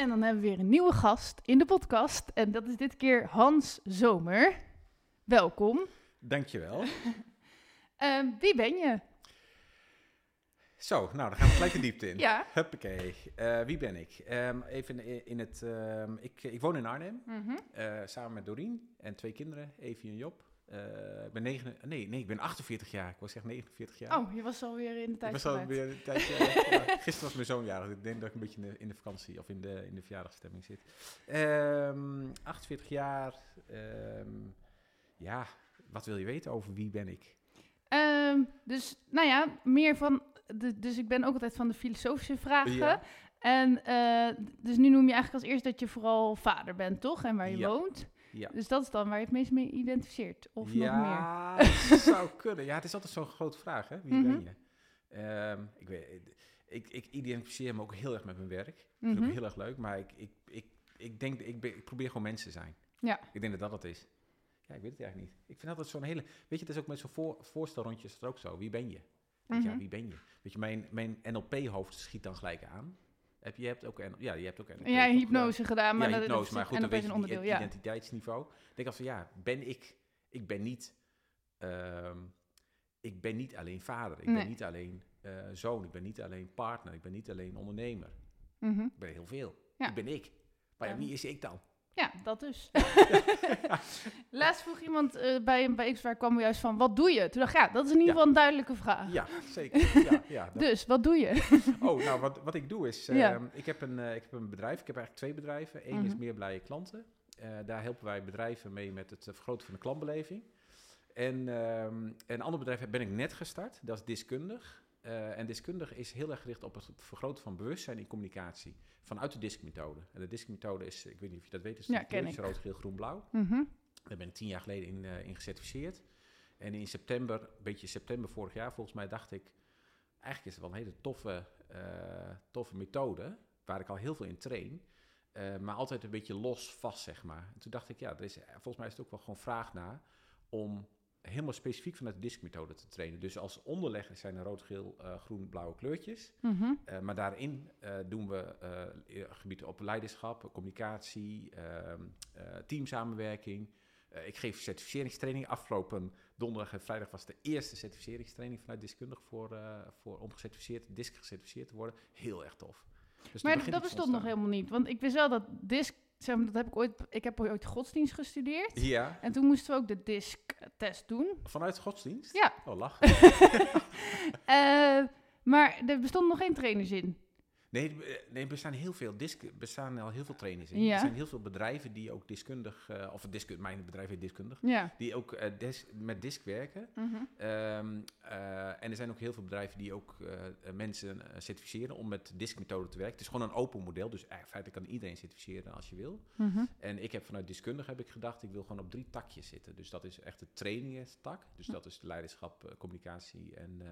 En dan hebben we weer een nieuwe gast in de podcast. En dat is dit keer Hans Zomer. Welkom. Dankjewel. Ehm wie ben je? Zo, nou dan gaan we gelijk de diepte in. Ja. Huppakee. Eh, wie ben ik? Ehm, even in, in het... ehm, ik, ik woon in Arnhem, Mhm. eh, samen met Doreen en twee kinderen, Evie en Job. Eh, ik ben negen, nee, nee, ik ben 48 jaar. Ik was echt 49 jaar. Oh, je was alweer in de ik tijd was al vooruit. weer een tijdje... ja, gisteren was mijn zoon jarig. Ik denk dat ik een beetje in de, in de vakantie of in de, in de verjaardagsstemming zit. Ehm 48 jaar. ehm, ja, wat wil je weten over wie ben ik? Ehm, dus, nou ja, meer van... de- dus ik ben ook altijd van de filosofische vragen. Ja. En eh, dus nu noem je eigenlijk als eerst dat je vooral vader bent, toch? En waar je Ja. woont. Ja. Dus dat is dan waar je het meest mee identificeert. Of nog meer. ja, dat zou kunnen. Ja, het is altijd zo'n grote vraag, hè? Wie Mhm. ben je? Ehm, ik, weet, ik, ik identificeer me ook heel erg met mijn werk. Ik vind het Mhm. ook heel erg leuk, maar ik, ik, ik, ik denk, ik, ben, ik probeer gewoon mensen te zijn. Ja. Ik denk dat dat het is. Ja, ik weet het eigenlijk niet. Ik vind altijd zo'n hele... Weet je, het is ook met zo'n voor, voorstelrondjes ook zo. Wie ben je? Je, Mhm. Ja, wie ben je? Weet je, mijn, mijn NLP-hoofd schiet dan gelijk aan. Heb je, hebt ook, NL ja, je hebt ook NLP. Ja, hypnose gedaan, maar ja, dat, hypnose, dat maar is goed, en dan dat weet is je een onderdeel, ja. identiteitsniveau. Ik denk als van ja, ben ik, ik ben niet, ehm, ik ben niet alleen vader, ik Nee. ben niet alleen eh, zoon, ik ben niet alleen partner, ik ben niet alleen ondernemer. Mhm. Ik ben heel veel. Ja. Ik ben ik. Maar Ja. wie is ik dan? Ja, dat dus. Laatst vroeg iemand eh, bij een bij waar kwam juist van, wat doe je? Toen dacht ik, ja, dat is in ieder geval een duidelijke vraag. Ja, zeker. Ja, ja, dat- Dus, wat doe je? Oh, nou, wat, wat ik doe is, ehm, ik, heb een, eh, ik heb een bedrijf, ik heb eigenlijk twee bedrijven. Eén is Mhm. meer blije klanten. Eh, daar helpen wij bedrijven mee met het vergroten van de klantbeleving. En ehm, een ander bedrijf ben ik net gestart, dat is Diskundig. Eh, en Diskundig is heel erg gericht op het vergroten van bewustzijn in communicatie vanuit de DISC-methode. En de DISC-methode is, ik weet niet of je dat weet, is Ja, kleur, rood, geel, groen, blauw. Mhm. Daar ben ik tien jaar geleden in, in gecertificeerd. En in september, een beetje september vorig jaar, volgens mij dacht ik... Eigenlijk is het wel een hele toffe, eh, toffe methode, waar ik al heel veel in train. maar altijd een beetje los vast, zeg maar. En toen dacht ik, ja, er is, volgens mij is het ook wel gewoon vraag naar... om helemaal specifiek vanuit de DISC-methode te trainen. Dus als onderlegger zijn er rood, geel, eh, groen, blauwe kleurtjes. Mhm. Eh, maar daarin eh, doen we gebieden op leiderschap, communicatie, ehm, eh, teamsamenwerking. Ik geef certificeringstraining. Afgelopen donderdag en vrijdag was de eerste certificeringstraining vanuit Diskundig voor, voor om gecertificeerd, DISC gecertificeerd te worden. Heel erg tof. Dus Maar dat bestond nog helemaal niet. Want ik wist wel dat DISC, zeg maar, dat heb ik ooit, ik heb ooit godsdienst gestudeerd. Ja, En toen moesten we ook de DISC-test doen. vanuit godsdienst? Ja. Oh, lach. Eh, maar er bestond nog geen trainers in. Nee, eh, nee, er bestaan heel veel disc, er bestaan al heel veel trainers in. Ja. Er zijn heel veel bedrijven die ook diskundig, eh, of disc, mijn bedrijf heet diskundig, Ja. die ook eh, met disc werken. Mhm. Ehm, eh, en er zijn ook heel veel bedrijven die ook mensen certificeren om met DISC-methode te werken. Het is gewoon een open model, dus in feite kan iedereen certificeren als je wil. Mhm. En ik heb vanuit diskundig heb ik gedacht, ik wil gewoon op drie takjes zitten. Dus dat is echt de trainingstak. Dus dat is de leiderschap, communicatie en,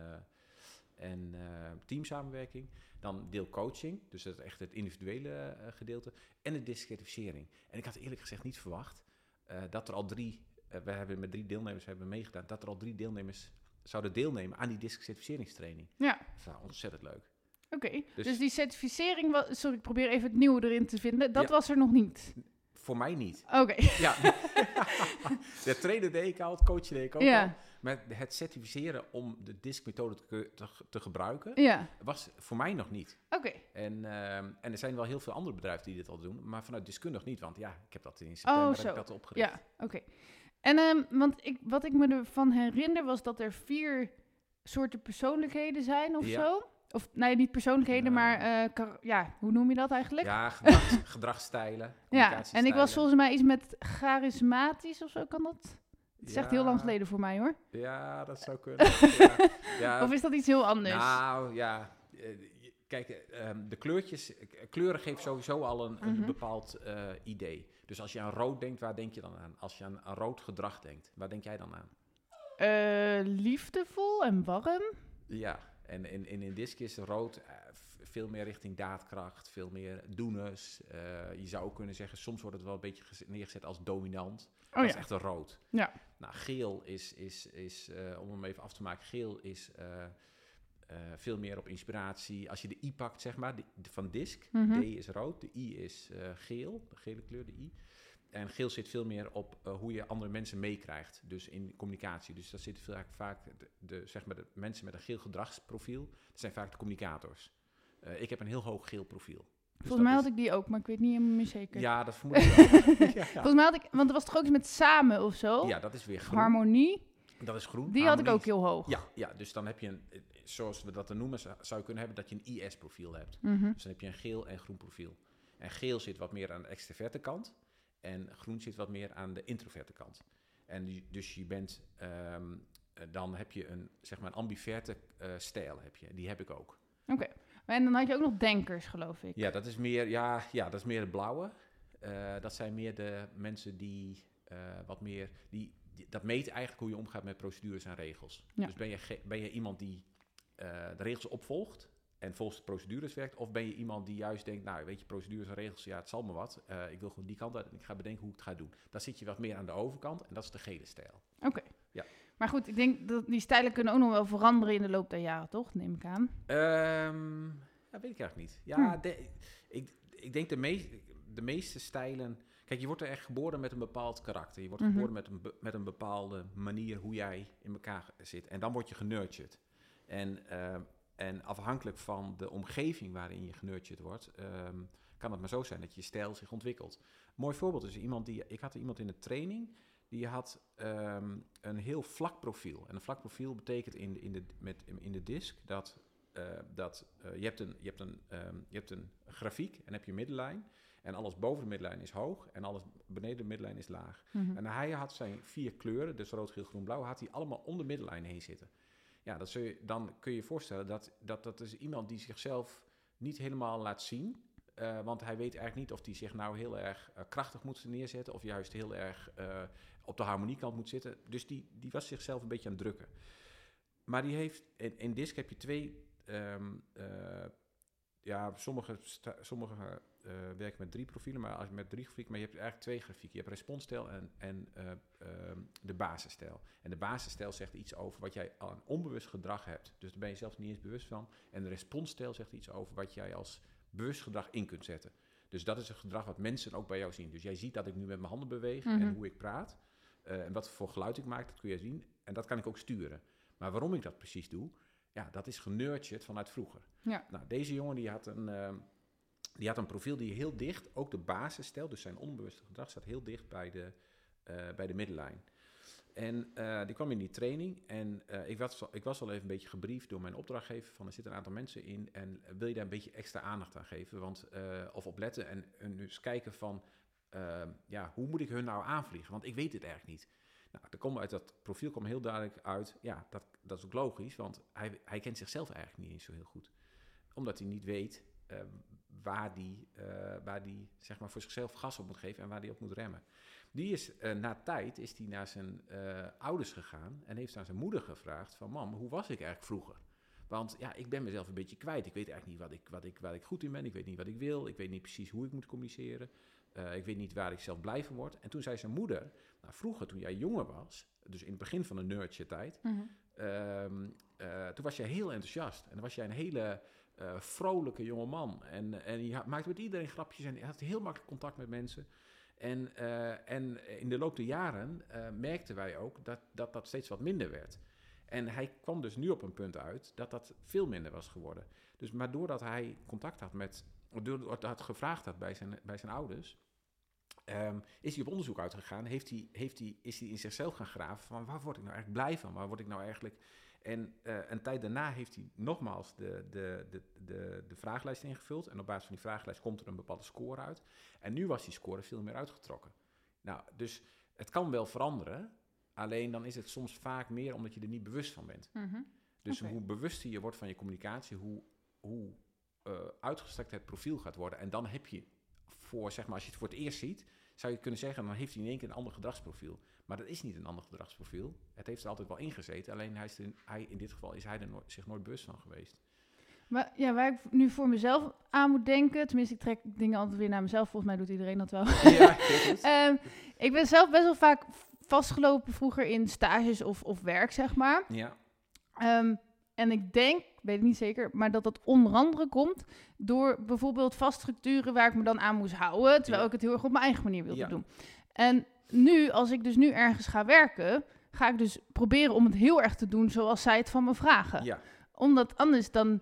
en eh, teamsamenwerking. Dan deel coaching, dus dat is echt het individuele eh, gedeelte. En de disc-certificering. En ik had eerlijk gezegd niet verwacht eh, dat er al drie, we hebben met drie deelnemers hebben meegedaan, dat er al drie deelnemers zouden deelnemen aan die disc-certificeringstraining. Ja. Dat is ontzettend leuk. Oké, dus, Dus- die certificering, wa- sorry, ik probeer even het nieuwe erin te vinden. Dat Ja. was er nog niet. Voor mij niet. Oké, Ja, de trainer deed ik al, het coachen deed ik ook al. Maar het certificeren om de DISC-methode te, te, te gebruiken, ja, was voor mij nog niet. oké. En, ehm, en er zijn wel heel veel andere bedrijven die dit al doen, maar vanuit diskundig niet. Want ja, ik heb dat in september Oh, heb ik dat opgericht. Ja, oké. En ehm, want ik, wat ik me ervan herinner was dat er vier soorten persoonlijkheden zijn of Ja. zo. Of nee, niet persoonlijkheden, maar eh, ja, hoe noem je dat eigenlijk? Ja, gedrags, gedragsstijlen, Ja, en ik was volgens mij iets met charismatisch of zo, kan dat? Het is echt heel lang geleden voor mij hoor. Ja, dat zou kunnen. ja. Ja, Of is dat iets heel anders? Nou ja, eh, kijk, eh, ehm, de kleurtjes, kleuren geven sowieso al een, een Mhm. bepaald eh, idee. Dus als je aan rood denkt, waar denk je dan aan? Als je aan, aan rood gedrag denkt, waar denk jij dan aan? Eh, liefdevol en warm. Ja, en in, in, in disc is rood veel meer richting daadkracht, veel meer doeners. Eh, je zou ook kunnen zeggen, soms wordt het wel een beetje gez- neergezet als dominant. Oh dat is ja. echt een rood. Ja. Nou, geel is, is, is eh, om hem even af te maken, geel is eh, veel meer op inspiratie. Als je de I pakt, zeg maar, de, van disc, Mhm. D is rood, de I is geel, de gele kleur, de I. En geel zit veel meer op hoe je andere mensen meekrijgt, dus in communicatie. Dus dat zitten vaak de, de, zeg maar de mensen met een geel gedragsprofiel, dat zijn vaak de communicators. Eh, ik heb een heel hoog geel profiel. Dus Volgens mij had ik die ook, maar ik weet niet helemaal meer zeker. Ja, dat vermoed ik wel. ja, ja. Volgens mij had ik, want er was toch ook iets met samen of zo? ja, dat is weer groen. Harmonie. Dat is groen. Die had ik ook heel hoog. Ja, ja, dus dan heb je een, eh, zoals we dat dan noemen, zou je kunnen hebben dat je een IS-profiel hebt. Mhm. Dus dan heb je een geel en groen profiel. En geel zit wat meer aan de extraverte kant en groen zit wat meer aan de introverte kant. En dus je bent, ehm, eh, dan heb je een, zeg maar een ambiverte stijl, heb je. Die heb ik ook. En dan had je ook nog denkers, geloof ik. Ja, dat is meer, ja, ja, dat is meer het blauwe. Eh, dat zijn meer de mensen die eh, wat meer, die, die- dat meet eigenlijk hoe je omgaat met procedures en regels. Ja. Dus ben je, ben je iemand die eh, de regels opvolgt en volgens de procedures werkt, of ben je iemand die juist denkt, nou weet je, procedures en regels, ja, het zal me wat. Ik wil gewoon die kant uit en ik ga bedenken hoe ik het ga doen. Dan zit je wat meer aan de overkant en dat is de gele stijl. Oké. Ja. Maar goed, ik denk dat die stijlen kunnen ook nog wel veranderen in de loop der jaren, toch? Neem ik aan. Ehm ja, weet ik eigenlijk niet. Ja, Hm. de- ik, ik denk de, meest, de meeste stijlen... Kijk, je wordt er echt geboren met een bepaald karakter. Je wordt Mhm. geboren met een, be- met een bepaalde manier hoe jij in elkaar zit. En dan word je genurtured. En, ehm, en afhankelijk van de omgeving waarin je genurtured wordt... ehm, kan het maar zo zijn dat je stijl zich ontwikkelt. Mooi voorbeeld is iemand die... Ik had iemand in de training... Die had ehm, een heel vlak profiel. En een vlak profiel betekent in de, in de, met, in de disk dat eh, dat eh, je, hebt een, je, hebt een, ehm, je hebt een grafiek en heb je middenlijn. En alles boven de middenlijn is hoog en alles beneden de middenlijn is laag. Mhm. En hij had zijn vier kleuren, dus rood, geel, groen, blauw, had hij allemaal om de middenlijn heen zitten. Ja, dat je, dan kun je je voorstellen dat, dat dat is iemand die zichzelf niet helemaal laat zien. eh, want hij weet eigenlijk niet of hij zich nou heel erg krachtig moet neerzetten of juist heel erg op de harmoniekant moet zitten. Dus die, die was zichzelf een beetje aan het drukken. Maar die heeft, in, in DISC heb je twee, eh, ja, sommige, sommige eh, werken met drie profielen, maar als je met drie grafieken, maar je hebt eigenlijk twee grafieken. Je hebt responsstijl en, en eh, ehm, de basisstijl. En de basisstijl zegt iets over wat jij aan onbewust gedrag hebt. Dus daar ben je zelf niet eens bewust van. En de responsstijl zegt iets over wat jij als bewust gedrag in kunt zetten. Dus dat is een gedrag wat mensen ook bij jou zien. Dus jij ziet dat ik nu met mijn handen beweeg Mhm. en hoe ik praat. Eh, en wat voor geluid ik maak, dat kun je zien. En dat kan ik ook sturen. Maar waarom ik dat precies doe, ja, dat is genurtured vanuit vroeger. Ja. Nou, deze jongen die had een, ehm, die had een profiel die heel dicht, ook de basis stelt, dus zijn onbewuste gedrag staat heel dicht bij de, eh, bij de middenlijn. En eh, die kwam in die training en eh, ik, was, ik was al even een beetje gebriefd door mijn opdrachtgever van er zitten een aantal mensen in en eh, wil je daar een beetje extra aandacht aan geven, want, eh, of op letten en, en dus kijken van, eh, ja, hoe moet ik hun nou aanvliegen, want ik weet het eigenlijk niet. Nou, er komt uit dat profiel kwam heel duidelijk uit, ja, dat, dat is ook logisch, want hij, hij kent zichzelf eigenlijk niet eens zo heel goed. Omdat hij niet weet eh, waar die, eh, waar die zeg maar, voor zichzelf gas op moet geven en waar die op moet remmen. Die is eh, na tijd is die naar zijn eh, ouders gegaan en heeft aan zijn moeder gevraagd van mam, hoe was ik eigenlijk vroeger? Want ja, ik ben mezelf een beetje kwijt. Ik weet eigenlijk niet wat ik, wat ik, waar ik goed in ben. Ik weet niet wat ik wil. Ik weet niet precies hoe ik moet communiceren. Eh, ik weet niet waar ik zelf blij van word. En toen zei zijn moeder, nou, vroeger toen jij jonger was, dus in het begin van de nerdje tijd, Mhm. Ehm, eh, toen was jij heel enthousiast. En dan was jij een hele eh, vrolijke jonge man. En, en je maakte met iedereen grapjes en je had heel makkelijk contact met mensen. En, en in de loop der jaren merkten wij ook dat, dat dat steeds wat minder werd. En hij kwam dus nu op een punt uit dat dat veel minder was geworden. Dus maar doordat hij contact had met, doordat hij gevraagd had bij zijn, bij zijn ouders, ehm, is hij op onderzoek uitgegaan. Heeft hij, heeft hij, is hij in zichzelf gaan graven van waar word ik nou eigenlijk blij van? Waar word ik nou eigenlijk... En eh, een tijd daarna heeft hij nogmaals de, de, de, de, de vragenlijst ingevuld. En op basis van die vragenlijst komt er een bepaalde score uit. En nu was die score veel meer uitgetrokken. Nou, dus het kan wel veranderen. Alleen dan is het soms vaak meer omdat je er niet bewust van bent. Mhm. Dus hoe bewuster je wordt van je communicatie, hoe, hoe eh, uitgestrekt het profiel gaat worden. En dan heb je voor, zeg maar, als je het voor het eerst ziet, zou je kunnen zeggen, dan heeft hij in één keer een ander gedragsprofiel. Maar dat is niet een ander gedragsprofiel. Het heeft er altijd wel ingezeten. Alleen hij is er, hij, in dit geval is hij er nooit, zich nooit bewust van geweest. Maar ja, waar ik nu voor mezelf aan moet denken, tenminste ik trek dingen altijd weer naar mezelf, volgens mij doet iedereen dat wel. Ja, goed. Ehm, ik ben zelf best wel vaak vastgelopen vroeger in stages of, of werk, zeg maar. ja. Ehm, en ik denk, weet ik niet zeker, maar dat dat onder andere komt door bijvoorbeeld vaststructuren waar ik me dan aan moest houden, terwijl Ja. ik het heel erg op mijn eigen manier wilde Ja. doen. En nu, als ik dus nu ergens ga werken, ga ik dus proberen om het heel erg te doen zoals zij het van me vragen. ja. Omdat anders dan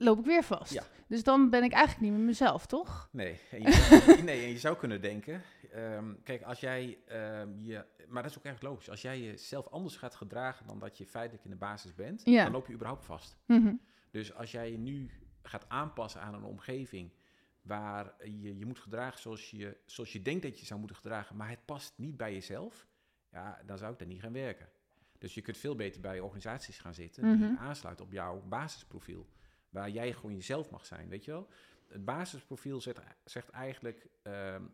loop ik weer vast. Ja. Dus dan ben ik eigenlijk niet meer mezelf, toch? Nee, en je, nee, en je zou kunnen denken, ehm, kijk, als jij ehm, je, maar dat is ook echt logisch, als jij jezelf anders gaat gedragen dan dat je feitelijk in de basis bent, Ja. dan loop je überhaupt vast. Mhm. Dus als jij je nu gaat aanpassen aan een omgeving waar je je moet gedragen zoals je, zoals je denkt dat je zou moeten gedragen, maar het past niet bij jezelf, ja, dan zou ik daar niet gaan werken. Dus je kunt veel beter bij organisaties gaan zitten die Mhm. aansluiten op jouw basisprofiel, waar jij gewoon jezelf mag zijn, weet je wel? Het basisprofiel zegt, zegt eigenlijk ehm,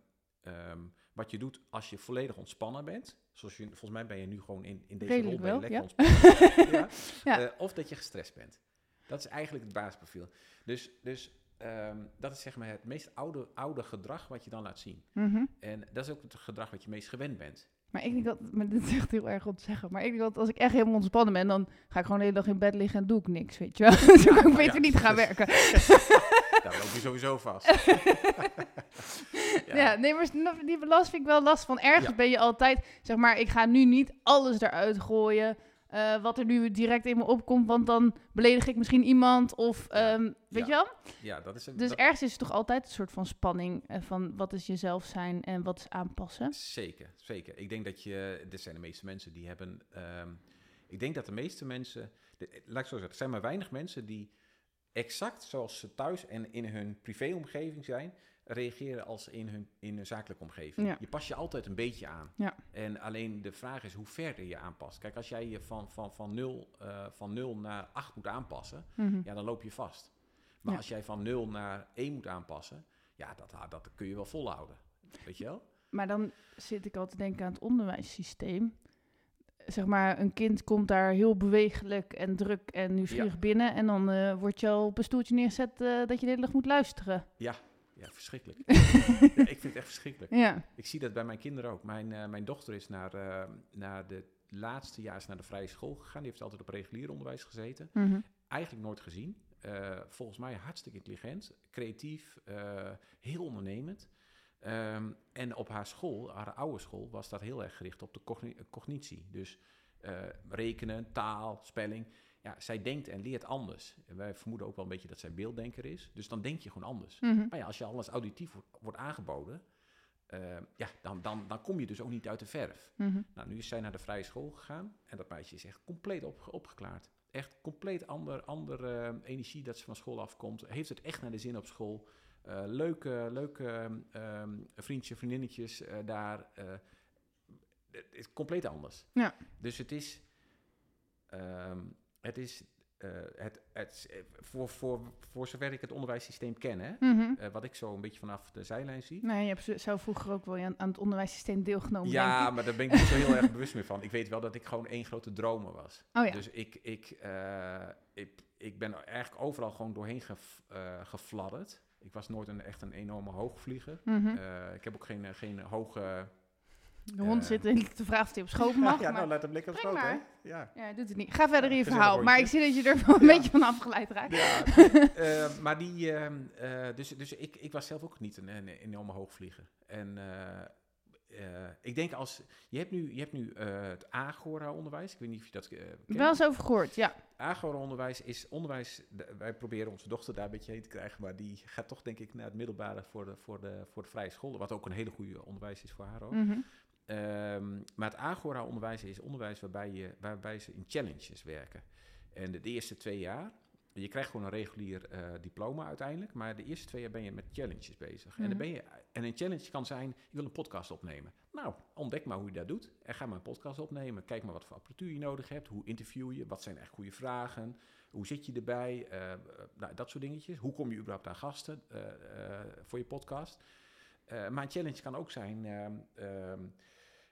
ehm, wat je doet als je volledig ontspannen bent. Zoals je, volgens mij ben je nu gewoon in, in deze Redelijk rol ben je wel, lekker ontspannen. ja. Ja. Eh, of dat je gestrest bent. Dat is eigenlijk het basisprofiel. Dus, dus ehm, dat is zeg maar het meest oude, oude gedrag wat je dan laat zien. Mhm. En dat is ook het gedrag wat je meest gewend bent. Maar ik denk dat, maar dit is echt heel erg om te zeggen, maar ik denk dat als ik echt helemaal ontspannen ben, dan ga ik gewoon de hele dag in bed liggen en doe ik niks, weet je wel. Dus ik beter ja, niet gaan dus- werken. Daar loop je sowieso vast. Ja, nee, maar die balans vind ik wel lastig. Van ergens ben je altijd, zeg maar, ik ga nu niet alles eruit gooien. Eh, wat er nu direct in me opkomt, want dan beledig ik misschien iemand. Of, ehm, weet Ja. je wel? ja, dat is een, Dus dat- ergens is het toch altijd een soort van spanning eh, van wat is jezelf zijn en wat is aanpassen. Zeker, zeker. Ik denk dat je, dit zijn de meeste mensen die hebben, ehm, ik denk dat de meeste mensen, de, laat ik zo zeggen, er zijn maar weinig mensen die exact zoals ze thuis en in hun privéomgeving zijn, reageren als in hun, in hun zakelijke omgeving. Ja. Je past je altijd een beetje aan. Ja. En alleen de vraag is hoe ver je aanpast. Kijk, als jij je van, van, van, 0, van 0 naar 8 moet aanpassen, Mhm. ja, dan loop je vast. Maar Ja. als jij van 0 naar 1 moet aanpassen, ja, dat, dat kun je wel volhouden. Weet je wel? Maar dan zit ik al te denken aan het onderwijssysteem. Zeg maar, een kind komt daar heel bewegelijk en druk en nieuwsgierig binnen. En dan eh word je al op een stoeltje neergezet eh, dat je de hele dag moet luisteren. Ja, verschrikkelijk. ja, ik vind het echt verschrikkelijk. Ja. Ik zie dat bij mijn kinderen ook. Mijn, eh, mijn dochter is naar, eh, naar de laatste jaar is naar de vrije school gegaan. Die heeft altijd op regulier onderwijs gezeten. Mhm. Eigenlijk nooit gezien. Eh, volgens mij hartstikke intelligent, creatief, heel ondernemend. Ehm, en op haar school, haar oude school, was dat heel erg gericht op de cogni- cognitie. Dus rekenen, taal, spelling. Ja, zij denkt en leert anders. En wij vermoeden ook wel een beetje dat zij beelddenker is. Dus dan denk je gewoon anders. Mhm. Maar ja, als je alles auditief wordt, wordt aangeboden, eh, ja, dan, dan, dan kom je dus ook niet uit de verf. Mhm. Nou, nu is zij naar de vrije school gegaan en dat meisje is echt compleet op, opgeklaard. Echt compleet ander, andere eh, energie dat ze van school afkomt. Heeft het echt naar de zin op school. Eh, leuke leuke ehm, vriendjes, vriendinnetjes daar. het is compleet anders. Ja. Dus het is, ehm, het is eh, het, het, eh, voor, voor, voor zover ik het onderwijssysteem ken, hè, Mhm. eh, wat ik zo een beetje vanaf de zijlijn zie. Nee, je hebt zo- zo vroeger ook wel aan, aan het onderwijssysteem deelgenomen. Ja, maar daar ben ik niet zo heel erg bewust meer van. Ik weet wel dat ik gewoon één grote dromer was. Oh ja. Dus ik, ik, ik, ik ben eigenlijk overal gewoon doorheen gef, gefladderd. Ik was nooit een, echt een enorme hoogvlieger. Mhm. Ik heb ook geen, geen hoge... De hond zit en te vragen of hij op schoot mag. ja, nou laat hem lekker op schoot, hè? Ja. Ja, doet het niet. Ga verder in je verhaal. Maar ik zie dat je er wel een beetje van afgeleid raakt. Ja, eh, maar die, ehm, eh, dus, dus ik, ik was zelf ook niet een, een enorme hoogvlieger. En eh, ik denk als, je hebt nu, je hebt nu het Agora-onderwijs, ik weet niet of je dat kent. Wel eens over gehoord, ja. Agora-onderwijs is onderwijs, de- wij proberen onze dochter daar een beetje heen te krijgen, maar die gaat toch denk ik naar het middelbare voor de, voor de, voor de vrije school, wat ook een hele goede onderwijs is voor haar ook. Ehm, maar het Agora-onderwijs is onderwijs waarbij, je, waarbij ze in challenges werken. En de, de eerste twee jaar je krijgt gewoon een regulier eh, diploma uiteindelijk, maar de eerste twee jaar ben je met challenges bezig. En, Mhm. dan ben je, en een challenge kan zijn, je wil een podcast opnemen. Nou, ontdek maar hoe je dat doet en ga maar een podcast opnemen. Kijk maar wat voor apparatuur je nodig hebt, hoe interview je, wat zijn echt goede vragen, hoe zit je erbij, eh, eh, nou, dat soort dingetjes. Hoe kom je überhaupt aan gasten voor je podcast? Maar een challenge kan ook zijn, ehm, ehm,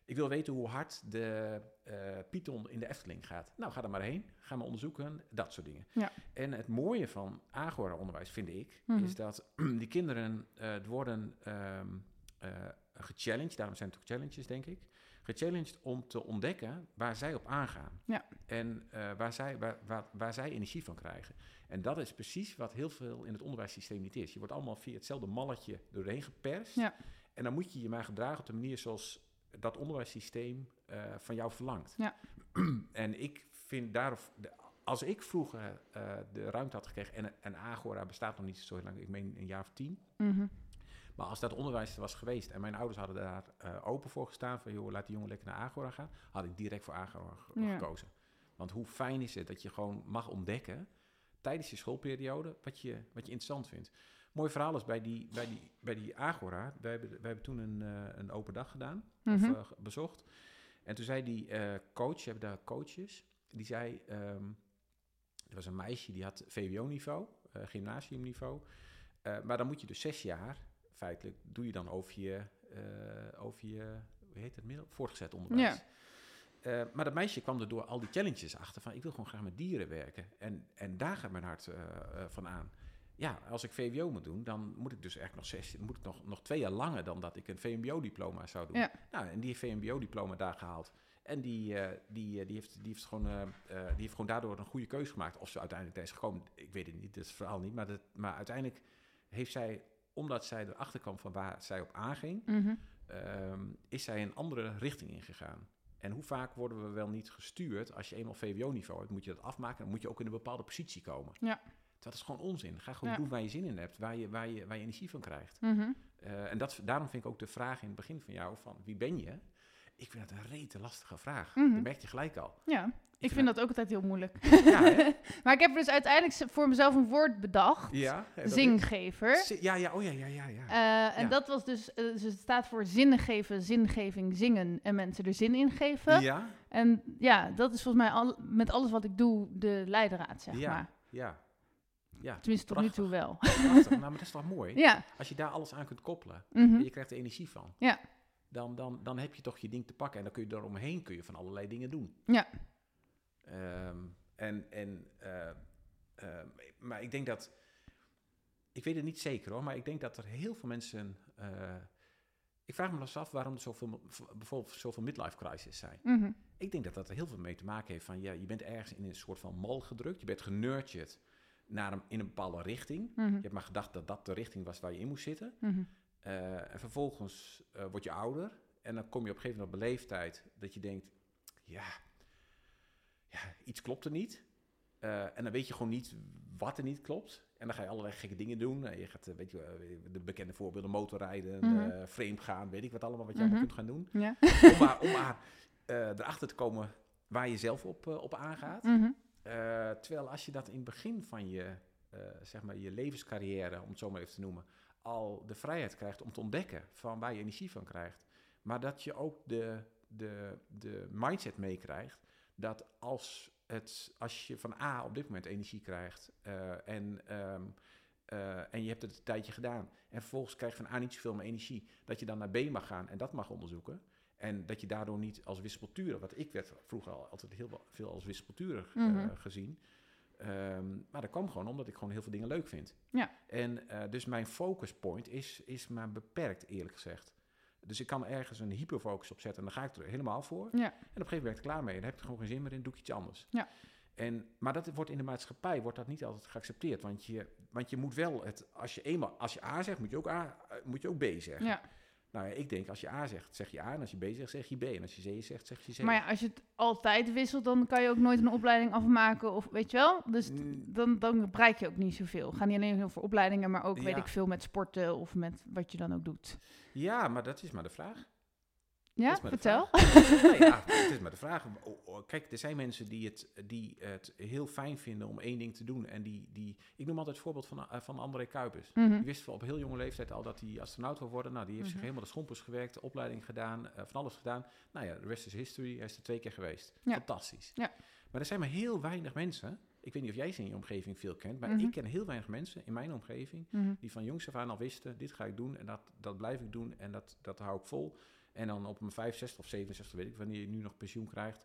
ik wil weten hoe hard de eh, Python in de Efteling gaat. Nou, ga er maar heen. Ga maar onderzoeken. Dat soort dingen. Ja. En het mooie van Agora-onderwijs, vind ik, Mhm. is dat die kinderen eh, worden ehm, eh, gechallenged. Daarom zijn het ook challenges, denk ik. Gechallenged om te ontdekken waar zij op aangaan. Ja. En waar, zij, waar, waar, waar zij energie van krijgen. En dat is precies wat heel veel in het onderwijssysteem niet is. Je wordt allemaal via hetzelfde malletje doorheen geperst. Ja. En dan moet je je maar gedragen op de manier zoals dat onderwijssysteem eh, van jou verlangt. Ja. en ik vind daarop, de- als ik vroeger eh, de ruimte had gekregen, en, en Agora bestaat nog niet zo heel lang, ik meen een jaar of tien. Mhm. Maar als dat onderwijs er was geweest en mijn ouders hadden daar eh, open voor gestaan, van joh, laat die jongen lekker naar Agora gaan, had ik direct voor Agora Ja. gekozen. Want hoe fijn is het dat je gewoon mag ontdekken tijdens je schoolperiode wat je, wat je interessant vindt. Mooi verhaal is bij die, bij die, bij die Agora, wij hebben, wij hebben toen een, eh, een open dag gedaan, Mhm. of eh, ge- bezocht. En toen zei die eh, coach, je hebt daar coaches, die zei, ehm, er was een meisje die had VWO-niveau, eh gymnasiumniveau. Eh, maar dan moet je dus zes jaar, feitelijk, doe je dan over je, eh, over je hoe heet het, middel? voortgezet onderwijs. Ja. Eh, maar dat meisje kwam er door al die challenges achter van, ik wil gewoon graag met dieren werken. En, en daar gaat mijn hart eh, eh, van aan. Ja, als ik VWO moet doen, dan moet ik dus eigenlijk nog zes, moet ik nog, nog twee jaar langer dan dat ik een VMBO-diploma zou doen. Ja. Nou, en die VMBO-diploma daar gehaald. En die, eh, die, eh, die, heeft, die, heeft gewoon, eh, die heeft gewoon daardoor een goede keuze gemaakt. Of ze uiteindelijk is gekomen, ik weet het niet, dat is het verhaal niet. Maar, dat, maar uiteindelijk heeft zij, omdat zij erachter kwam van waar zij op aanging, Mhm. ehm, is zij een andere richting ingegaan. En hoe vaak worden we wel niet gestuurd als je eenmaal VWO-niveau hebt, moet je dat afmaken, dan moet je ook in een bepaalde positie komen. Ja. Dat is gewoon onzin. Ga gewoon Ja. doen waar je zin in hebt, waar je, waar je, waar je energie van krijgt. Mhm. Eh, en dat, daarom vind ik ook de vraag in het begin van jou van wie ben je? Ik vind dat een rete lastige vraag. Mhm. Dat merk je gelijk al. Ja, ik vind dat ook altijd heel moeilijk. Ja? Maar ik heb dus uiteindelijk voor mezelf een woord bedacht. ja Zinggever. is- Ja, ja, oh ja, ja, ja. ja. Eh, en dat was dus, eh, dus het staat voor zinnen geven, zingeving, zingen en mensen er zin in geven. ja, En ja, dat is volgens mij al, met alles wat ik doe de leidraad, zeg Ja. maar. ja. Ja, Tenminste, tot nu toe wel. prachtig. nou, maar dat is toch mooi? ja. Als je daar alles aan kunt koppelen mhm. en je krijgt er energie van. Ja. Dan, dan, dan heb je toch je ding te pakken en dan kun je eromheen kun je van allerlei dingen doen. Ja. Ehm, en, en, eh, ehm, maar ik denk dat, ik weet het niet zeker hoor, maar ik denk dat er heel veel mensen, eh, ik vraag me eens af waarom er zoveel, bijvoorbeeld zoveel midlife crisis zijn. Mhm. Ik denk dat dat er heel veel mee te maken heeft van, ja, je bent ergens in een soort van mal gedrukt, je bent genurtured naar een, in een bepaalde richting. Mhm. Je hebt maar gedacht dat dat de richting was waar je in moest zitten. Mhm. Eh, en vervolgens eh, word je ouder. En dan kom je op een gegeven moment op een leeftijd dat je denkt, ja, ja iets klopt er niet. Eh, en dan weet je gewoon niet wat er niet klopt. En dan ga je allerlei gekke dingen doen. Je gaat, weet je, de bekende voorbeelden, motorrijden, Mhm. frame gaan, weet ik wat allemaal, wat je Mhm. allemaal kunt gaan doen. Ja. Om maar, om maar erachter te komen waar je zelf op, op aangaat. Mhm. Eh, terwijl als je dat in het begin van je, eh, zeg maar je levenscarrière, om het zo maar even te noemen, al de vrijheid krijgt om te ontdekken van waar je energie van krijgt. Maar dat je ook de, de, de mindset meekrijgt dat als, het, als je van A op dit moment energie krijgt eh, en, ehm, eh, en je hebt het een tijdje gedaan en vervolgens krijg je van A niet zoveel meer energie, dat je dan naar B mag gaan en dat mag onderzoeken. En dat je daardoor niet als wispelturig, wat ik werd vroeger al altijd heel veel als wispelturig eh, Mhm. gezien. Ehm, maar dat kwam gewoon omdat ik gewoon heel veel dingen leuk vind. Ja. En eh, dus mijn focus point is, is maar beperkt, eerlijk gezegd. Dus ik kan ergens een hyperfocus op zetten en dan ga ik er helemaal voor. Ja. En op een gegeven moment ben ik er klaar mee. En dan heb ik er gewoon geen zin meer in, doe ik iets anders. Ja. En, maar dat wordt in de maatschappij wordt dat niet altijd geaccepteerd. Want je, want je moet wel, het, als je eenmaal als je A zegt, moet je ook, A, eh, moet je ook B zeggen. Ja. Nou ja, ik denk als je A zegt, zeg je A. En als je B zegt, zeg je B. En als je C zegt, zeg je C. Maar ja, als je het altijd wisselt, dan kan je ook nooit een opleiding afmaken. Of weet je wel? Dus Mm. dan, dan bereik je ook niet zoveel. Ga niet alleen over opleidingen, maar ook weet ik veel met sporten of met wat je dan ook doet. Ja, maar dat is maar de vraag. Ja, vertel. Nou ja, het is maar de vraag. Oh, oh, Kijk, er zijn mensen die het, die het heel fijn vinden om één ding te doen. En die, die ik noem altijd het voorbeeld van, eh, van André Kuipers. Mhm. Die wist op heel jonge leeftijd al dat hij astronaut wil worden. Nou, die heeft Mhm. zich helemaal de schompers gewerkt, de opleiding gedaan, eh, van alles gedaan. Nou ja, de rest is history. Hij is er twee keer geweest. Ja. Fantastisch. Ja. Maar er zijn maar heel weinig mensen. Ik weet niet of jij ze in je omgeving veel kent, maar Mhm. ik ken heel weinig mensen in mijn omgeving Mhm. die van jongs af aan al wisten, dit ga ik doen en dat, dat blijf ik doen en dat, dat hou ik vol. En dan op mijn 65 of 67, weet ik wanneer je nu nog pensioen krijgt.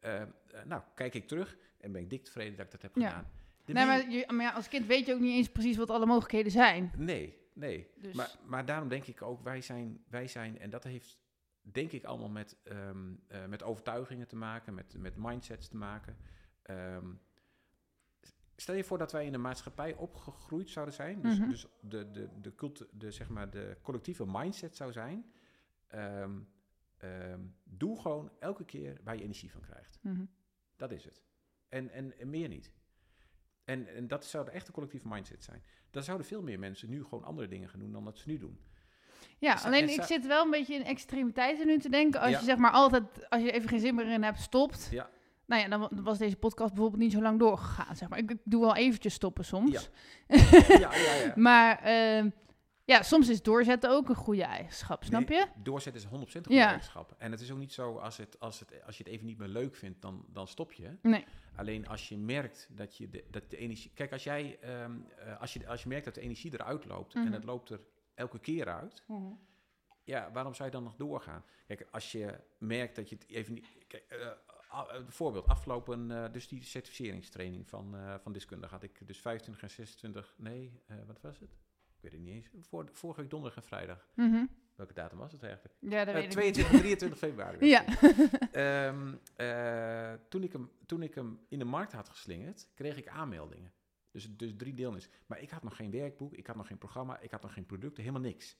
eh, eh, nou, kijk ik terug en ben ik dik tevreden dat ik dat heb Ja. gedaan. De Nee, maar, je, maar ja, als kind weet je ook niet eens precies wat alle mogelijkheden zijn. nee, nee. Dus Maar, maar daarom denk ik ook, wij zijn, wij zijn en dat heeft denk ik allemaal met, ehm, eh, met overtuigingen te maken, met, met mindsets te maken. Ehm, stel je voor dat wij in een maatschappij opgegroeid zouden zijn, dus, Mhm. dus de, de, de, cult, de, zeg maar de collectieve mindset zou zijn. Ehm, ehm, doe gewoon elke keer waar je energie van krijgt. mhm. Dat is het. En, en, en meer niet. En, en dat zou de echte collectieve mindset zijn. Dan zouden veel meer mensen nu gewoon andere dingen gaan doen dan dat ze nu doen. Ja, alleen ik zit wel een beetje in extremiteiten nu te denken. Als Ja. je zeg maar altijd, als je even geen zin meer in hebt, stopt. Ja. Nou ja, dan wa- was deze podcast bijvoorbeeld niet zo lang doorgegaan. Zeg maar. ik, ik doe wel eventjes stoppen soms. Ja. ja, ja, ja. Maar ehm, ja, soms is doorzetten ook een goede eigenschap, snap Nee, je? Doorzetten is 100% een Ja. goede eigenschap. En het is ook niet zo, als, het, als, het, als je het even niet meer leuk vindt, dan, dan stop je. Nee. Alleen als je merkt dat je de, dat de energie... Kijk, als, jij, ehm, eh, als, je, als je merkt dat de energie eruit loopt Mhm. en het loopt er elke keer uit... Ja, waarom zou je dan nog doorgaan? Kijk, als je merkt dat je het even niet... Kijk, eh, a- eh, bijvoorbeeld, afgelopen... eh, dus die certificeringstraining van, eh, van deskundige had ik dus 25 en 26... Nee, eh, wat was het? Weet het niet eens. Voor, vorige week donderdag en vrijdag. Mhm. Welke datum was het eigenlijk? Ja, dat Eh, weet ik 22, 23 februari. was Ja. Ehm, eh, toen, ik hem, toen ik hem in de markt had geslingerd, kreeg ik aanmeldingen. Dus, dus drie deelnemers. Maar ik had nog geen werkboek, ik had nog geen programma, ik had nog geen producten, helemaal niks.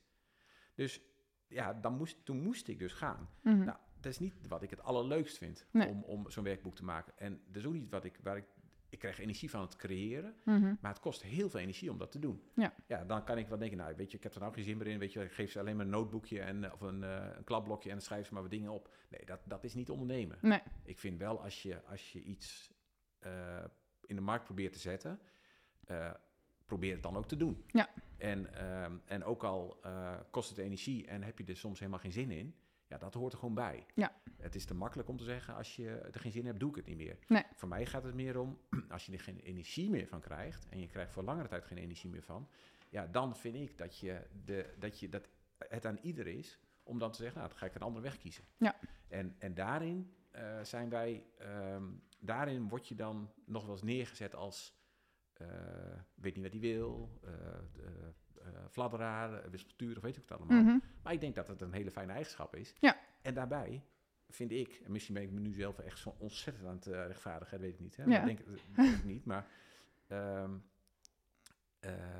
Dus ja, dan moest, toen moest ik dus gaan. Mhm. Nou, dat is niet wat ik het allerleukst vind Nee. om, om zo'n werkboek te maken. En dat is ook niet wat ik, waar ik... Ik krijg energie van het creëren, Mhm. maar het kost heel veel energie om dat te doen. Ja. ja, dan kan ik wel denken, nou weet je, ik heb er nou geen zin meer in. Weet je, ik geef ze alleen maar een notebookje en, eh, of een, eh, een klapblokje en dan schrijven ze maar wat dingen op. Nee, dat, dat is niet ondernemen. Nee. Ik vind wel als je, als je iets eh, in de markt probeert te zetten, probeer het dan ook te doen. Ja. En, ehm, en ook al kost het energie en heb je er soms helemaal geen zin in, ja, dat hoort er gewoon bij. Ja. Het is te makkelijk om te zeggen, als je er geen zin in hebt, doe ik het niet meer. Nee. Voor mij gaat het meer om, als je er geen energie meer van krijgt, en je krijgt voor langere tijd geen energie meer van, ja, dan vind ik dat, je de, dat, je, dat het aan ieder is om dan te zeggen, nou, dan ga ik een andere weg kiezen. Ja. En, en daarin eh, zijn wij, ehm, daarin word je dan nog wel eens neergezet als, weet niet wat hij wil, eh eh, eh, fladderaar, eh, wispelturig, weet ik het allemaal. Mhm. Maar ik denk dat het een hele fijne eigenschap is. Ja. En daarbij vind ik, en misschien ben ik me nu zelf echt zo ontzettend aan het eh, rechtvaardigen, weet ik niet. Hè? Ja. Maar denk, dat weet ik niet, maar ehm, eh,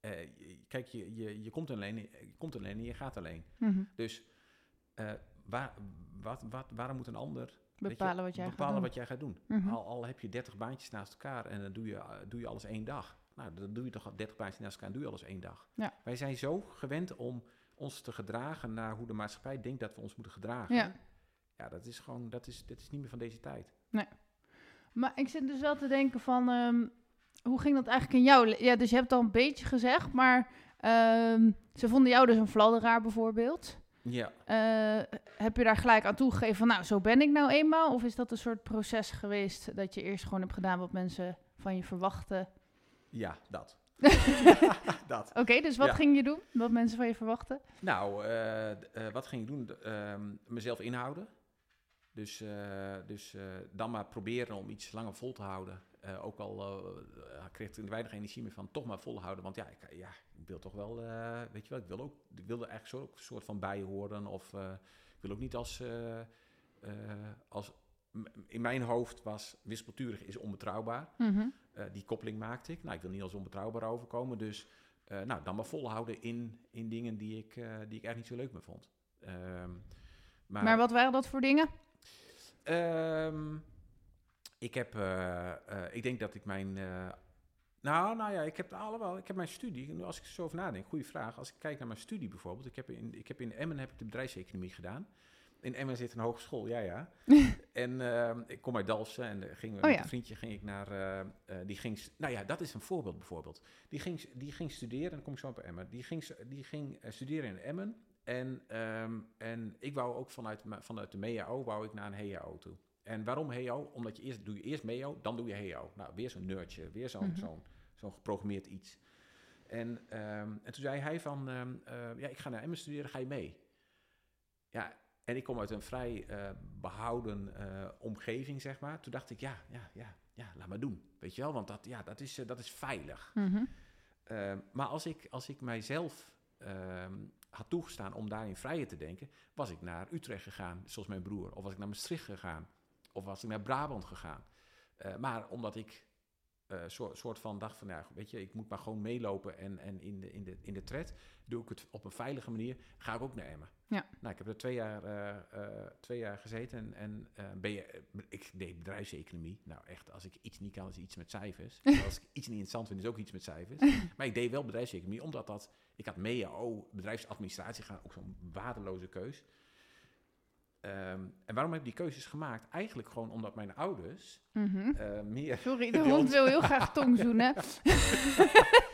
eh, kijk, je, je, je, komt alleen, je komt alleen en je gaat alleen. Mhm. Dus eh, waar, wat, wat, waarom moet een ander je, Bepalen wat jij bepalen gaat doen. wat jij gaat doen? Mhm. Al, al heb je 30 baantjes naast elkaar en dan doe je, eh, doe je alles één dag. Nou, dan doe je toch al 30 baantjes naast elkaar en doe je alles één dag. Ja. Wij zijn zo gewend om ons te gedragen naar hoe de maatschappij denkt dat we ons moeten gedragen. Ja. Ja, dat is gewoon, dat is, dat is niet meer van deze tijd. Maar ik zit dus wel te denken van, ehm, hoe ging dat eigenlijk in jouw... le- Ja, dus je hebt al een beetje gezegd, maar ehm, ze vonden jou dus een fladderaar bijvoorbeeld. Ja. Eh, heb je daar gelijk aan toegegeven van, nou, zo ben ik nou eenmaal? Of is dat een soort proces geweest dat je eerst gewoon hebt gedaan wat mensen van je verwachten? Ja, dat. dat. Oké, dus wat Ja. ging je doen? Wat mensen van je verwachten? Nou, eh, eh, wat ging ik doen? Ehm, mezelf inhouden. Dus, dus dan maar proberen om iets langer vol te houden. Ook al eh, ik kreeg er weinig energie meer van, toch maar volhouden. Want ja, ik, ja, ik wil toch wel, eh, weet je wel, ik wil ook, ik wilde eigenlijk zo, een soort van bij horen. Of eh, ik wil ook niet als, eh, als, in mijn hoofd was wispelturig is onbetrouwbaar. Mhm. Die koppeling maakte ik. Nou, ik wil niet als onbetrouwbaar overkomen. Dus nou, dan maar volhouden in, in dingen die ik, die ik eigenlijk niet zo leuk meer vond. Ehm, maar Maar wat waren dat voor dingen? ehm, ik heb, ik denk dat ik mijn, nou, nou ja, ik heb allemaal, ik heb mijn studie, als ik er zo over nadenk, goede vraag. Als ik kijk naar mijn studie bijvoorbeeld, ik heb in, ik heb in Emmen heb ik de bedrijfseconomie gedaan. In Emmen zit een hogeschool, ja, ja. en ehm, ik kom uit Dalfsen en uh, ging, Oh, met ja. een vriendje ging ik naar... eh, eh, die ging, nou ja, dat is een voorbeeld bijvoorbeeld. Die ging, die ging studeren, dan kom ik zo op Emmen. Die ging, die ging eh, studeren in Emmen. En, ehm, en ik wou ook vanuit, vanuit de MEAO wou ik naar een HAO toe. En waarom HAO? Omdat je eerst, doe je eerst MEO, dan doe je HAO. Nou, weer zo'n nerdje, weer zo'n Mhm. zo'n zo'n geprogrammeerd iets. En, ehm, en toen zei hij van, ehm, eh, ja, ik ga naar Emmen studeren, ga je mee? Ja, en ik kom uit een vrij eh, behouden eh, omgeving, zeg maar. Toen dacht ik, ja, ja, ja, ja, laat maar doen. Weet je wel, want dat, ja, dat, is, dat is veilig. Mhm. Ehm, maar als ik, als ik mijzelf had toegestaan om daarin vrijer te denken, was ik naar Utrecht gegaan, zoals mijn broer. Of was ik naar Maastricht gegaan. Of was ik naar Brabant gegaan. Maar omdat ik eh soort, soort van dacht van, ja, weet je, ik moet maar gewoon meelopen en, en in, de, in, de, in de tred doe ik het op een veilige manier, ga ik ook naar Emmen. Ja. Nou, ik heb er twee jaar, eh, eh, twee jaar gezeten en, en ben je, ik deed bedrijfseconomie. Nou echt, als ik iets niet kan, is iets met cijfers. als ik iets niet interessant vind, is ook iets met cijfers. maar ik deed wel bedrijfseconomie, omdat dat, ik had MEAO, bedrijfsadministratie gaan, ook zo'n waardeloze keus. Ehm, en waarom heb ik die keuzes gemaakt? Eigenlijk gewoon omdat mijn ouders Mhm. eh, meer... Sorry, de hond wil heel graag tongzoenen.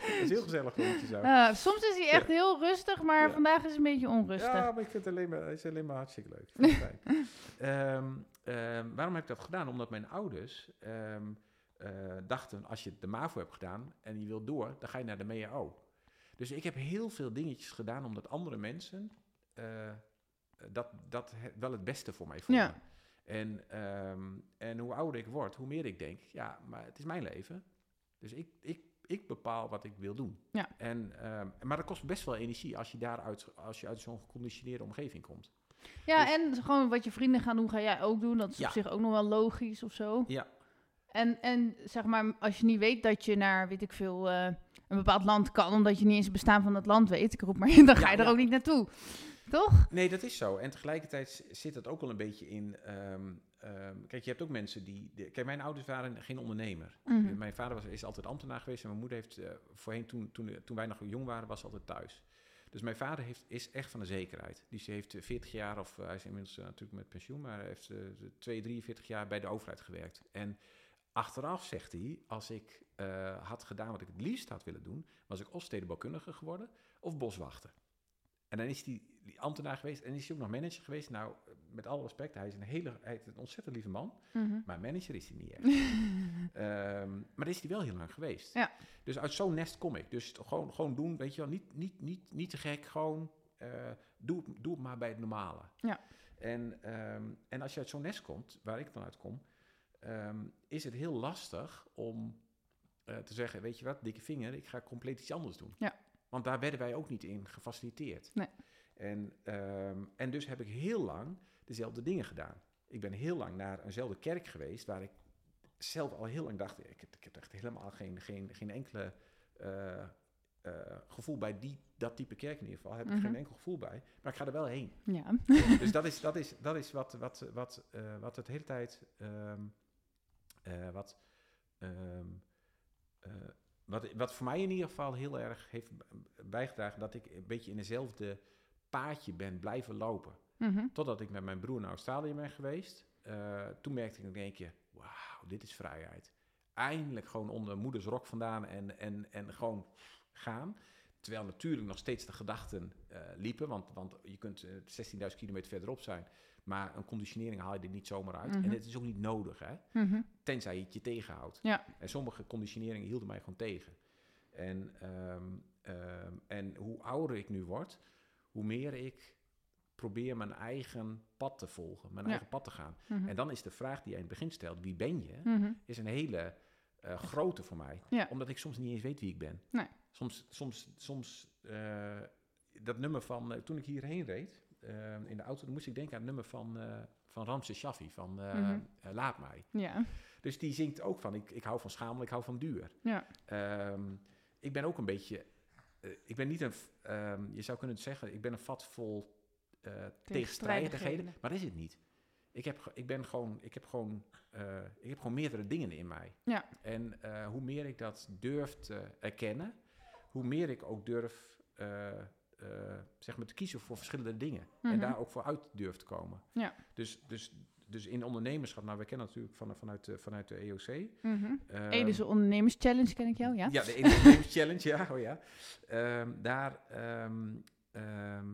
Het is heel gezellig hondje zo. Eh, soms is hij echt heel rustig, maar Ja. vandaag is hij een beetje onrustig. Ja, maar ik vind het alleen maar, het is alleen maar hartstikke leuk. Ehm, ehm, waarom heb ik dat gedaan? Omdat mijn ouders eh, dachten, als je de MAVO hebt gedaan en je wilt door, dan ga je naar de MEAO. Dus ik heb heel veel dingetjes gedaan omdat andere mensen eh, dat, dat wel het beste voor mij vonden. Ja. En, ehm, en hoe ouder ik word, hoe meer ik denk, ja, maar het is mijn leven. Dus ik, ik, ik bepaal wat ik wil doen. Ja. En, ehm, maar dat kost best wel energie als je, daaruit, als je uit zo'n geconditioneerde omgeving komt. Ja, Dus- en gewoon wat je vrienden gaan doen, ga jij ook doen. Dat is Ja. op zich ook nog wel logisch of zo. Ja. En, en zeg maar, als je niet weet dat je naar, weet ik veel, eh, een bepaald land kan, omdat je niet eens het bestaan van dat land weet, ik roep maar dan ga Ja, je er ook niet naartoe. Toch? Nee, dat is zo. En tegelijkertijd zit het ook wel een beetje in. ehm, ehm, kijk, je hebt ook mensen die. de- kijk, mijn ouders waren geen ondernemer. Mhm. Mijn vader was, is altijd ambtenaar geweest en mijn moeder heeft eh, voorheen, toen, toen, toen wij nog jong waren, was altijd thuis. Dus mijn vader heeft, is echt van de zekerheid. Dus hij heeft eh, 40 jaar, of eh, hij is inmiddels eh, natuurlijk met pensioen, maar hij heeft eh, 2, 43 jaar bij de overheid gewerkt. En achteraf zegt hij, als ik eh, had gedaan wat ik het liefst had willen doen, was ik of stedenbouwkundige geworden of boswachter. En dan is hij die ambtenaar geweest en is hij ook nog manager geweest. Nou, met alle respect, hij is een hele, hij is een ontzettend lieve man, Mhm. maar manager is hij niet echt. Ehm, maar is hij wel heel lang geweest. Ja. Dus uit zo'n nest kom ik. Dus gewoon, gewoon doen, weet je wel, niet, niet, niet, niet te gek, gewoon eh, doe, doe het maar bij het normale. Ja. En, ehm, en als je uit zo'n nest komt, waar ik dan uit kom, ehm, is het heel lastig om eh, te zeggen, weet je wat, dikke vinger, ik ga compleet iets anders doen. Ja. Want daar werden wij ook niet in gefaciliteerd. Nee. En, ehm, en dus heb ik heel lang dezelfde dingen gedaan. Ik ben heel lang naar eenzelfde kerk geweest, waar ik zelf al heel lang dacht, ik heb, ik heb echt helemaal geen, geen, geen enkele eh, eh, gevoel bij die, dat type kerk in ieder geval. Heb ik Mhm. geen enkel gevoel bij. Maar ik ga er wel heen. Ja. dus dat is, dat is, dat is wat, wat, wat, eh, wat het hele tijd. ehm, eh, wat, ehm, eh, wat, wat voor mij in ieder geval heel erg heeft bijgedragen dat ik een beetje in dezelfde paadje ben blijven lopen. Mhm. Totdat ik met mijn broer naar Australië ben geweest. Eh, toen merkte ik in één keer, wauw, dit is vrijheid. Eindelijk gewoon onder moeders rok vandaan en, en, en gewoon gaan. Terwijl natuurlijk nog steeds de gedachten eh, liepen. Want, want je kunt eh, 16.000 kilometer verderop zijn. Maar een conditionering haal je er niet zomaar uit. Mhm. En het is ook niet nodig, hè. Mhm. Tenzij je het je tegenhoudt. Ja. En sommige conditioneringen hielden mij gewoon tegen. En, ehm, ehm, en hoe ouder ik nu word, hoe meer ik probeer mijn eigen pad te volgen, mijn Ja. eigen pad te gaan. Mhm. En dan is de vraag die je in het begin stelt, wie ben je, Mhm. is een hele eh, grote voor mij. Ja. Omdat ik soms niet eens weet wie ik ben. Nee. Soms, soms, soms eh, dat nummer van, eh, toen ik hierheen reed, in de auto, dan moest ik denken aan het nummer van, van Ramses Shaffi, van Mhm. Laat mij. Ja. Dus die zingt ook van, ik, ik hou van schamel, ik hou van duur. Ja. Ehm, ik ben ook een beetje, ik ben niet een, ehm, je zou kunnen zeggen, ik ben een vat vol eh tegenstrijdigheden, maar dat is het niet. Ik heb, ik ben gewoon, ik heb gewoon, eh, ik heb gewoon meerdere dingen in mij. Ja. En eh, hoe meer ik dat durf te erkennen, hoe meer ik ook durf eh, eh, eh, zeg maar te kiezen voor verschillende dingen. Mhm. En daar ook voor uit durft te komen. Ja. Dus, dus, dus in ondernemerschap, nou we kennen natuurlijk van, vanuit, de, vanuit de EOC. Mhm. ehm, Edische Ondernemers Challenge ken ik jou, ja? ja, de Ondernemers Challenge, ja. Oh ja. Ehm, daar, ehm, ehm,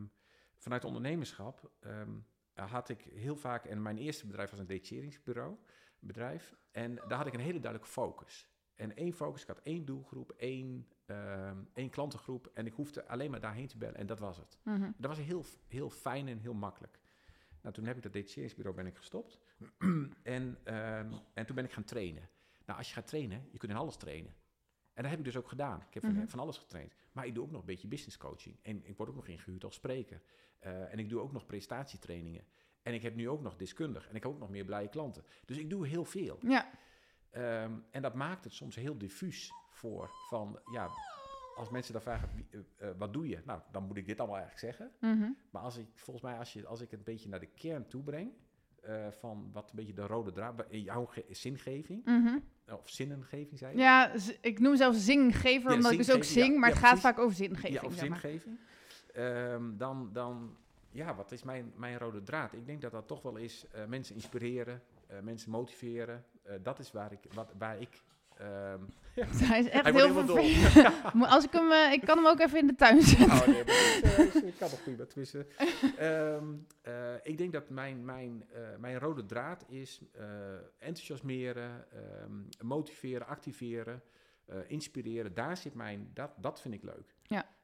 vanuit ondernemerschap, ehm, had ik heel vaak, en mijn eerste bedrijf was een detacheringsbureau, bedrijf, en daar had ik een hele duidelijke focus. En één focus, ik had één doelgroep, één, ehm, één klantengroep, en ik hoefde alleen maar daarheen te bellen, en dat was het. Mhm. Dat was heel, heel fijn en heel makkelijk. Nou, toen heb ik dat detacheringsbureau ben ik gestopt. en, ehm, en toen ben ik gaan trainen. Nou, als je gaat trainen, je kunt in alles trainen. En dat heb ik dus ook gedaan. Ik heb van- Mhm. van alles getraind. Maar ik doe ook nog een beetje business coaching. En ik word ook nog ingehuurd als spreker. Eh, en ik doe ook nog prestatietrainingen. En ik heb nu ook nog deskundig. En ik heb ook nog meer blije klanten. Dus ik doe heel veel. Ja, Ehm, en dat maakt het soms heel diffuus voor van, ja, als mensen dan vragen, wie- eh, eh, wat doe je? Nou, dan moet ik dit allemaal eigenlijk zeggen. Mhm. Maar als ik, volgens mij, als, je, als ik het een beetje naar de kern toe breng, eh, van wat een beetje de rode draad, jouw ge- zingeving, Mhm. of zinnengeving zei je? Ja, ik noem mezelf zinggever, Ja, omdat ik dus ook zing, ja. maar Ja, het gaat vaak over zingeving. Ja, of zingeving. Ehm, dan, dan, ja, wat is mijn, mijn rode draad? Ik denk dat dat toch wel is mensen inspireren, mensen motiveren. Dat is waar ik, wat, waar ik ehm, Hij is echt Hij heel vervelend. Als ik hem, eh, ik kan hem ook even in de tuin zetten. Oh, nee, dat is, eh, is- kan nog prima. Tenminste, ehm, eh, ik denk dat mijn, mijn, eh, mijn rode draad is eh, enthousiasmeren, ehm, motiveren, activeren, eh, inspireren. Daar zit mijn, dat, dat vind ik leuk.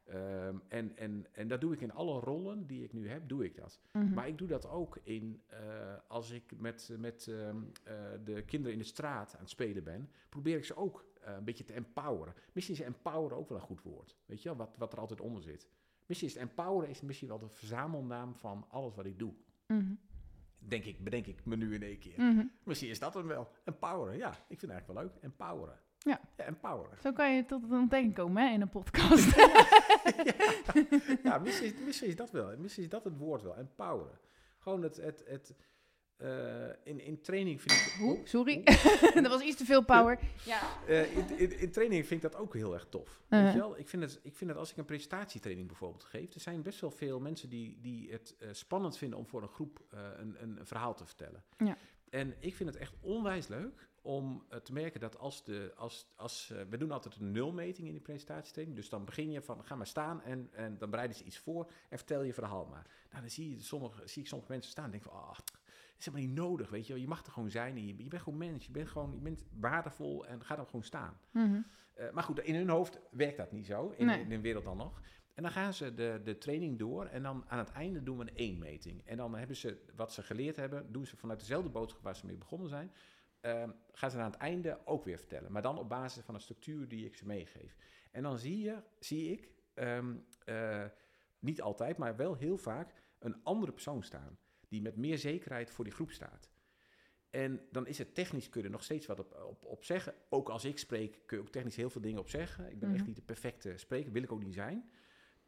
Ehm, en, en, en dat doe ik in alle rollen die ik nu heb, doe ik dat. Mhm. Maar ik doe dat ook in, eh, als ik met, met ehm, eh, de kinderen in de straat aan het spelen ben, probeer ik ze ook eh, een beetje te empoweren. Misschien is empoweren ook wel een goed woord, weet je wel, wat, wat er altijd onder zit. Misschien is empoweren is misschien wel de verzamelnaam van alles wat ik doe. Mhm. Denk ik, bedenk ik me nu in één keer. Mhm. Misschien is dat hem wel. Empoweren, ja. Ik vind het eigenlijk wel leuk. Empoweren. Ja. Ja, empoweren. Zo kan je tot een ontdekking komen hè, in een podcast. ja, misschien, is- misschien is dat wel. Misschien is dat het woord wel. Empoweren. Gewoon het, het, het eh, in, in training vind ik... Oeh, sorry. oeh. dat was iets te veel power. Ja. Eh, in, in, in training vind ik dat ook heel erg tof. Uh-huh. Weet je wel? Ik, vind het, ik vind het als ik een presentatietraining bijvoorbeeld geef, er zijn best wel veel mensen die, die het eh, spannend vinden om voor een groep een, een verhaal te vertellen. Ja. En ik vind het echt onwijs leuk om eh, te merken dat als de, als, als, eh, we doen altijd een nulmeting in die presentatietraining. Dus dan begin je van, ga maar staan en, en dan bereiden ze iets voor en vertel je verhaal maar. Nou, dan zie, je sommige, zie ik sommige mensen staan en denk van, ah, het is helemaal niet nodig, weet je. Je mag er gewoon zijn en je, je bent gewoon mens, je bent gewoon, je bent waardevol en ga dan gewoon staan. Mhm. Eh, maar goed, in hun hoofd werkt dat niet zo, in, Nee. in de wereld dan nog. En dan gaan ze de, de training door en dan aan het einde doen we een één-meting. En dan hebben ze wat ze geleerd hebben, doen ze vanuit dezelfde boodschap waar ze mee begonnen zijn. Ehm, gaan ze aan het einde ook weer vertellen. Maar dan op basis van een structuur die ik ze meegeef. En dan zie, je, zie ik, ehm, eh, niet altijd, maar wel heel vaak, een andere persoon staan. Die met meer zekerheid voor die groep staat. En dan is het technisch kun je er nog steeds wat op, op, op zeggen. Ook als ik spreek kun je ook technisch heel veel dingen op zeggen. Ik ben Mhm. echt niet de perfecte spreker, wil ik ook niet zijn.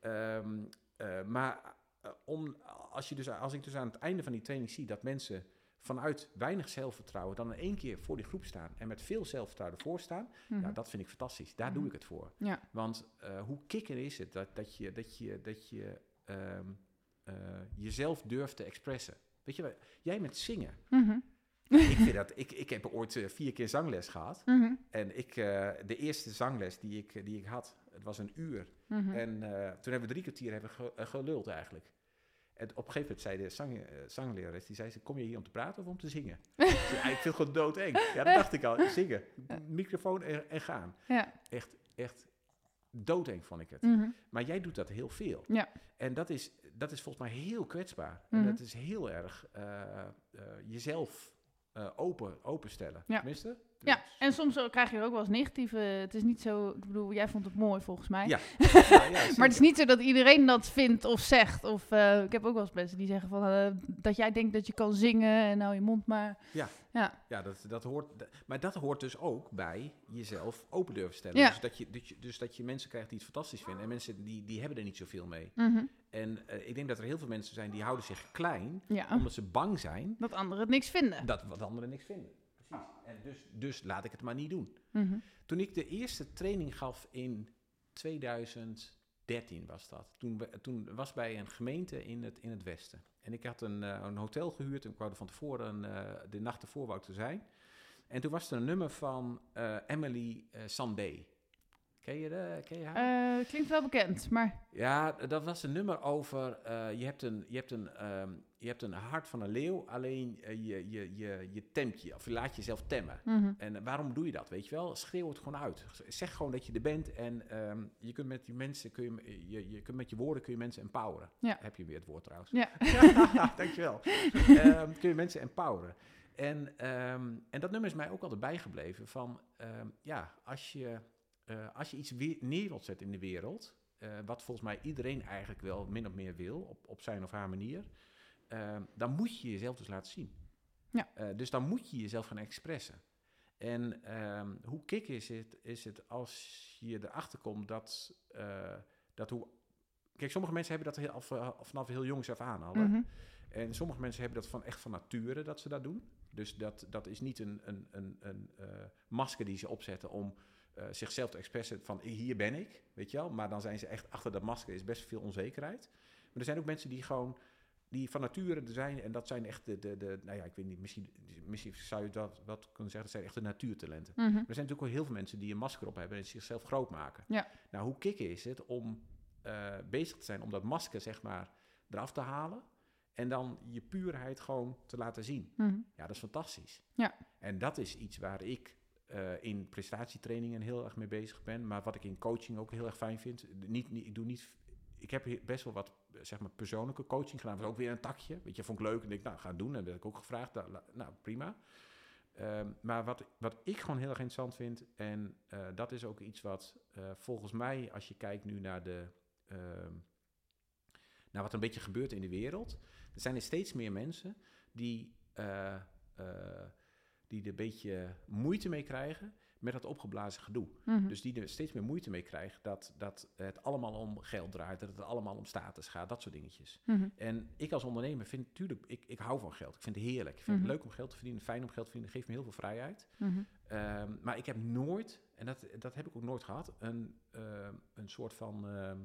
Ehm, eh, maar eh, om, als, je dus, als ik dus aan het einde van die training zie dat mensen vanuit weinig zelfvertrouwen dan in één keer voor die groep staan en met veel zelfvertrouwen ervoor staan, Mhm. ja, dat vind ik fantastisch. Daar doe Mhm. ik het voor. Ja. Want eh, hoe kikker is het dat, dat je, dat je, dat je ehm, eh, jezelf durft te expressen? Weet je, jij met zingen. Mhm. ik, vind dat, ik, ik heb ooit eh, vier keer zangles gehad. Mhm. En ik, de eerste zangles die ik, die ik had, het was een uur. Mhm. En toen hebben we drie kwartier hebben ge- geluld eigenlijk. En op een gegeven moment zei de zang, eh, zanglerares, die zei, ze, kom je hier om te praten of om te zingen? ik, zei, "Ah, ik vind het gewoon doodeng. Ja, dat dacht ik al, zingen. Microfoon en, en gaan. Ja. Echt, echt doodeng vond ik het. Mhm. Maar jij doet dat heel veel. Ja. En dat is, dat is volgens mij heel kwetsbaar. Mhm. En dat is heel erg eh, eh, jezelf eh, open, openstellen. Ja. Tenminste. Ja, Dus- en soms krijg je ook wel eens negatieve. Het is niet zo. Ik bedoel, jij vond het mooi volgens mij. Ja. Ja, ja, Maar het is niet zo dat iedereen dat vindt of zegt. Of eh, ik heb ook wel eens mensen die zeggen van eh, dat jij denkt dat je kan zingen en nou je mond maar. Ja. Ja. Ja, dat, dat hoort, maar dat hoort dus ook bij jezelf open durven stellen. Ja. Dus, dat je, dat je, dus dat je mensen krijgt die het fantastisch vinden. En mensen die, die hebben er niet zoveel mee. Mhm. En eh, ik denk dat er heel veel mensen zijn die houden zich klein. Ja. Omdat ze bang zijn Dat anderen het niks vinden. dat wat anderen niks vinden. Precies. En dus, dus laat ik het maar niet doen. Mhm. Toen ik de eerste training gaf in 2000, 13 was dat. Toen, toen was bij een gemeente in het, in het westen. En ik had een, eh, een hotel gehuurd en ik wou er van tevoren eh, de nacht ervoor wou ik er zijn. En toen was er een nummer van Emily Sandé. Ken je, de, ken je haar? Eh, klinkt wel bekend, maar... Ja, dat was een nummer over. eh, je, hebt een, je, hebt een, ehm, je hebt een hart van een leeuw, alleen eh, je, je, je, je temt je, of je laat jezelf temmen. mhm. En waarom doe je dat? Weet je wel? Schreeuw het gewoon uit. Zeg gewoon dat je er bent en ehm, je kunt met die mensen, kun je, je, je kunt met je woorden kun je mensen empoweren. Ja. Heb je weer het woord trouwens. Ja. Dankjewel. Ehm, kun je mensen empoweren. En, en dat nummer is mij ook altijd bijgebleven van, ja, als je, eh, als je iets weer neer wilt zetten in de wereld, eh, wat volgens mij iedereen eigenlijk wel min of meer wil, op, op zijn of haar manier, ehm, dan moet je jezelf dus laten zien. Ja. Eh, dus dan moet je jezelf gaan expressen. En ehm, hoe kick is het, is het als je erachter komt dat, eh, dat hoe... Kijk, sommige mensen hebben dat heel, af, eh, vanaf heel jongs af aan al. Mhm. En sommige mensen hebben dat van echt van nature dat ze dat doen. Dus dat, dat is niet een, een, een, een eh, masker die ze opzetten om eh, zichzelf te expressen van hier ben ik, weet je wel. Maar dan zijn ze echt achter dat masker is best veel onzekerheid. Maar er zijn ook mensen die gewoon die van nature er zijn en dat zijn echt de, de, de nou ja, ik weet niet, misschien, misschien zou je dat wat kunnen zeggen, dat zijn echt de natuurtalenten. Mhm. Er zijn natuurlijk wel heel veel mensen die een masker op hebben en zichzelf groot maken. Ja. Nou, hoe kicken is het om eh, bezig te zijn om dat masker, zeg maar, eraf te halen en dan je puurheid gewoon te laten zien? Mhm. Ja, dat is fantastisch. Ja. En dat is iets waar ik eh, in prestatietrainingen heel erg mee bezig ben, maar wat ik in coaching ook heel erg fijn vind. Niet, niet, ik doe niet. Ik heb best wel wat zeg maar, persoonlijke coaching gedaan. Was ook weer een takje. Weet je, vond ik leuk. En ik, nou, ga het doen. En heb ik ook gevraagd. Nou, nou prima. Ehm, maar wat, wat ik gewoon heel erg interessant vind, en eh, dat is ook iets wat eh, volgens mij, als je kijkt nu naar, de, ehm, naar wat een beetje gebeurt in de wereld, er zijn er steeds meer mensen die, die er een beetje moeite mee krijgen met dat opgeblazen gedoe. Mhm. Dus die er steeds meer moeite mee krijgen dat, dat het allemaal om geld draait, dat het allemaal om status gaat, dat soort dingetjes. Mhm. En ik als ondernemer vind natuurlijk, ik, ik hou van geld. Ik vind het heerlijk. Ik vind Mhm. het leuk om geld te verdienen, fijn om geld te verdienen, geeft me heel veel vrijheid. Mhm. Ehm, maar ik heb nooit, en dat, dat heb ik ook nooit gehad, een, ehm, een soort van. ehm,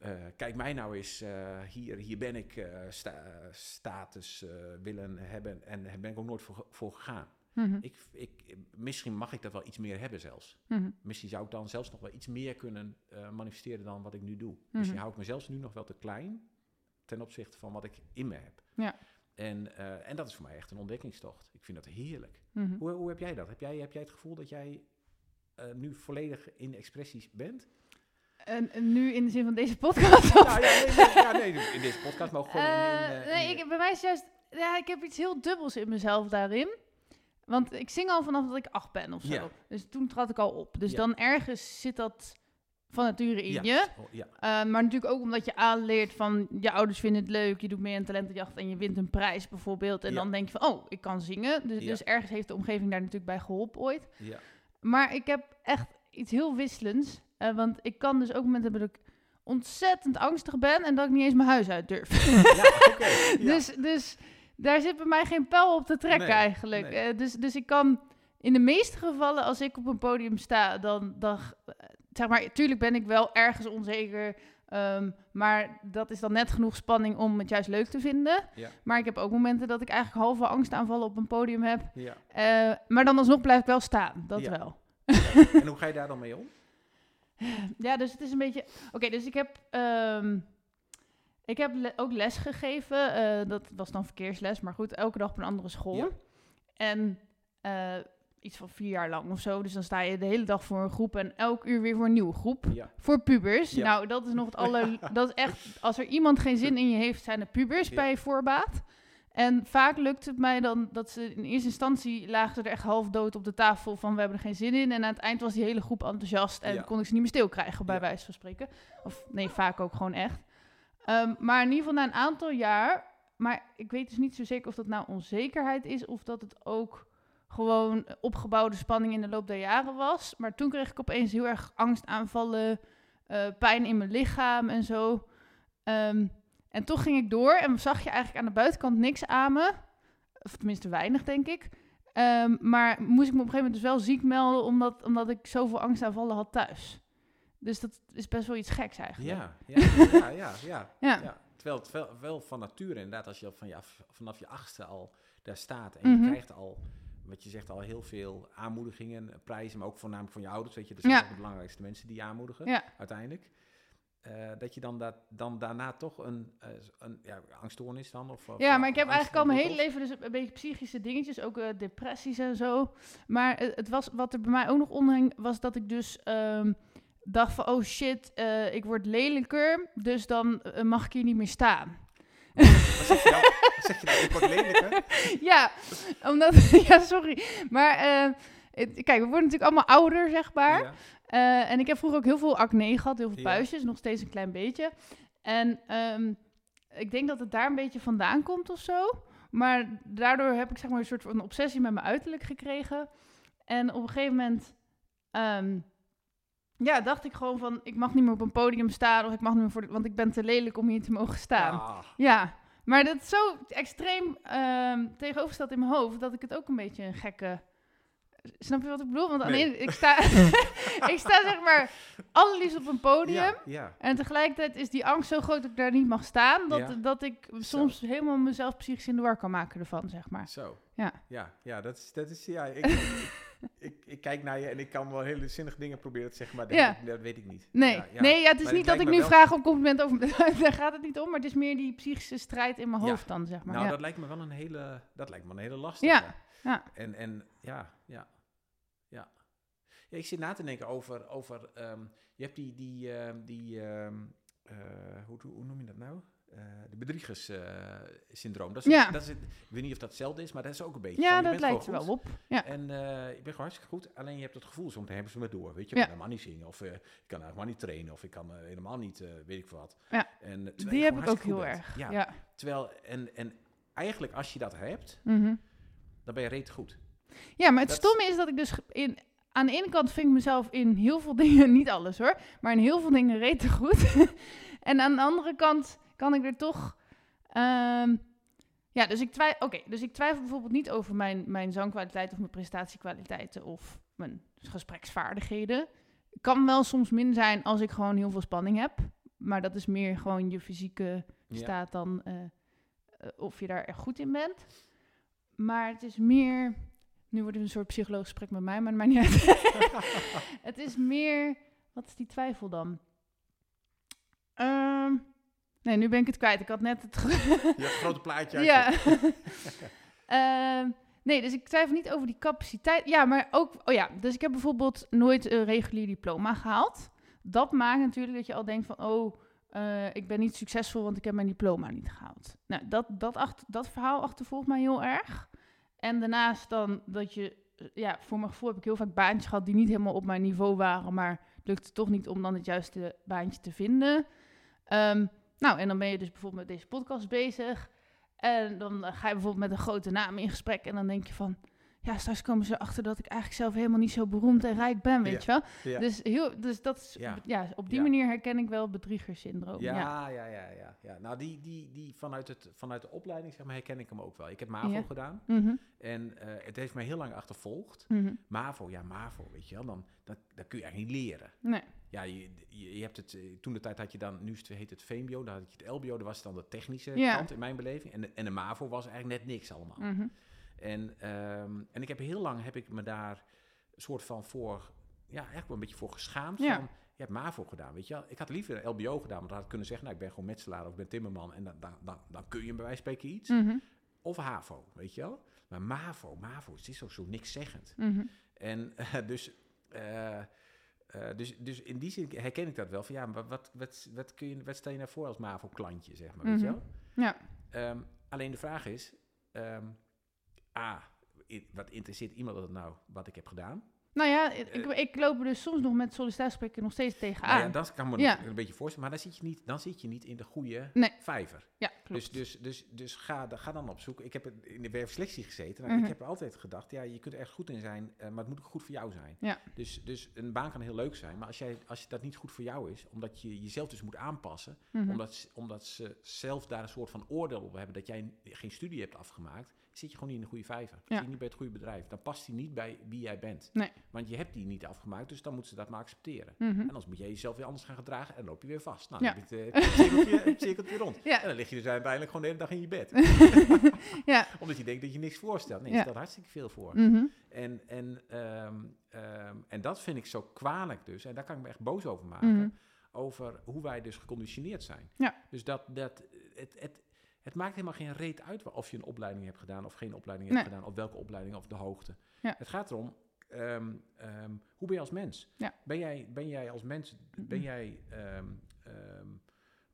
eh, kijk mij nou eens, eh, hier, hier ben ik eh, sta- status willen hebben en daar ben ik ook nooit voor, voor gegaan. Mhm. Ik, ik, misschien mag ik dat wel iets meer hebben zelfs. Mhm. Misschien zou ik dan zelfs nog wel iets meer kunnen manifesteren dan wat ik nu doe. Mhm. Misschien hou ik mezelf nu nog wel te klein ten opzichte van wat ik in me heb. Ja. En, en dat is voor mij echt een ontdekkingstocht. Ik vind dat heerlijk. Hoe, hoe heb jij dat? Heb jij, heb jij het gevoel dat jij nu volledig in expressies bent? En, en nu in de zin van deze podcast? Nou ja, nee, ja, nee, in deze podcast, maar ook gewoon in... in, Eh, eh, nee, ik, bij mij is juist... Ja, ik heb iets heel dubbels in mezelf daarin. Want ik zing al vanaf dat ik acht ben of zo. Ja. Dus toen trad ik al op. Dus Ja. dan ergens zit dat van nature in ja, je. oh, Uh, maar natuurlijk ook omdat je aanleert van je ouders vinden het leuk, je doet meer een talentenjacht en je wint een prijs bijvoorbeeld. En dan denk je van, oh, ik kan zingen. Dus, dus ergens heeft de omgeving daar natuurlijk bij geholpen ooit. ja. Maar ik heb echt iets heel wisselends. Eh, want ik kan dus ook momenten hebben dat ik ontzettend angstig ben en dat ik niet eens mijn huis uit durf. ja. Dus, dus daar zit bij mij geen pijl op te trekken Nee, eigenlijk. nee. Eh, dus, dus ik kan in de meeste gevallen, als ik op een podium sta, dan, dan eh, zeg maar, tuurlijk ben ik wel ergens onzeker. ehm, maar dat is dan net genoeg spanning om het juist leuk te vinden. Ja. Maar ik heb ook momenten dat ik eigenlijk halve angstaanvallen op een podium heb. ja. Maar dan alsnog blijf ik wel staan. Dat Ja. wel. En hoe ga je daar dan mee om? Ja, dus het is een beetje. Oké, dus ik heb. ehm, ik heb le- ook les gegeven. eh, dat was dan verkeersles, maar goed, elke dag op een andere school. Ja. En eh, iets van vier jaar lang of zo. Dus dan sta je de hele dag voor een groep en elk uur weer voor een nieuwe groep. Ja. Voor pubers. Ja. Nou, dat is nog het aller. dat is echt. Als er iemand geen zin in je heeft, zijn de pubers bij voorbaat. En vaak lukt het mij dan dat ze in eerste instantie lagen ze er echt half dood op de tafel van we hebben er geen zin in. En aan het eind was die hele groep enthousiast en Ja. kon ik ze niet meer stil krijgen, bij Ja. wijze van spreken. Of nee, vaak ook gewoon echt. Ehm, maar in ieder geval na een aantal jaar, maar ik weet dus niet zo zeker of dat nou onzekerheid is of dat het ook gewoon opgebouwde spanning in de loop der jaren was. Maar toen kreeg ik opeens heel erg angstaanvallen, eh pijn in mijn lichaam en zo. Ehm, en toch ging ik door en zag je eigenlijk aan de buitenkant niks aan me. Of tenminste weinig, denk ik. Ehm, maar moest ik me op een gegeven moment dus wel ziek melden, omdat, omdat ik zoveel angstaanvallen had thuis. Dus dat is best wel iets geks eigenlijk. Ja, ja, ja, ja, ja, Ja. ja. Terwijl het wel, wel van nature inderdaad, als je van je vanaf je achtste al daar staat en Mhm. je krijgt al, wat je zegt, al heel veel aanmoedigingen, prijzen, maar ook voornamelijk van je ouders, weet je, dat zijn de belangrijkste mensen die je aanmoedigen, Ja. uiteindelijk. Eh, dat je dan, dat, dan daarna toch een, eh, een ja, angststoornis dan? Of, of Ja, maar ik heb eigenlijk al mijn hele leven dus een beetje psychische dingetjes, ook eh, depressies en zo. Maar het, het was, wat er bij mij ook nog onderhing, was dat ik dus ehm, dacht van, oh shit, ik word lelijker, dus dan mag ik hier niet meer staan. Wat zeg je nou? Wat zeg je nou? Ik word lelijker? ja, omdat, ja, sorry. Maar kijk, we worden natuurlijk allemaal ouder, zeg maar. Ja. Eh, en ik heb vroeger ook heel veel acne gehad, heel veel Ja. puistjes, nog steeds een klein beetje. En ehm, ik denk dat het daar een beetje vandaan komt of zo. Maar daardoor heb ik zeg maar een soort van obsessie met mijn uiterlijk gekregen. En op een gegeven moment ehm, ja, dacht ik gewoon van... ik mag niet meer op een podium staan of ik mag niet meer voor... de- want ik ben te lelijk om hier te mogen staan. Ah, Ja, maar dat is zo extreem ehm tegenovergesteld in mijn hoofd... dat ik het ook een beetje een gekke... Snap je wat ik bedoel? Want Nee. ik sta, ik sta zeg maar allerliefst op een podium. ja, ja. En tegelijkertijd is die angst zo groot dat ik daar niet mag staan. Dat, Ja. dat ik soms helemaal mezelf psychisch in de war kan maken ervan, zeg maar. Zo. Ja. Ja, ja, dat is, dat is ja, ik, ik, ik kijk naar je en ik kan wel hele zinnige dingen proberen te zeggen, maar dat, Ja. dat weet ik niet. Nee, Ja, ja. nee ja, het is Maar niet dat ik nu wel- vraag om compliment over... daar gaat het niet om, maar het is meer die psychische strijd in mijn hoofd dan, zeg maar. Nou, dat lijkt me wel een hele, dat lijkt me een hele lastige. Ja, ja. En, en ja, ja, ja. Ja, ik zit na te denken over, over ehm, je hebt die, die, ehm, die ehm, eh, hoe, hoe, noem je dat nou? Eh, de bedriegerssyndroom. dat is, Ja. dat is, het- ik weet niet of dat hetzelfde is, maar dat is ook een beetje. ja, van, dat lijkt er wel op. Ja. En eh ik ben gewoon hartstikke goed, alleen je hebt het gevoel, soms hebben ze me door. Weet je, ik Ja. kan helemaal niet zingen, of ik kan helemaal niet trainen, of ik kan helemaal niet, weet ik veel wat. Ja. En, Die heb ik ook heel bent. erg. Ja. Terwijl, en, en eigenlijk als je dat hebt, Mhm. Dan ben je reet goed. Ja, maar het Dat- stomme is dat ik dus in, aan de ene kant vind ik mezelf in heel veel dingen, niet alles hoor, maar in heel veel dingen rete goed. en aan de andere kant kan ik er toch. ehm, ja, dus ik, twijfel, oké, dus ik twijfel bijvoorbeeld niet over mijn, mijn zangkwaliteit of mijn prestatiekwaliteiten of mijn gespreksvaardigheden. Het kan wel soms min zijn als ik gewoon heel veel spanning heb. Maar dat is meer gewoon je fysieke Ja. staat dan eh, eh, of je daar echt goed in bent. Maar het is meer. Nu wordt het een soort psychologisch gesprek met mij, maar het maakt niet uit. het is meer. Wat is die twijfel dan? Ehm, nee, nu ben ik het kwijt. Ik had net het. grote plaatje. ja. Ehm, nee, dus ik twijfel niet over die capaciteit. Ja, maar ook. Oh ja, dus ik heb bijvoorbeeld nooit een regulier diploma gehaald. Dat maakt natuurlijk dat je al denkt van. Oh, eh, ik ben niet succesvol, want ik heb mijn diploma niet gehaald. Nou, dat, dat, achter, dat verhaal achtervolgt mij heel erg. En daarnaast dan dat je, eh, ja, voor mijn gevoel heb ik heel vaak baantjes gehad die niet helemaal op mijn niveau waren, maar het lukte toch niet om dan het juiste baantje te vinden. Ehm, nou, en dan ben je dus bijvoorbeeld met deze podcast bezig. En dan eh, ga je bijvoorbeeld met een grote naam in gesprek en dan denk je van, ja, straks komen ze erachter dat ik eigenlijk zelf helemaal niet zo beroemd en rijk ben, weet Ja. je wel. Ja. Dus, heel, dus dat is, Ja. ja. op die manier herken ik wel het bedriegersyndroom. Ja, Ja. ja, ja, ja. Nou, die, die, die vanuit, het, vanuit de opleiding, zeg maar, herken ik hem ook wel. Ik heb MAVO gedaan Mhm, en eh, het heeft mij heel lang achtervolgd. mhm. MAVO, ja, MAVO, weet je wel, dan, dat, dat kun je eigenlijk niet leren. Nee. Ja, je, je, hebt het, eh, toen de tijd had je dan, nu het, heet het VMBO, dan had je het LBO, dat was dan de technische kant in mijn beleving. En de, en de MAVO was eigenlijk net niks allemaal. Mhm. En, ehm, en ik heb heel lang heb ik me daar een soort van voor, ja, eigenlijk wel een beetje voor geschaamd. Ja. Van, je hebt MAVO gedaan, weet je wel. Ik had liever een LBO gedaan, want dan had ik kunnen zeggen, nou, ik ben gewoon metselaar of ik ben timmerman. En dan, dan, dan, dan kun je bij wijze van spreken iets. Mhm, Of HAVO, weet je wel. Maar MAVO, MAVO, het is ook zo niks zeggend. mhm. En eh, dus, eh, eh, dus, dus in die zin herken ik dat wel. Van ja, maar wat, wat, wat, kun je, wat stel je nou voor als MAVO-klantje, zeg maar, weet je Mhm. wel? Ja. Ehm, alleen de vraag is, ehm, A, wat interesseert iemand dat nou, wat ik heb gedaan? Nou ja, ik, ik loop er dus soms nog met sollicitatiegesprekken nog steeds tegenaan. Nou ja, dat kan me Ja. een beetje voorstellen, maar dan zit je niet, dan zit je niet in de goede Nee. vijver. Ja, klopt. Dus, dus, dus, dus ga, ga dan op zoek. Ik heb in de werkselectie gezeten. Nou, Mhm. Ik heb altijd gedacht, ja, je kunt er echt goed in zijn, eh, maar het moet ook goed voor jou zijn. Ja. Dus, dus een baan kan heel leuk zijn, maar als, jij, als dat niet goed voor jou is, omdat je jezelf dus moet aanpassen, Mhm. omdat, omdat ze zelf daar een soort van oordeel op hebben dat jij geen studie hebt afgemaakt, zit je gewoon niet in de goede vijver. Ja. Zit je niet bij het goede bedrijf. Dan past hij niet bij wie jij bent. Nee. Want je hebt die niet afgemaakt, dus dan moeten ze dat maar accepteren. Mhm. En anders moet je jezelf weer anders gaan gedragen en loop je weer vast. Nou, Ja. dan heb het, eh, het cirkeltje, cirkeltje rond. Ja. En dan lig je dus uiteindelijk gewoon de hele dag in je bed. Ja. Omdat je denkt dat je niks voorstelt. Nee, je stelt hartstikke veel voor. Mhm. En, en, ehm, ehm, en dat vind ik zo kwalijk dus. En daar kan ik me echt boos over maken. Mhm. Over hoe wij dus geconditioneerd zijn. Ja. Dus dat, dat het, het, het maakt helemaal geen reet uit of je een opleiding hebt gedaan of geen opleiding hebt Nee. gedaan. Of welke opleiding of de hoogte. Ja. Het gaat erom, ehm, ehm, hoe ben je als mens? Ja. Ben, jij, ben jij als mens, ben jij, ehm,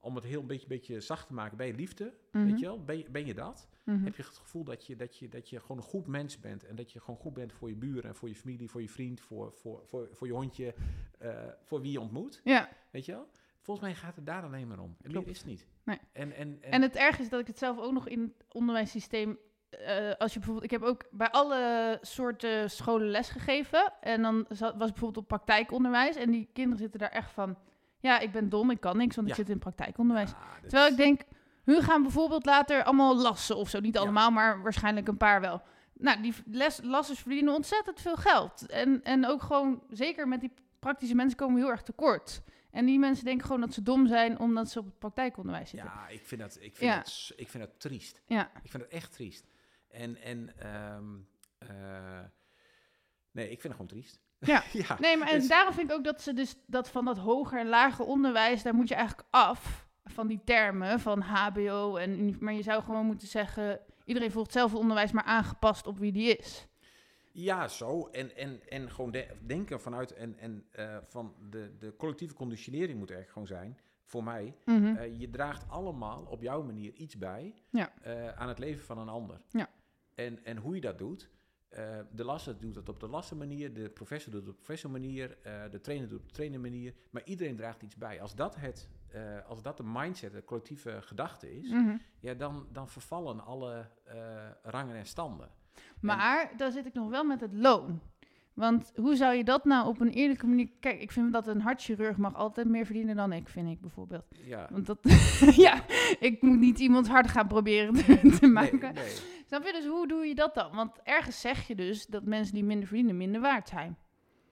om het heel een beetje, beetje zacht te maken, ben je liefde? Weet je wel? Ben je, ben je dat? Mhm. Heb je het gevoel dat je, dat, je, dat je gewoon een goed mens bent en dat je gewoon goed bent voor je buren en voor je familie, voor je vriend, voor, voor, voor, voor je hondje, eh, voor wie je ontmoet? Ja, Weet je wel? Volgens mij gaat het daar alleen maar om. En meer is het niet. Nee. En, en, en, En het erg is dat ik het zelf ook nog in het onderwijssysteem. eh, als je bijvoorbeeld, ik heb ook bij alle soorten scholen lesgegeven. En dan zat, was bijvoorbeeld op praktijkonderwijs. En die kinderen zitten daar echt van. Ja, ik ben dom, ik kan niks, want ik zit in praktijkonderwijs. Ja, Terwijl is- ik denk, hun gaan bijvoorbeeld later allemaal lassen of zo. Niet Ja. allemaal, maar waarschijnlijk een paar wel. Nou, die les, lassers verdienen ontzettend veel geld. En, en ook gewoon, zeker met die praktische mensen komen we heel erg tekort. En die mensen denken gewoon dat ze dom zijn omdat ze op het praktijkonderwijs zitten. Ja, ik vind dat, ik vind Ja. dat, ik vind dat triest. Ja. Ik vind het echt triest. En, en ehm, eh, nee, ik vind het gewoon triest. Ja. ja. Nee, maar en Dus- daarom vind ik ook dat ze dus dat van dat hoger en lager onderwijs, daar moet je eigenlijk af van die termen van HBO en maar je zou gewoon moeten zeggen iedereen volgt hetzelfde onderwijs, maar aangepast op wie die is. Ja, zo. En, en, en gewoon de- denken vanuit en, en eh, van de, de collectieve conditionering moet er gewoon zijn, voor mij. Mhm. Eh, je draagt allemaal op jouw manier iets bij Ja. eh, aan het leven van een ander. Ja. En, en hoe je dat doet. de lasser doet het op de lasser manier, de professor doet het op de professor manier, de trainer doet het op de trainer manier. Maar iedereen draagt iets bij. Als dat, het, als dat de mindset, de collectieve gedachte is, Mhm. ja, dan, dan vervallen alle rangen en standen. Maar daar zit ik nog wel met het loon. Want hoe zou je dat nou op een eerlijke manier... Kijk, ik vind dat een hartchirurg mag altijd meer verdienen dan ik, vind ik bijvoorbeeld. Ja. Want dat... ja, ik moet niet iemands hart gaan proberen te, te maken. Nee, nee. Snap je? Dus hoe doe je dat dan? Want ergens zeg je dus dat mensen die minder verdienen minder waard zijn.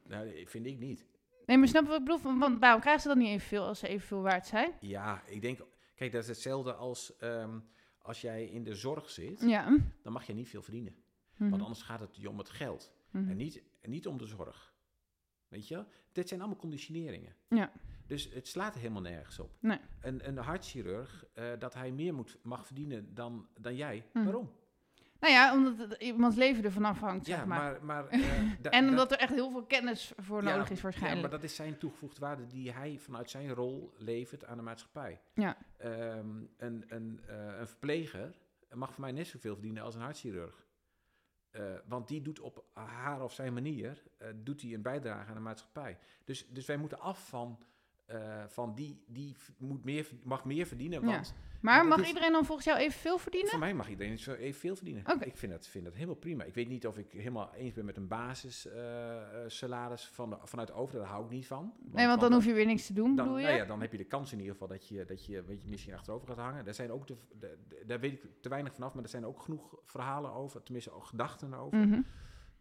Nou, vind ik niet. Nee, maar snap je wat ik bedoel? Want- Want waarom krijgen ze dan niet evenveel als ze evenveel waard zijn? Ja, ik denk, kijk, dat is hetzelfde als ehm, als jij in de zorg zit, Ja. dan mag je niet veel verdienen. Mhm. Want anders gaat het je om het geld Mhm. en, niet, en niet om de zorg. Weet je? Dit zijn allemaal conditioneringen. Ja. Dus het slaat helemaal nergens op. Nee. Een, een hartchirurg, eh, dat hij meer moet, mag verdienen dan, dan jij. Mhm. Waarom? Nou ja, omdat iemands leven ervan afhangt, Ja, zeg maar. maar... maar eh, en da- omdat er echt heel veel kennis voor Ja, nodig is Ja, waarschijnlijk. maar dat is zijn toegevoegde waarde die hij vanuit zijn rol levert aan de maatschappij. Ja. Ehm, een, een, eh, een verpleger mag voor mij net zoveel verdienen als een hartchirurg. Eh, want die doet op haar of zijn manier eh, doet hij een bijdrage aan de maatschappij. Dus, dus wij moeten af van, eh, van die, die moet meer, mag meer verdienen. Ja. Want maar dat mag iedereen dan volgens jou evenveel verdienen? voor mij mag iedereen evenveel verdienen. Ik vind dat, vind dat helemaal prima. Ik weet niet of ik helemaal eens ben met een basis eh, eh, salaris van de, vanuit de overheid. Daar hou ik niet van. nee, want dan hoef je weer niks te doen, dan, bedoel je? nou ja, dan heb je de kans in ieder geval dat je, dat je, weet je misschien achterover gaat hangen. Daar zijn ook de, de- de- daar weet ik te weinig vanaf, maar er zijn ook genoeg verhalen over, tenminste ook gedachten over. Mhm.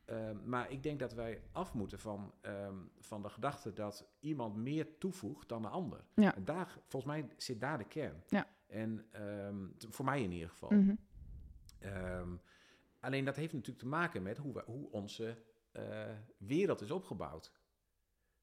Ehm, maar ik denk dat wij af moeten van, ehm, van de gedachte dat iemand meer toevoegt dan de ander. Ja. En daar, volgens mij zit daar de kern. Ja. En ehm, voor mij in ieder geval. Mhm. Alleen dat heeft natuurlijk te maken met hoe, we, hoe onze eh, wereld is opgebouwd.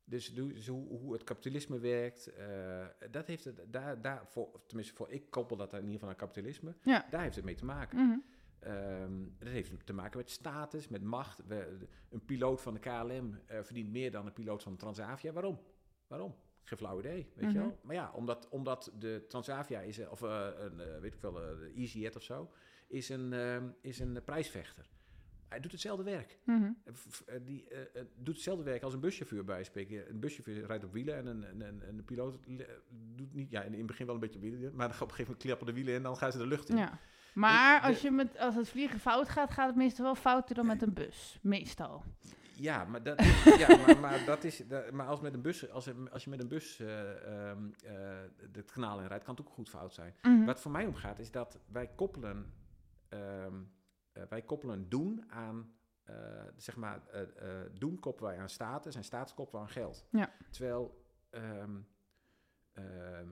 Dus, dus hoe, hoe het kapitalisme werkt, eh, dat heeft het daar, daar voor, tenminste voor ik koppel dat in ieder geval aan kapitalisme, Ja. daar heeft het mee te maken. Mhm. Ehm, dat heeft te maken met status, met macht. We- een piloot van de KLM eh, verdient meer dan een piloot van Transavia. Waarom? Waarom? Geen flauw idee, weet je Mhm. wel. Maar ja, omdat, omdat de Transavia is, eh, of eh, een, weet ik wel, de EasyJet of zo, is een, ehm, is een prijsvechter. Hij doet hetzelfde werk. Eh, Die doet hetzelfde werk als een buschauffeur bij spreken. Een buschauffeur rijdt op wielen en een, een, een, een piloot doet niet, ja, in, het begin wel een beetje op wielen, maar dan op een gegeven moment klappen de wielen en dan gaan ze de lucht in. Ja. Maar als, je met, als het vliegen fout gaat, gaat het meestal wel fouter dan met een bus. Meestal. Ja, maar dat, ja, maar, maar dat is, dat- maar als, met een bus, als, als je met een bus ehm, eh, het kanaal in rijdt, kan het ook goed fout zijn. Mhm. Wat voor mij omgaat, is dat wij koppelen, eh, wij koppelen doen aan eh, zeg maar, eh, doen koppelen wij aan status en status koppelen we aan geld. Ja. Terwijl, ehm, ehm,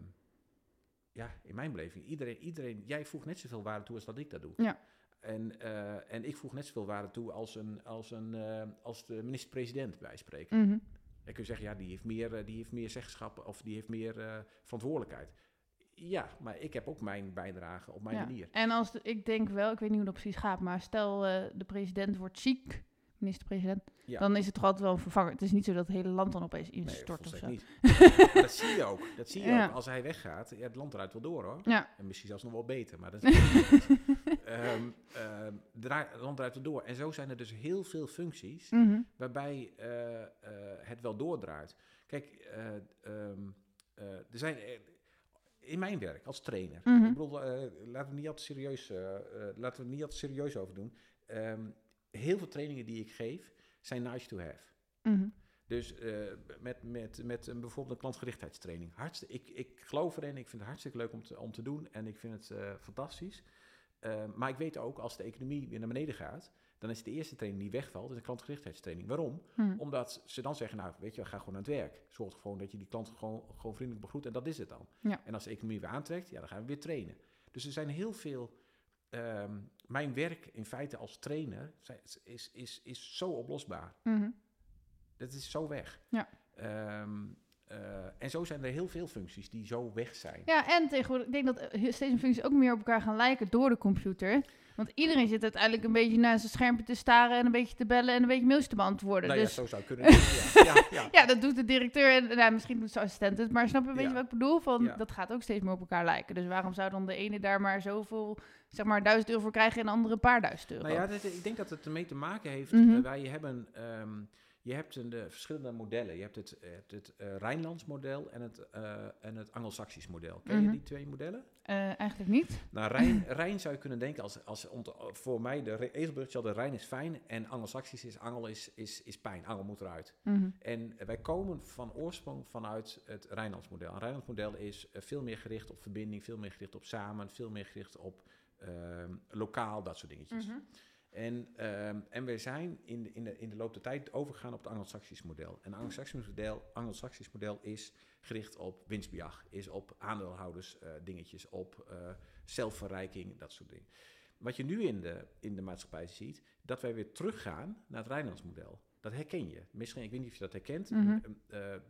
ja, in mijn beleving, iedereen, iedereen, jij voegt net zoveel waarde toe als dat ik dat doe. Ja. En, eh, en ik voeg net zoveel waarde toe als, een, als, een, eh, als de minister-president bij spreken. Mhm. Dan kun je zeggen, ja, die heeft meer, eh, die heeft meer zeggenschap of die heeft meer verantwoordelijkheid. Ja, maar ik heb ook mijn bijdrage op mijn Ja. manier. En als de- ik denk wel, ik weet niet hoe dat precies gaat, maar stel de president wordt ziek, minister-president, Ja. dan is het toch altijd wel een vervanger. Het is niet zo dat het hele land dan opeens Nee, instort of zo. niet. Dat zie je ook. Dat zie je Ja. ook. Als hij weggaat, ja, het land eruit wel door hoor. Ja. En misschien zelfs nog wel beter, maar dat is Ehm, ehm, draai- het land eruit wel door. En zo zijn er dus heel veel functies Mhm. waarbij eh, eh, het wel doordraait. Kijk, eh, ehm, eh, er zijn in mijn werk als trainer. Mhm. Ik bedoel, laten we niet altijd serieus, laten we niet altijd serieus over doen. Heel veel trainingen die ik geef zijn nice to have. Mhm. Dus eh, met, met, met een, bijvoorbeeld een klantgerichtheidstraining. Hartstikke, ik, ik geloof erin, ik vind het hartstikke leuk om te, om te doen en ik vind het eh, fantastisch. Eh, maar ik weet ook, als de economie weer naar beneden gaat, dan is de eerste training die wegvalt, is een klantgerichtheidstraining. Waarom? Mhm. Omdat ze dan zeggen, nou, weet je, ga gewoon aan het werk. Zorg gewoon dat je die klant gewoon, gewoon vriendelijk begroet en dat is het dan. Ja. En als de economie weer aantrekt, ja, dan gaan we weer trainen. Dus er zijn heel veel... ehm, mijn werk in feite als trainer is, is, is zo oplosbaar. Mhm. Dat is zo weg. Ja. Ehm, eh, en zo zijn er heel veel functies die zo weg zijn. Ja, en tegenwoordig, ik denk dat eh, steeds meer functies ook meer op elkaar gaan lijken door de computer. Want iedereen zit uiteindelijk een beetje naar zijn schermpje te staren en een beetje te bellen en een beetje mails te beantwoorden. nou dus ja, zo zou kunnen. ja, ja, ja. Ja, dat doet de directeur en nou, misschien doet zijn assistent het. Maar snap je een beetje wat ik bedoel? Van. Dat gaat ook steeds meer op elkaar lijken. Dus waarom zou dan de ene daar maar zoveel, zeg maar, duizend euro voor krijgen en de andere een paar duizend euro? Nou ja, dit- ik denk dat het ermee te maken heeft. Mhm. eh, wij hebben, ehm, je hebt een, de verschillende modellen. Je hebt het, eh, het, het eh, Rijnlands model en het, eh en het Anglo-Saxisch model. Ken Mhm. je die twee modellen? Eh, eigenlijk niet. Nou, Rijn, Rijn zou je kunnen denken als, als voor mij de al de Rijn is fijn en Anglo-Saxisch is angel is, is, is pijn. Angel moet eruit. Mhm. En wij komen van oorsprong vanuit het Rijnlandsmodel. Een Rijnlandsmodel is eh, veel meer gericht op verbinding, veel meer gericht op samen, veel meer gericht op lokaal, dat soort dingetjes. Mhm. En, ehm, en we zijn in de, in, de, in de loop der tijd overgegaan op het Anglo-Saxisch model. En het Anglo-Saxisch model, Anglo-Saxisch model is gericht op winstbejag, is op aandeelhouders eh, dingetjes, op eh, zelfverrijking, dat soort dingen. Wat je nu in de, in de maatschappij ziet, dat wij weer teruggaan naar het Rijnlands model. Dat herken je. Misschien, ik weet niet of je dat herkent. Mhm. Eh,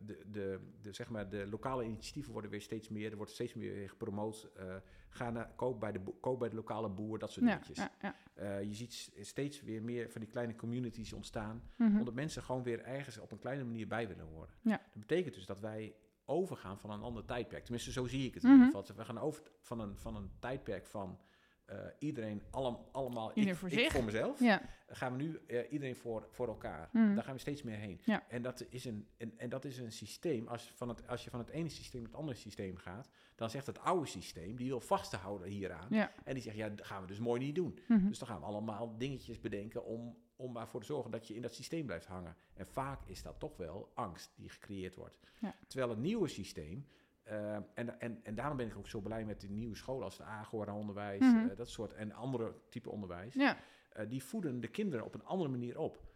de, de, de, zeg maar, de lokale initiatieven worden weer steeds meer, er wordt steeds meer gepromoot. eh, ga naar, koop, bij de, koop bij de lokale boer, dat soort Ja, dingetjes. ja, ja. Eh, je ziet steeds weer meer van die kleine communities ontstaan. Mhm. Omdat mensen gewoon weer ergens op een kleine manier bij willen horen. Dat betekent dus dat wij overgaan van een ander tijdperk. Tenminste, zo zie ik het Mhm. in ieder geval. We gaan over van een, van een tijdperk van eh, iedereen allem, allemaal Ieder ik, voor ik voor mezelf. Ja. Gaan we nu eh, iedereen voor, voor elkaar. Mhm. Daar gaan we steeds meer heen. Ja. En, dat is een, en, en dat is een systeem. Als, je van het, als je van het ene systeem naar het andere systeem gaat, dan zegt het oude systeem, die wil vasthouden hieraan. Ja. En die zegt, ja, dat gaan we dus mooi niet doen. Mhm. Dus dan gaan we allemaal dingetjes bedenken om, om ervoor te zorgen dat je in dat systeem blijft hangen. En vaak is dat toch wel angst die gecreëerd wordt. Terwijl het nieuwe systeem, eh, en, en, en daarom ben ik ook zo blij met die nieuwe scholen als het Agora-onderwijs, Mhm. eh, dat soort, en andere type onderwijs, Ja. eh, die voeden de kinderen op een andere manier op.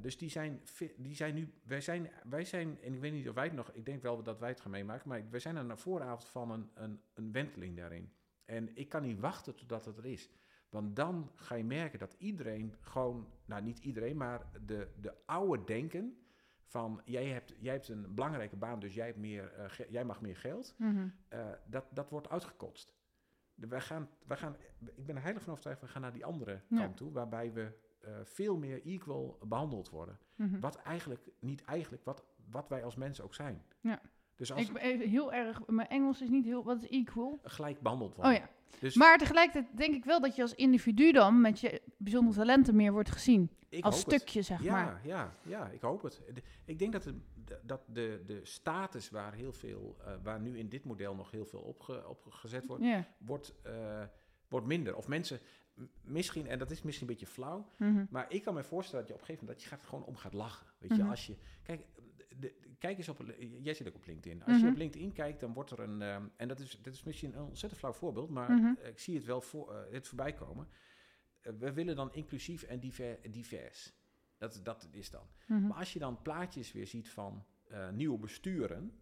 Dus die zijn, die zijn nu, wij zijn, wij zijn, en ik weet niet of wij het nog, ik denk wel dat wij het gaan meemaken, maar wij zijn aan de vooravond van een, een, een wenteling daarin. En ik kan niet wachten totdat het er is. Want dan ga je merken dat iedereen gewoon, nou niet iedereen, maar de, de oude denken van jij hebt, jij hebt een belangrijke baan, dus jij, hebt meer, eh, ge- jij mag meer geld, Mhm. eh, dat, dat wordt uitgekotst. Wij gaan, wij gaan, ik ben er heilig van overtuigd, we gaan naar die andere Ja. kant toe, waarbij we eh, veel meer equal behandeld worden. Mhm. Wat eigenlijk, niet eigenlijk, wat, wat wij als mensen ook zijn. Ja. Dus als Ik ben even heel erg, mijn Engels is niet heel, wat is equal? gelijk behandeld Oh worden. ja. Dus Maar tegelijkertijd denk ik wel dat je als individu dan met je bijzondere talenten meer wordt gezien. ik als het. stukje, zeg ja, maar. Ja, ja, ik hoop het. De- Ik denk dat de, dat de, de status waar heel veel, eh, waar nu in dit model nog heel veel opge, opgezet wordt, wordt, eh, wordt minder. Of mensen, misschien, en dat is misschien een beetje flauw, Mhm. maar ik kan me voorstellen dat je op een gegeven moment dat je gaat gewoon om gaat lachen. Weet je, Mhm. als je, kijk, de, kijk eens op, jij zit ook op LinkedIn. Als je Mhm. op LinkedIn kijkt, dan wordt er een, ehm, en dat is, dat is misschien een ontzettend flauw voorbeeld, maar Mhm. ik zie het wel voor, eh, het voorbij komen. Eh, we willen dan inclusief en diver, divers. Dat, dat is dan. Mhm. Maar als je dan plaatjes weer ziet van eh, nieuwe besturen,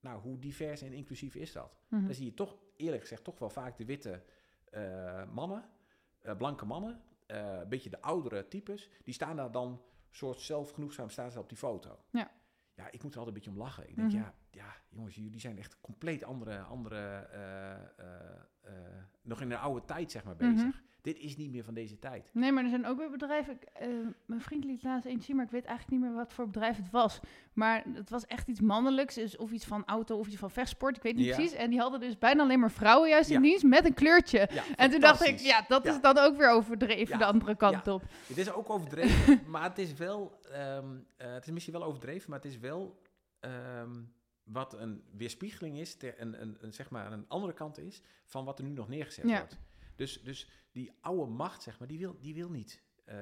nou, hoe divers en inclusief is dat? Dan zie je toch, eerlijk gezegd, toch wel vaak de witte mannen, blanke mannen, een beetje de oudere types, die staan daar dan soort zelfgenoegzaam staan ze op die foto. Ja. Ja, ik moet er altijd een beetje om lachen. Ik denk, Mhm. ja, ja, jongens, jullie zijn echt compleet andere, andere eh, eh, eh, nog in de oude tijd, zeg maar, Mhm. bezig. Dit is niet meer van deze tijd. Nee, maar er zijn ook weer bedrijven. eh, mijn vriend liet laatst eens zien, maar ik weet eigenlijk niet meer wat voor bedrijf het was. Maar het was echt iets mannelijks, dus of iets van auto of iets van vechtsport, ik weet niet Ja. precies. En die hadden dus bijna alleen maar vrouwen juist in dienst met een kleurtje. Ja, En toen dacht ik, ja, dat is dan ook weer overdreven de andere kant op. Het is ook overdreven, maar het is wel, ehm, eh, het is misschien wel overdreven, maar het is wel ehm, wat een weerspiegeling is, ter, een, een, een, zeg maar een andere kant is van wat er nu nog neergezet Ja. wordt. Dus, dus die oude macht, zeg maar, die wil, die wil niet. eh,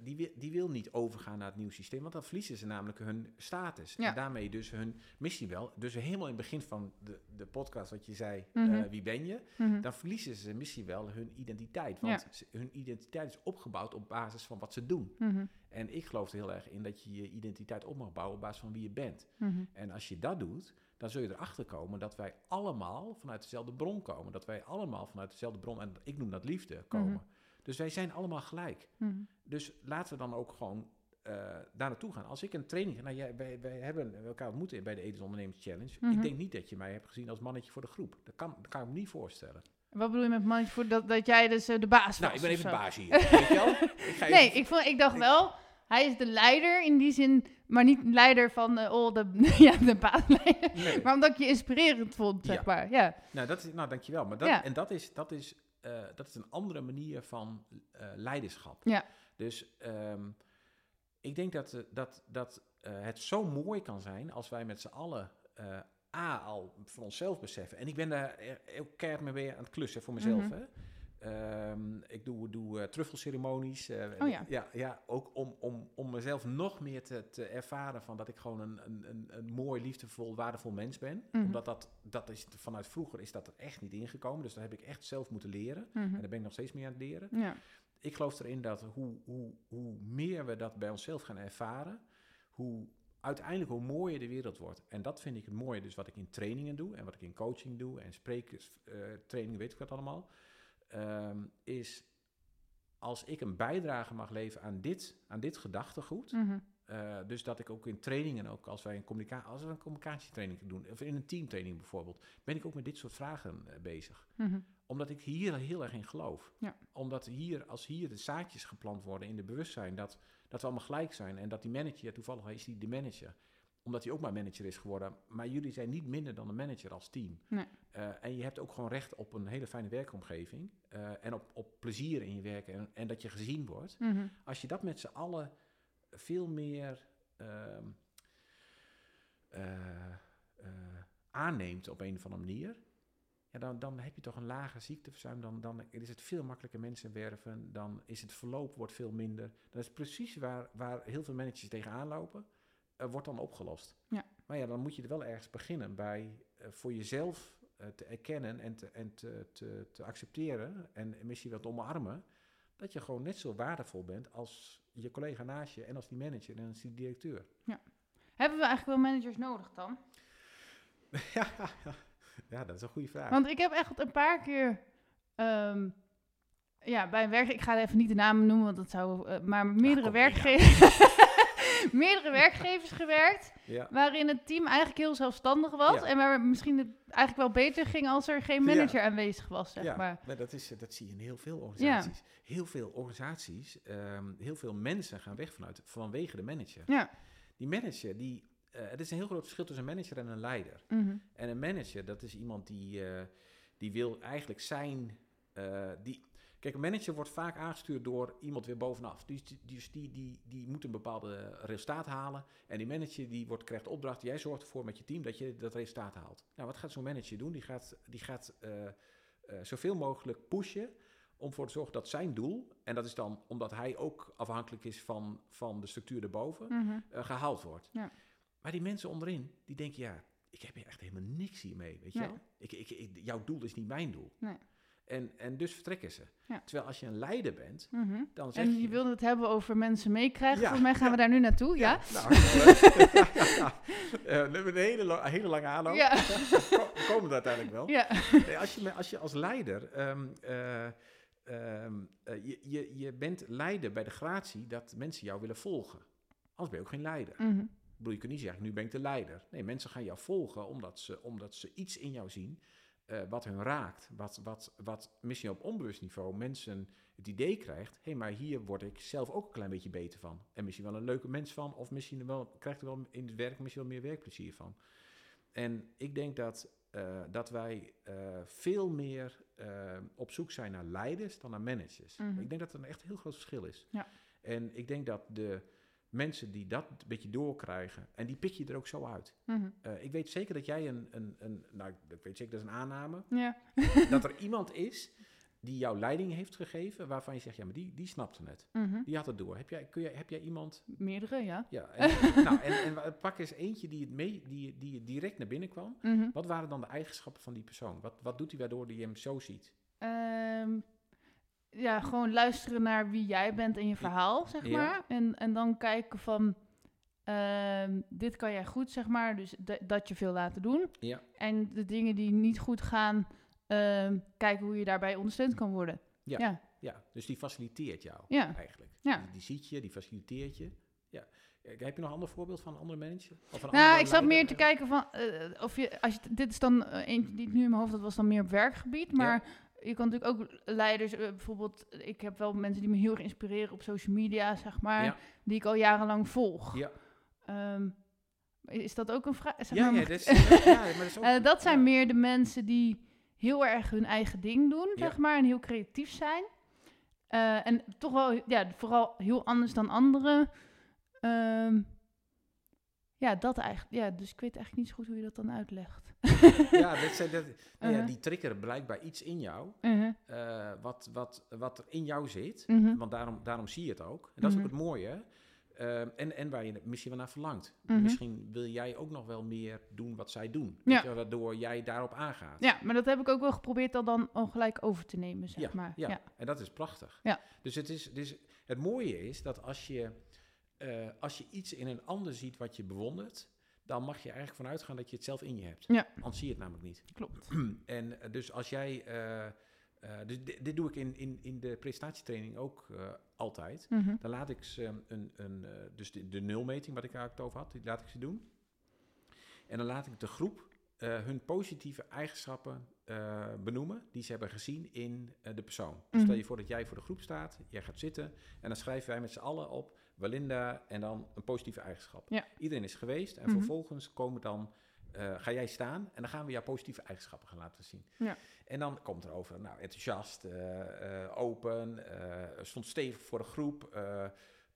die, wil, die wil niet overgaan naar het nieuwe systeem, want dan verliezen ze namelijk hun status. Ja. En daarmee dus hun missie wel. Dus helemaal in het begin van de, de podcast wat je zei, Mhm. eh, wie ben je? Mhm. dan verliezen ze misschien wel hun identiteit. Want ze- hun identiteit is opgebouwd op basis van wat ze doen. Mhm. En ik geloof er heel erg in dat je je identiteit op mag bouwen op basis van wie je bent. Mhm. En als je dat doet, dan zul je erachter komen dat wij allemaal vanuit dezelfde bron komen. Dat wij allemaal vanuit dezelfde bron, en ik noem dat liefde, komen. Mhm. Dus wij zijn allemaal gelijk. Mhm. Dus laten we dan ook gewoon eh, daar naartoe gaan. Als ik een training... Nou, jij, wij, wij hebben elkaar ontmoet bij de Edens Ondernemers Challenge. Mhm. Ik denk niet dat je mij hebt gezien als mannetje voor de groep. Dat kan, dat kan ik me niet voorstellen. Wat bedoel je met mannetje voor dat, dat jij dus eh, de baas was? Nou, ik ben even het baas hier. Weet je wel? Ik ga Nee, even- ik, vond, ik dacht ik- wel, hij is de leider in die zin, maar niet leider van eh, oh, de, ja, de baasleider. Nee. Maar omdat ik je inspirerend vond, zeg Ja. maar. Ja. Nou, dat is, nou, dankjewel. Maar dat, Ja. En dat is, dat, is, eh, dat is een andere manier van eh, leiderschap. Ja. Dus ehm, ik denk dat, dat, dat het zo mooi kan zijn als wij met z'n allen A, al voor onszelf beseffen. En ik ben daar ook keihard mee weer aan het klussen voor mezelf. Mhm. hè. Ehm, ik doe, doe eh, truffelceremonies. eh, Oh ik- ja. ja, ja, ook om, om, om mezelf nog meer te, te ervaren van dat ik gewoon een, een, een, mooi, liefdevol, waardevol mens ben. Mhm. Omdat dat, dat is, vanuit vroeger is dat er echt niet ingekomen. Dus dat heb ik echt zelf moeten leren. Mhm. En daar ben ik nog steeds mee aan het leren. ja. Ik geloof erin dat hoe, hoe, hoe meer we dat bij onszelf gaan ervaren, hoe uiteindelijk hoe mooier de wereld wordt. En dat vind ik het mooie, dus wat ik in trainingen doe en wat ik in coaching doe en spreektrainingen, weet ik wat allemaal, ehm, is als ik een bijdrage mag leveren aan dit, aan dit gedachtegoed, Mhm. eh, dus dat ik ook in trainingen, ook als wij een, communica als we een communicatietraining doen, of in een teamtraining bijvoorbeeld, ben ik ook met dit soort vragen eh, bezig Mhm. omdat ik hier heel erg in geloof. Ja. Omdat hier, als hier de zaadjes geplant worden in de bewustzijn dat, dat we allemaal gelijk zijn. En dat die manager, ja, toevallig is die de manager. Omdat hij ook maar manager is geworden. Maar jullie zijn niet minder dan een manager als team. Nee. Eh, en je hebt ook gewoon recht op een hele fijne werkomgeving. eh, en op, op plezier in je werk. En, en dat je gezien wordt. Mhm. Als je dat met z'n allen veel meer ehm, eh, aanneemt op een of andere manier, ja, dan, dan heb je toch een lager ziekteverzuim. Dan, dan is het veel makkelijker mensen werven. Dan is het verloop wordt veel minder. Dat is precies waar, waar heel veel managers tegenaan lopen. Eh, wordt dan opgelost. Ja. Maar ja, dan moet je er wel ergens beginnen bij eh, voor jezelf eh, te erkennen en, te, en te, te, te accepteren en misschien wel te omarmen dat je gewoon net zo waardevol bent als je collega naast je en als die manager en als die directeur. Hebben we eigenlijk wel managers nodig dan? ja, ja, dat is een goede vraag. Want ik heb echt een paar keer... ehm, ja, bij een werk... Ik ga even niet de namen noemen, want dat zou... maar meerdere, werkgevers, meerdere werkgevers gewerkt... ja. waarin het team eigenlijk heel zelfstandig was... Ja. en waar misschien het eigenlijk wel beter ging... als er geen manager aanwezig was, zeg ja, maar. maar dat, is, dat zie je in heel veel organisaties. Heel veel organisaties, ehm, heel veel mensen gaan weg vanuit, vanwege de manager. Ja. Die manager, die, eh, het is een heel groot verschil tussen een manager en een leider. Mhm. En een manager, dat is iemand die, eh, die wil eigenlijk zijn. eh, die, kijk, een manager wordt vaak aangestuurd door iemand weer bovenaf. Dus, die, dus die, die, die moet een bepaalde resultaat halen. En die manager die wordt, krijgt opdracht. Jij zorgt ervoor met je team dat je dat resultaat haalt. Nou, wat gaat zo'n manager doen? Die gaat, die gaat eh, eh, zoveel mogelijk pushen om ervoor te zorgen dat zijn doel, en dat is dan omdat hij ook afhankelijk is van, van de structuur erboven, Mhm. eh, gehaald wordt. Ja. Maar die mensen onderin, die denken, ja, ik heb hier echt helemaal niks hiermee, weet je Nee. wel? Ik, ik, ik- jouw doel is niet mijn doel. Nee. En, en dus vertrekken ze. Ja. Terwijl als je een leider bent, Mhm. dan zeg En je... je wilde het hebben over mensen meekrijgen. Ja, Volgens mij gaan ja. we daar nu naartoe, ja? nou. Eh, we hebben een hele, hele lange aanloop. We komen er uiteindelijk wel. Ja. Nee, als, je, als je als leider... ehm, eh, ehm, eh, je, je, je bent leider bij de gratie dat mensen jou willen volgen. Anders ben je ook geen leider. Mhm. Ik bedoel, je kunt niet zeggen, nu ben ik de leider. Nee, mensen gaan jou volgen omdat ze, omdat ze iets in jou zien eh, wat hun raakt. Wat, wat, wat misschien op onbewust niveau mensen het idee krijgt... hé, hey, maar hier word ik zelf ook een klein beetje beter van. En misschien wel een leuke mens van... of misschien wel, krijgt er wel in het werk misschien wel meer werkplezier van. En ik denk dat, eh, dat wij eh, veel meer op zoek zijn naar leiders dan naar managers. Mhm. Ik denk dat er een echt heel groot verschil is. Ja. En ik denk dat de mensen die dat een beetje doorkrijgen, en die pik je er ook zo uit. Eh, ik weet zeker dat jij een, een, een, nou ik weet zeker dat is een aanname, Ja. dat er iemand is die jou leiding heeft gegeven, waarvan je zegt, ja, maar die, die snapte het. Mhm. Die had het door. Heb jij, kun jij, heb jij iemand, Meerdere, ja. ja, en, nou, en, en wa- pak eens eentje die, het mee, die, die direct naar binnen kwam. Mhm. Wat waren dan de eigenschappen van die persoon? Wat, wat doet hij waardoor hij hem zo ziet? Ehm, ja, gewoon luisteren naar wie jij bent en je verhaal, zeg Ja. maar. En, en dan kijken van, ehm, dit kan jij goed, zeg maar. Dus da- dat je veel laten doen. Ja. En de dingen die niet goed gaan, ehm, kijken hoe je daarbij ondersteund kan worden. Ja. Ja, Ja, dus die faciliteert jou Ja. eigenlijk. Ja. Die, die ziet je, die faciliteert je. Ja. Eh, Heb je nog een ander voorbeeld van een andere manager? Of een Nou, ik zat meer te kijken van, eh, of je, als je, dit is dan eh, eentje die ik nu in mijn hoofd had, was dan meer op werkgebied. Maar je kan natuurlijk ook leiders, eh, bijvoorbeeld, ik heb wel mensen die me heel erg inspireren op social media, zeg maar, Ja. die ik al jarenlang volg. Ja. Ehm, is dat ook een vraag? Zeg Ja, maar, ja, mag- dat, is, ja, maar dat is ook... Eh, dat zijn meer de mensen die heel erg hun eigen ding doen, zeg maar, en heel creatief zijn. Eh, en toch wel, ja, vooral heel anders dan anderen. Ehm, ja, dat eigenlijk. Ja, dus ik weet eigenlijk niet zo goed hoe je dat dan uitlegt. Ja, dat zijn, dat, nou ja, Uh-huh. die triggeren blijkbaar iets in jou, Mhm, eh, wat, wat, wat er in jou zit. mhm, Want daarom, daarom zie je het ook. En dat is ook het mooie. Eh, en, en waar je misschien wel naar verlangt. Misschien wil jij ook nog wel meer doen wat zij doen. Ja. Je, waardoor jij daarop aangaat. Ja, maar dat heb ik ook wel geprobeerd al dan al gelijk over te nemen, zeg Ja, maar. Ja, Ja. en dat is prachtig. Ja. Dus, het is, dus het mooie is dat als je, eh, als je iets in een ander ziet wat je bewondert, dan mag je eigenlijk vanuit gaan dat je het zelf in je hebt. Ja. Anders zie je het namelijk niet. Klopt. en eh, dus als jij. eh, dus di- dit doe ik in, in, in de presentatietraining ook altijd. Mhm. Dan laat ik ze een, een eh, dus de, de nulmeting wat ik het over had, die laat ik ze doen. En dan laat ik de groep hun positieve eigenschappen benoemen die ze hebben gezien in de persoon. Dus Mhm. stel je voor dat jij voor de groep staat, jij gaat zitten en dan schrijven wij met z'n allen op Walinda en dan een positieve eigenschap. Ja. Iedereen is geweest en Mhm. vervolgens komen dan, eh, ga jij staan en dan gaan we jouw positieve eigenschappen gaan laten zien. Ja. En dan komt er over, nou, enthousiast, eh, eh, open, stond stevig voor de groep,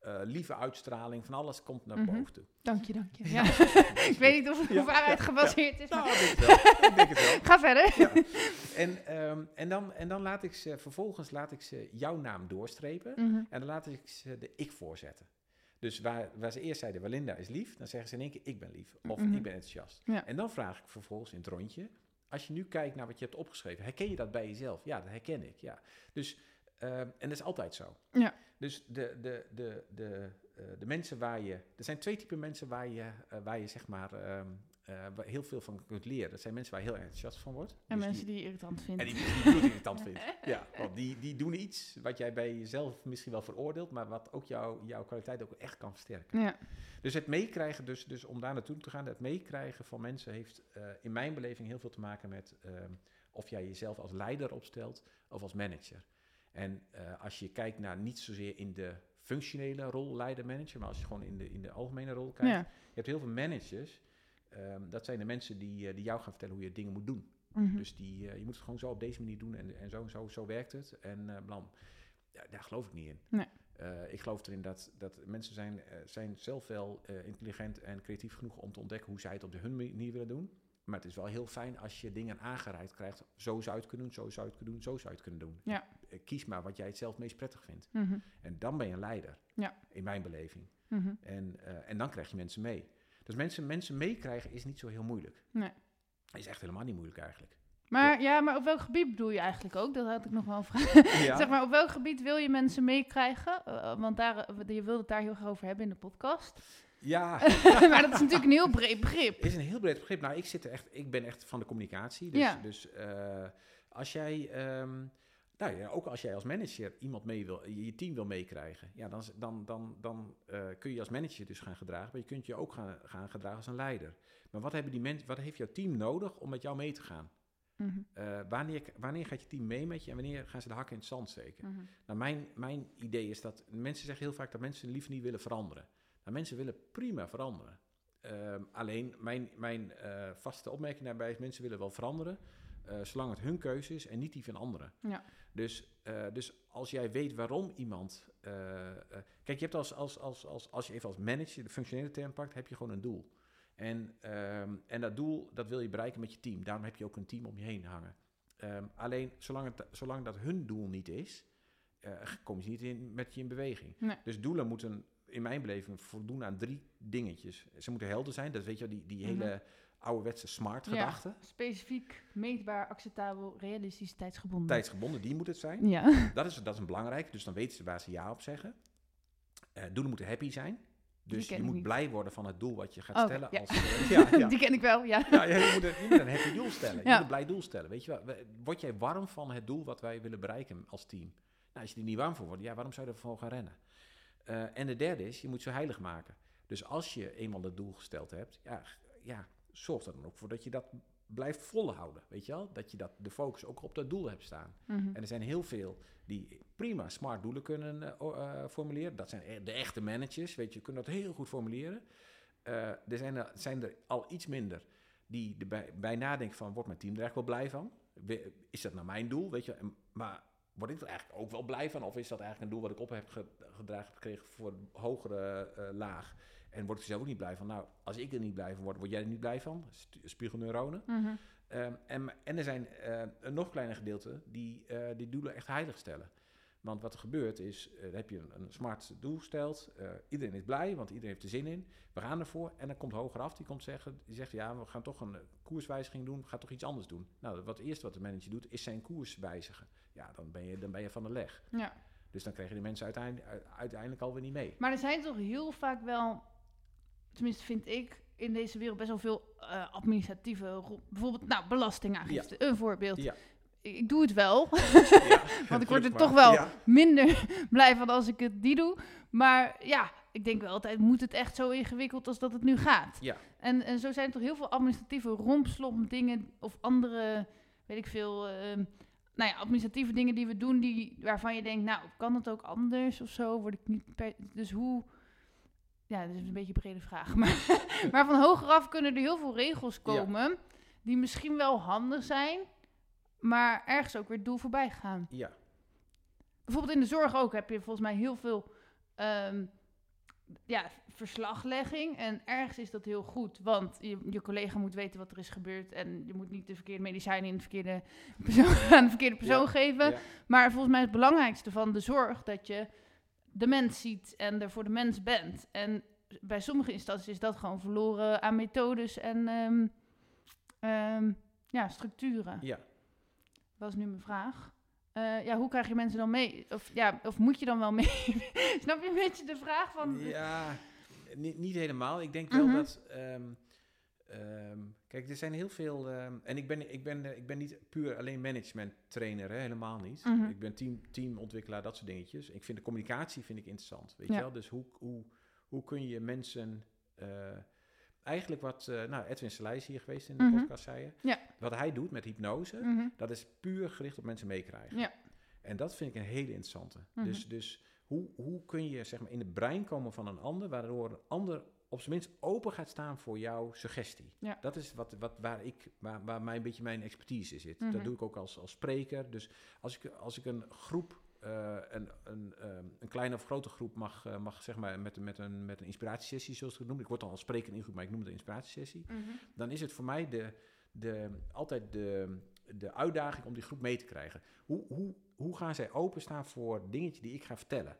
eh, lieve uitstraling, van alles komt naar Mhm. boven toe. Dank je, dank je. Ja. ik weet niet of het waarheid ja, gebaseerd is, Nou, ik denk het wel. Ik denk het wel. ga verder. Ja. En, ehm, en, dan, en dan laat ik ze, vervolgens laat ik ze jouw naam doorstrepen Mhm. en dan laat ik ze de ik voorzetten. Dus waar, waar ze eerst zeiden, Walinda is lief, dan zeggen ze in één keer, ik ben lief. Of Mhm. ik ben enthousiast. En dan vraag ik vervolgens in het rondje, als je nu kijkt naar wat je hebt opgeschreven, herken je dat bij jezelf? Ja, dat herken ik, ja. Dus, ehm, en dat is altijd zo. Ja. Dus de, de, de, de, eh, de mensen waar je, er zijn twee typen mensen waar je, eh, waar je zeg maar ehm, eh, waar heel veel van kunt leren. Dat zijn mensen waar je heel enthousiast van wordt. En Dus mensen die je irritant en vinden. die, die bloedirritant vindt. Ja, want die, die doen iets wat jij bij jezelf misschien wel veroordeelt, maar wat ook jou, jouw kwaliteit ook echt kan versterken. Ja. Dus het meekrijgen, dus, dus om daar naartoe te gaan, het meekrijgen van mensen heeft in mijn beleving heel veel te maken met ehm, of jij jezelf als leider opstelt of als manager. En eh, als je kijkt naar niet zozeer in de functionele rol leider-manager, maar als je gewoon in de, in de algemene rol kijkt. Ja. Je hebt heel veel managers, ehm, dat zijn de mensen die, eh, die jou gaan vertellen hoe je dingen moet doen. Mhm. Dus die, eh, je moet het gewoon zo op deze manier doen en, en zo, zo, zo werkt het. En blam. Ja, daar geloof ik niet in. Nee. Ik geloof erin dat, dat mensen zijn, zijn zelf wel intelligent en creatief genoeg om te ontdekken hoe zij het op de hun manier willen doen. Maar het is wel heel fijn als je dingen aangereikt krijgt. Zo zou je het kunnen doen, zo zou je het kunnen doen, zo zou je het kunnen doen. Ja. Eh, Kies maar wat jij het zelf meest prettig vindt. Mhm. En dan ben je een leider. Ja. In mijn beleving. Mhm. En, eh, en dan krijg je mensen mee. Dus mensen, mensen meekrijgen is niet zo heel moeilijk. Nee. Is echt helemaal niet moeilijk eigenlijk. Maar ja, maar op welk gebied bedoel je eigenlijk ook? Dat had ik nog wel een vraag. Ja. Zeg maar, op welk gebied wil je mensen meekrijgen? Eh, want daar, je wilde het daar heel graag over hebben in de podcast. Ja, maar dat is natuurlijk een heel breed begrip. is een heel breed begrip. Nou, ik, zit er echt, ik ben echt van de communicatie. Dus, Ja. dus eh, als jij, ehm, nou ja, ook als jij als manager iemand mee wil, je team wil meekrijgen, ja, dan, dan, dan, dan eh, kun je als manager dus gaan gedragen, maar je kunt je ook gaan, gaan gedragen als een leider. Maar wat, hebben die mensen, wat heeft jouw team nodig om met jou mee te gaan? Mhm, Eh, wanneer, wanneer gaat je team mee met je en wanneer gaan ze de hakken in het zand steken? mhm. Nou, mijn, mijn idee is dat mensen zeggen heel vaak dat mensen liever niet willen veranderen. Nou, mensen willen prima veranderen. Ehm, alleen mijn, mijn eh, vaste opmerking daarbij is: mensen willen wel veranderen, eh, zolang het hun keuze is en niet die van anderen. Ja. Dus, eh, dus als jij weet waarom iemand. kijk, je hebt als, als, als, als, als je even als manager de functionele term pakt, heb je gewoon een doel. En, ehm, en dat doel dat wil je bereiken met je team. Daarom heb je ook een team om je heen hangen. Ehm, alleen zolang, het, zolang dat hun doel niet is, komen ze niet in, met je in beweging. Nee. Dus doelen moeten in mijn beleving voldoen aan drie dingetjes. Ze moeten helder zijn, dat weet je die, die Mhm. hele ouderwetse smart Ja. gedachte. Specifiek, meetbaar, acceptabel, realistisch, tijdsgebonden. Tijdsgebonden, die moet het zijn. Ja. Dat is, dat is belangrijk, dus dan weten ze waar ze ja op zeggen. Eh, doelen moeten happy zijn. Dus je moet niet. blij worden van het doel wat je gaat Oké, stellen. ja. Als, eh, ja, ja. Die ken ik wel, ja. Ja, je, moet een, je moet een happy doel stellen. Je moet een blij doel stellen. Weet je wel, we- word jij warm van het doel wat wij willen bereiken als team? Nou, als je er niet warm voor wordt, ja, waarom zou je ervoor gaan rennen? Eh, en de derde is, je moet ze heilig maken. Dus als je eenmaal het doel gesteld hebt, ja, ja, zorg er dan ook voor dat je dat blijft volhouden. Weet je wel? Dat je dat, de focus ook op dat doel hebt staan. Mhm. En er zijn heel veel die prima smart doelen kunnen eh, eh, formuleren. Dat zijn e- de echte managers, weet je, kunnen dat heel goed formuleren. Er zijn er, zijn er al iets minder die erbij bij nadenken van, wordt mijn team er echt wel blij van? Is dat nou mijn doel, weet je? Maar word ik er eigenlijk ook wel blij van? Of is dat eigenlijk een doel wat ik op heb ge- gedragen gekregen voor een hogere eh, laag? En word ik er zelf ook niet blij van? Nou, als ik er niet blij van word, word jij er niet blij van? Spiegelneuronen. Mhm. Ehm, en, en er zijn eh, een nog kleiner gedeelte die eh, die doelen echt heilig stellen. Want wat er gebeurt is, dan heb je een, een smart doel gesteld. eh, iedereen is blij, want iedereen heeft er zin in. We gaan ervoor. En dan komt hogeraf, die komt zeggen, die zegt, ja, we gaan toch een eh, koerswijziging doen. We gaan toch iets anders doen. Nou, wat het eerste wat de manager doet, is zijn koers wijzigen. Ja, dan ben je, dan ben je van de leg. Ja. Dus dan krijgen die mensen uiteindelijk, uiteindelijk alweer niet mee. Maar er zijn toch heel vaak wel, tenminste vind ik, in deze wereld best wel veel eh, administratieve, bijvoorbeeld, nou, belastingaangifte, een voorbeeld. Ja. Ik, doe het wel, Ja, want ik word er toch wel Ja. minder blij van als ik het niet doe. Maar ja, ik denk wel altijd, moet het echt zo ingewikkeld als dat het nu gaat? Ja. En, en zo zijn er toch heel veel administratieve rompslomp dingen of andere, weet ik veel, ehm, nou ja, administratieve dingen die we doen, die, waarvan je denkt, nou, kan het ook anders of zo? Word ik niet per, dus hoe, ja, dat is een beetje een brede vraag, maar, maar van hogeraf kunnen er heel veel regels komen, die misschien wel handig zijn, maar ergens ook weer het doel voorbij gaan. Ja, Bijvoorbeeld in de zorg ook heb je volgens mij heel veel ehm, ja, verslaglegging. En ergens is dat heel goed, want je, je collega moet weten wat er is gebeurd. En je moet niet de verkeerde medicijnen in de verkeerde persoon, aan de verkeerde persoon Ja, geven. ja. Maar volgens mij is het belangrijkste van de zorg dat je de mens ziet en er voor de mens bent. En bij sommige instanties is dat gewoon verloren aan methodes en ehm, ehm, ja, structuren. ja. Is nu mijn vraag. Eh, ja, hoe krijg je mensen dan mee? Of, ja, of moet je dan wel mee? Snap je een beetje de vraag van... Ja, niet, niet helemaal. Ik denk wel Mhm. dat. ehm, ehm, kijk, er zijn heel veel. ehm, en ik ben, ik, ben, ik ben niet puur alleen management trainer, hè, helemaal niet. Mhm. Ik ben team, teamontwikkelaar, dat soort dingetjes. Ik vind de communicatie vind ik interessant. Weet Ja. je wel? Dus hoe, hoe, hoe kun je mensen. eh, eigenlijk wat. eh, nou, Edwin Selij is hier geweest in de Mhm. podcast, zei je. Ja. Wat hij doet met hypnose, Mhm. dat is puur gericht op mensen meekrijgen. Ja. En dat vind ik een hele interessante. Mhm. Dus, dus hoe, hoe kun je zeg maar, in het brein komen van een ander, waardoor een ander op zijn minst open gaat staan voor jouw suggestie. Ja. Dat is wat, wat, waar, ik, waar, waar mij een beetje mijn expertise zit. Mhm. Dat doe ik ook als, als spreker. Dus als ik, als ik een groep, eh, een, een, ehm, een kleine of grote groep mag, eh, mag zeg maar, met, met, een, met een inspiratiesessie, zoals het genoemd. Ik word als spreker ingeroepen, maar ik noem het een inspiratiesessie Mhm. dan is het voor mij de, de, altijd de, de uitdaging om die groep mee te krijgen. Hoe, hoe, hoe gaan zij openstaan voor dingetjes die ik ga vertellen?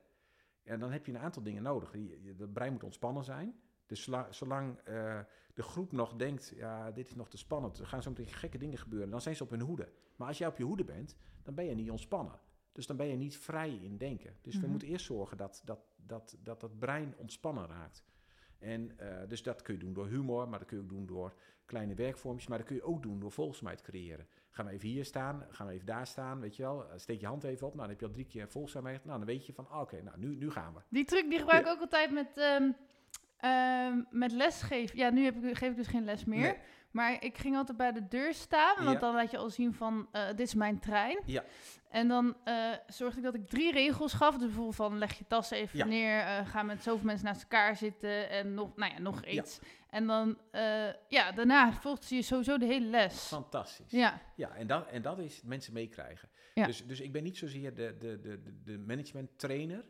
En dan heb je een aantal dingen nodig. Het brein moet ontspannen zijn. Dus zola- zolang eh, de groep nog denkt, ja, dit is nog te spannend, er gaan zo meteen gekke dingen gebeuren, dan zijn ze op hun hoede. Maar als jij op je hoede bent, dan ben je niet ontspannen. Dus dan ben je niet vrij in denken. Dus we Mhm. moeten eerst zorgen dat dat, dat, dat dat brein ontspannen raakt. En eh, dus dat kun je doen door humor, maar dat kun je ook doen door kleine werkvormpjes. Maar dat kun je ook doen door volkszaamheid creëren. Gaan we even hier staan, gaan we even daar staan, weet je wel. Eh, Steek je hand even op, nou dan heb je al drie keer volkszaamheid. Nou dan weet je van, ah, oké, nou nu, nu gaan we. Die truc die gebruik ik ook altijd met, ehm ehm, met lesgeven. Ja, nu heb ik, geef ik dus geen les meer. Nee. Maar ik ging altijd bij de deur staan, want Ja. dan laat je al zien van, eh, dit is mijn trein. Ja. En dan eh, zorgde ik dat ik drie regels gaf. Dus bijvoorbeeld van, leg je tas even Ja. neer, eh, ga met zoveel mensen naast elkaar zitten en nog, nou ja, nog Ja. iets. En dan, ja, daarna volgt je sowieso de hele les. Fantastisch. Ja, Ja, en dat, en dat is mensen meekrijgen. Ja. Dus, dus ik ben niet zozeer de, de, de, de- management trainer.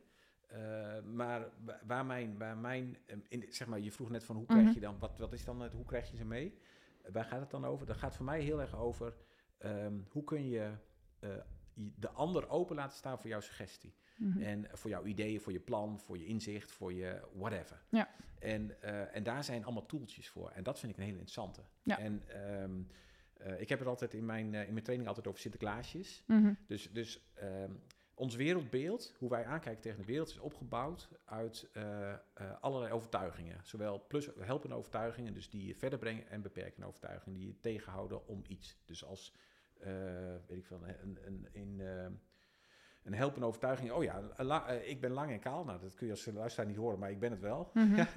maar wa- waar mijn, waar mijn in, zeg maar, je vroeg net van hoe krijg Mhm. je dan, wat, wat is dan het, hoe krijg je ze mee? Waar gaat het dan over? Dat gaat voor mij heel erg over ehm, hoe kun je eh, de ander open laten staan voor jouw suggestie. Mhm. En voor jouw ideeën, voor je plan, voor je inzicht, voor je whatever. Ja. En, eh, en daar zijn allemaal toeltjes voor. En dat vind ik een hele interessante. Ja. En ehm, eh, ik heb het altijd in mijn, in mijn training altijd over Sinterklaasjes. Mhm. Dus, dus ehm, ons wereldbeeld, hoe wij aankijken tegen de wereld, is opgebouwd uit eh, eh, allerlei overtuigingen. Zowel plus helpende overtuigingen, dus die je verder brengen, en beperkende overtuigingen die je tegenhouden om iets. Dus als, eh, weet ik veel, een, een, een, een helpende overtuiging. Oh ja, la- ik ben lang en kaal. Nou, dat kun je als luisteraar niet horen, maar ik ben het wel. Mhm.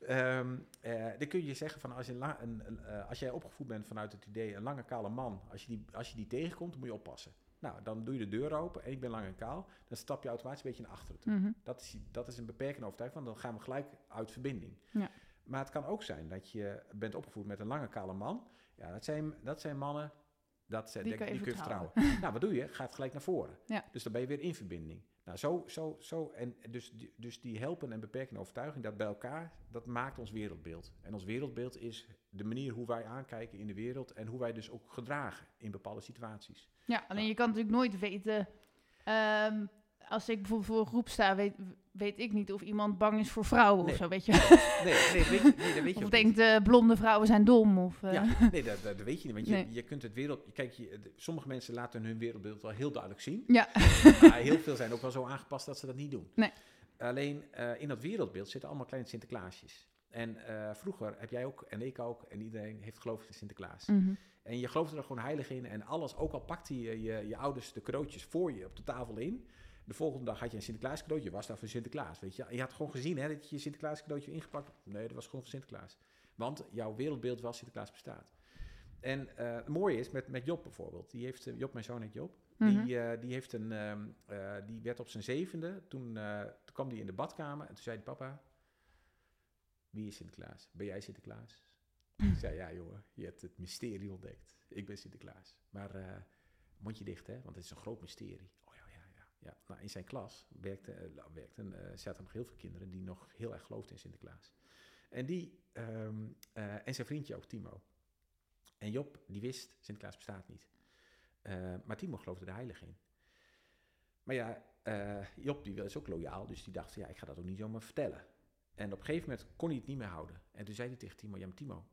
Ehm, eh, dan kun je zeggen van als, je la- een, een, als jij opgevoed bent vanuit het idee een lange kale man, als je die, als je die tegenkomt, dan moet je oppassen. Nou, dan doe je de deur open en ik ben lang en kaal, dan stap je automatisch een beetje naar achteren toe. Mhm. Dat, is, dat is een beperkende overtuiging, want dan gaan we gelijk uit verbinding. Ja. Maar het kan ook zijn dat je bent opgevoed met een lange kale man. Ja, dat zijn, dat zijn mannen, dat Die kan je die kun je vertrouwen. vertrouwen. nou, wat doe je? Gaat gelijk naar voren. Ja. Dus dan ben je weer in verbinding. Nou, zo, zo, zo. En dus, dus die helpende en beperkende overtuiging, dat bij elkaar, dat maakt ons wereldbeeld. En ons wereldbeeld is de manier hoe wij aankijken in de wereld en hoe wij dus ook gedragen in bepaalde situaties. Ja, alleen je kan natuurlijk nooit weten. ehm, als ik bijvoorbeeld voor een groep sta, weet, weet ik niet of iemand bang is voor vrouwen Nee. of zo, weet je. Nee, nee, weet je, nee, dat weet je of denkt eh, blonde vrouwen zijn dom. Of, eh, Ja, nee, dat, dat, weet je niet. Want je, Nee. je kunt het wereld. Kijk, je, de- sommige mensen laten hun wereldbeeld wel heel duidelijk zien. Ja. Maar heel veel zijn ook wel zo aangepast dat ze dat niet doen. Nee. Alleen eh, in dat wereldbeeld zitten allemaal kleine Sinterklaasjes. En vroeger heb jij ook, en ik ook, en iedereen heeft geloofd in Sinterklaas. Mhm. En je geloofde er gewoon heilig in en alles, ook al pakte je, je je ouders de cadeautjes voor je op de tafel in. De volgende dag had je een Sinterklaas cadeautje, was daar voor Sinterklaas, weet je. Je had gewoon gezien hè, dat je je Sinterklaas cadeautje ingepakt had. Nee, dat was gewoon voor Sinterklaas. Want jouw wereldbeeld was Sinterklaas bestaat. En eh, het mooie is met, met Job bijvoorbeeld. Die heeft, eh, Job, mijn zoon heet Job. Mhm. Die, eh, die, heeft een, ehm, eh, die werd op zijn zevende. Toen, toen kwam hij in de badkamer en toen zei hij, papa, wie is Sinterklaas? Ben jij Sinterklaas? Ik zei, ja jongen, je hebt het mysterie ontdekt. Ik ben Sinterklaas. Maar mondje dicht, hè, want het is een groot mysterie. Ja. Nou, in zijn klas werkte, eh, nou, werkten, eh, zaten nog heel veel kinderen die nog heel erg geloofden in Sinterklaas. En die, ehm, eh, en zijn vriendje ook, Timo. En Job, die wist, Sinterklaas bestaat niet. Eh, maar Timo geloofde er heilig in. Maar ja, Job die is ook loyaal, dus die dacht, ja, ik ga dat ook niet zomaar vertellen. En op een gegeven moment kon hij het niet meer houden. En toen zei hij tegen Timo, ja Timo,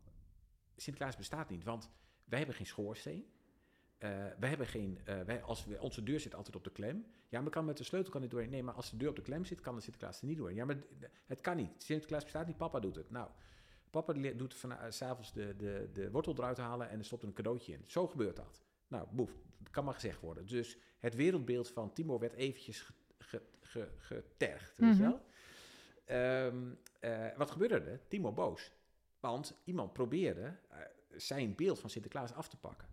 Sinterklaas bestaat niet, want wij hebben geen schoorsteen. Eh, wij hebben geen, eh, wij, als we, onze deur zit altijd op de klem. Ja, maar kan met de sleutel kan het doorheen. Nee, maar als de deur op de klem zit, kan de Sinterklaas er niet doorheen. Ja, maar het kan niet. Sinterklaas bestaat niet, papa doet het. Nou, papa doet van, s s'avonds de, de, de wortel eruit halen en er stopt een cadeautje in. Zo gebeurt dat. Nou, boef, dat kan maar gezegd worden. Dus het wereldbeeld van Timo werd eventjes ge- ge- ge- getergd, weet Mhm. je wel. Ehm, eh, wat gebeurde er? Timo boos. Want iemand probeerde eh, zijn beeld van Sinterklaas af te pakken.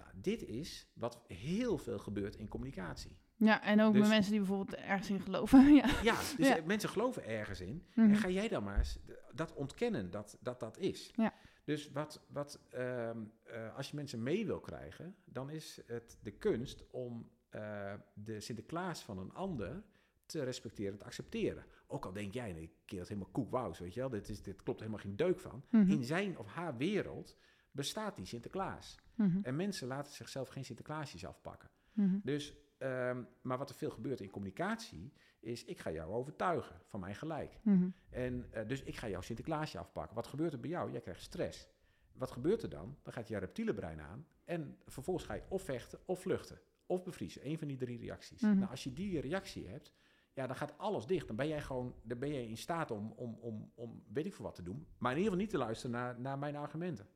Nou, dit is wat heel veel gebeurt in communicatie. Ja, en ook Dus- met mensen die bijvoorbeeld ergens in geloven. ja. Ja, dus Ja. mensen geloven ergens in. Mhm. En ga jij dan maar eens dat ontkennen dat dat, dat is. Ja. Dus wat, wat, ehm, eh, als je mensen mee wil krijgen, dan is het de kunst om eh, de Sinterklaas van een ander te respecteren, te accepteren. Ook al denk jij, nee, ik keer dat helemaal koekwous, weet je wel, dit, is, dit klopt helemaal geen deuk van. Mhm. In zijn of haar wereld bestaat die Sinterklaas. Mhm. En mensen laten zichzelf geen Sinterklaasjes afpakken. Mhm. Dus, ehm, maar wat er veel gebeurt in communicatie, is ik ga jou overtuigen van mijn gelijk. Mhm. En eh, dus ik ga jouw Sinterklaasje afpakken. Wat gebeurt er bij jou? Jij krijgt stress. Wat gebeurt er dan? Dan gaat je reptiele brein aan en vervolgens ga je of vechten of vluchten. Of bevriezen. Een van die drie reacties. Nou, als je die reactie hebt, ja, dan gaat alles dicht. Dan ben jij gewoon dan ben jij in staat om, om, om, om weet ik veel wat te doen. Maar in ieder geval niet te luisteren naar, naar mijn argumenten.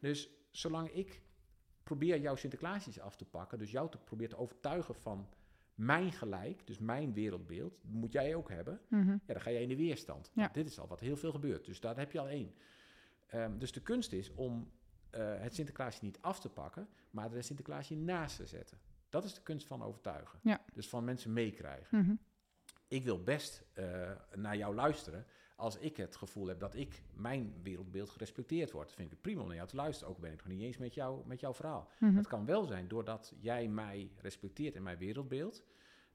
Dus zolang ik probeer jouw Sinterklaasjes af te pakken, dus jou te probeer te overtuigen van mijn gelijk, dus mijn wereldbeeld, moet jij ook hebben. Mhm. Ja, dan ga jij in de weerstand. Ja. Nou, dit is al wat heel veel gebeurt. Dus daar heb je al één. Ehm, dus de kunst is om eh, het Sinterklaasje niet af te pakken, maar een Sinterklaasje naast te zetten. Dat is de kunst van overtuigen. Ja. Dus van mensen meekrijgen. Mhm. Ik wil best eh, naar jou luisteren als ik het gevoel heb dat ik mijn wereldbeeld gerespecteerd wordt. Vind ik het prima om naar jou te luisteren. Ook ben ik nog niet eens met, jou, met jouw verhaal. Mhm. Het kan wel zijn doordat jij mij respecteert in mijn wereldbeeld.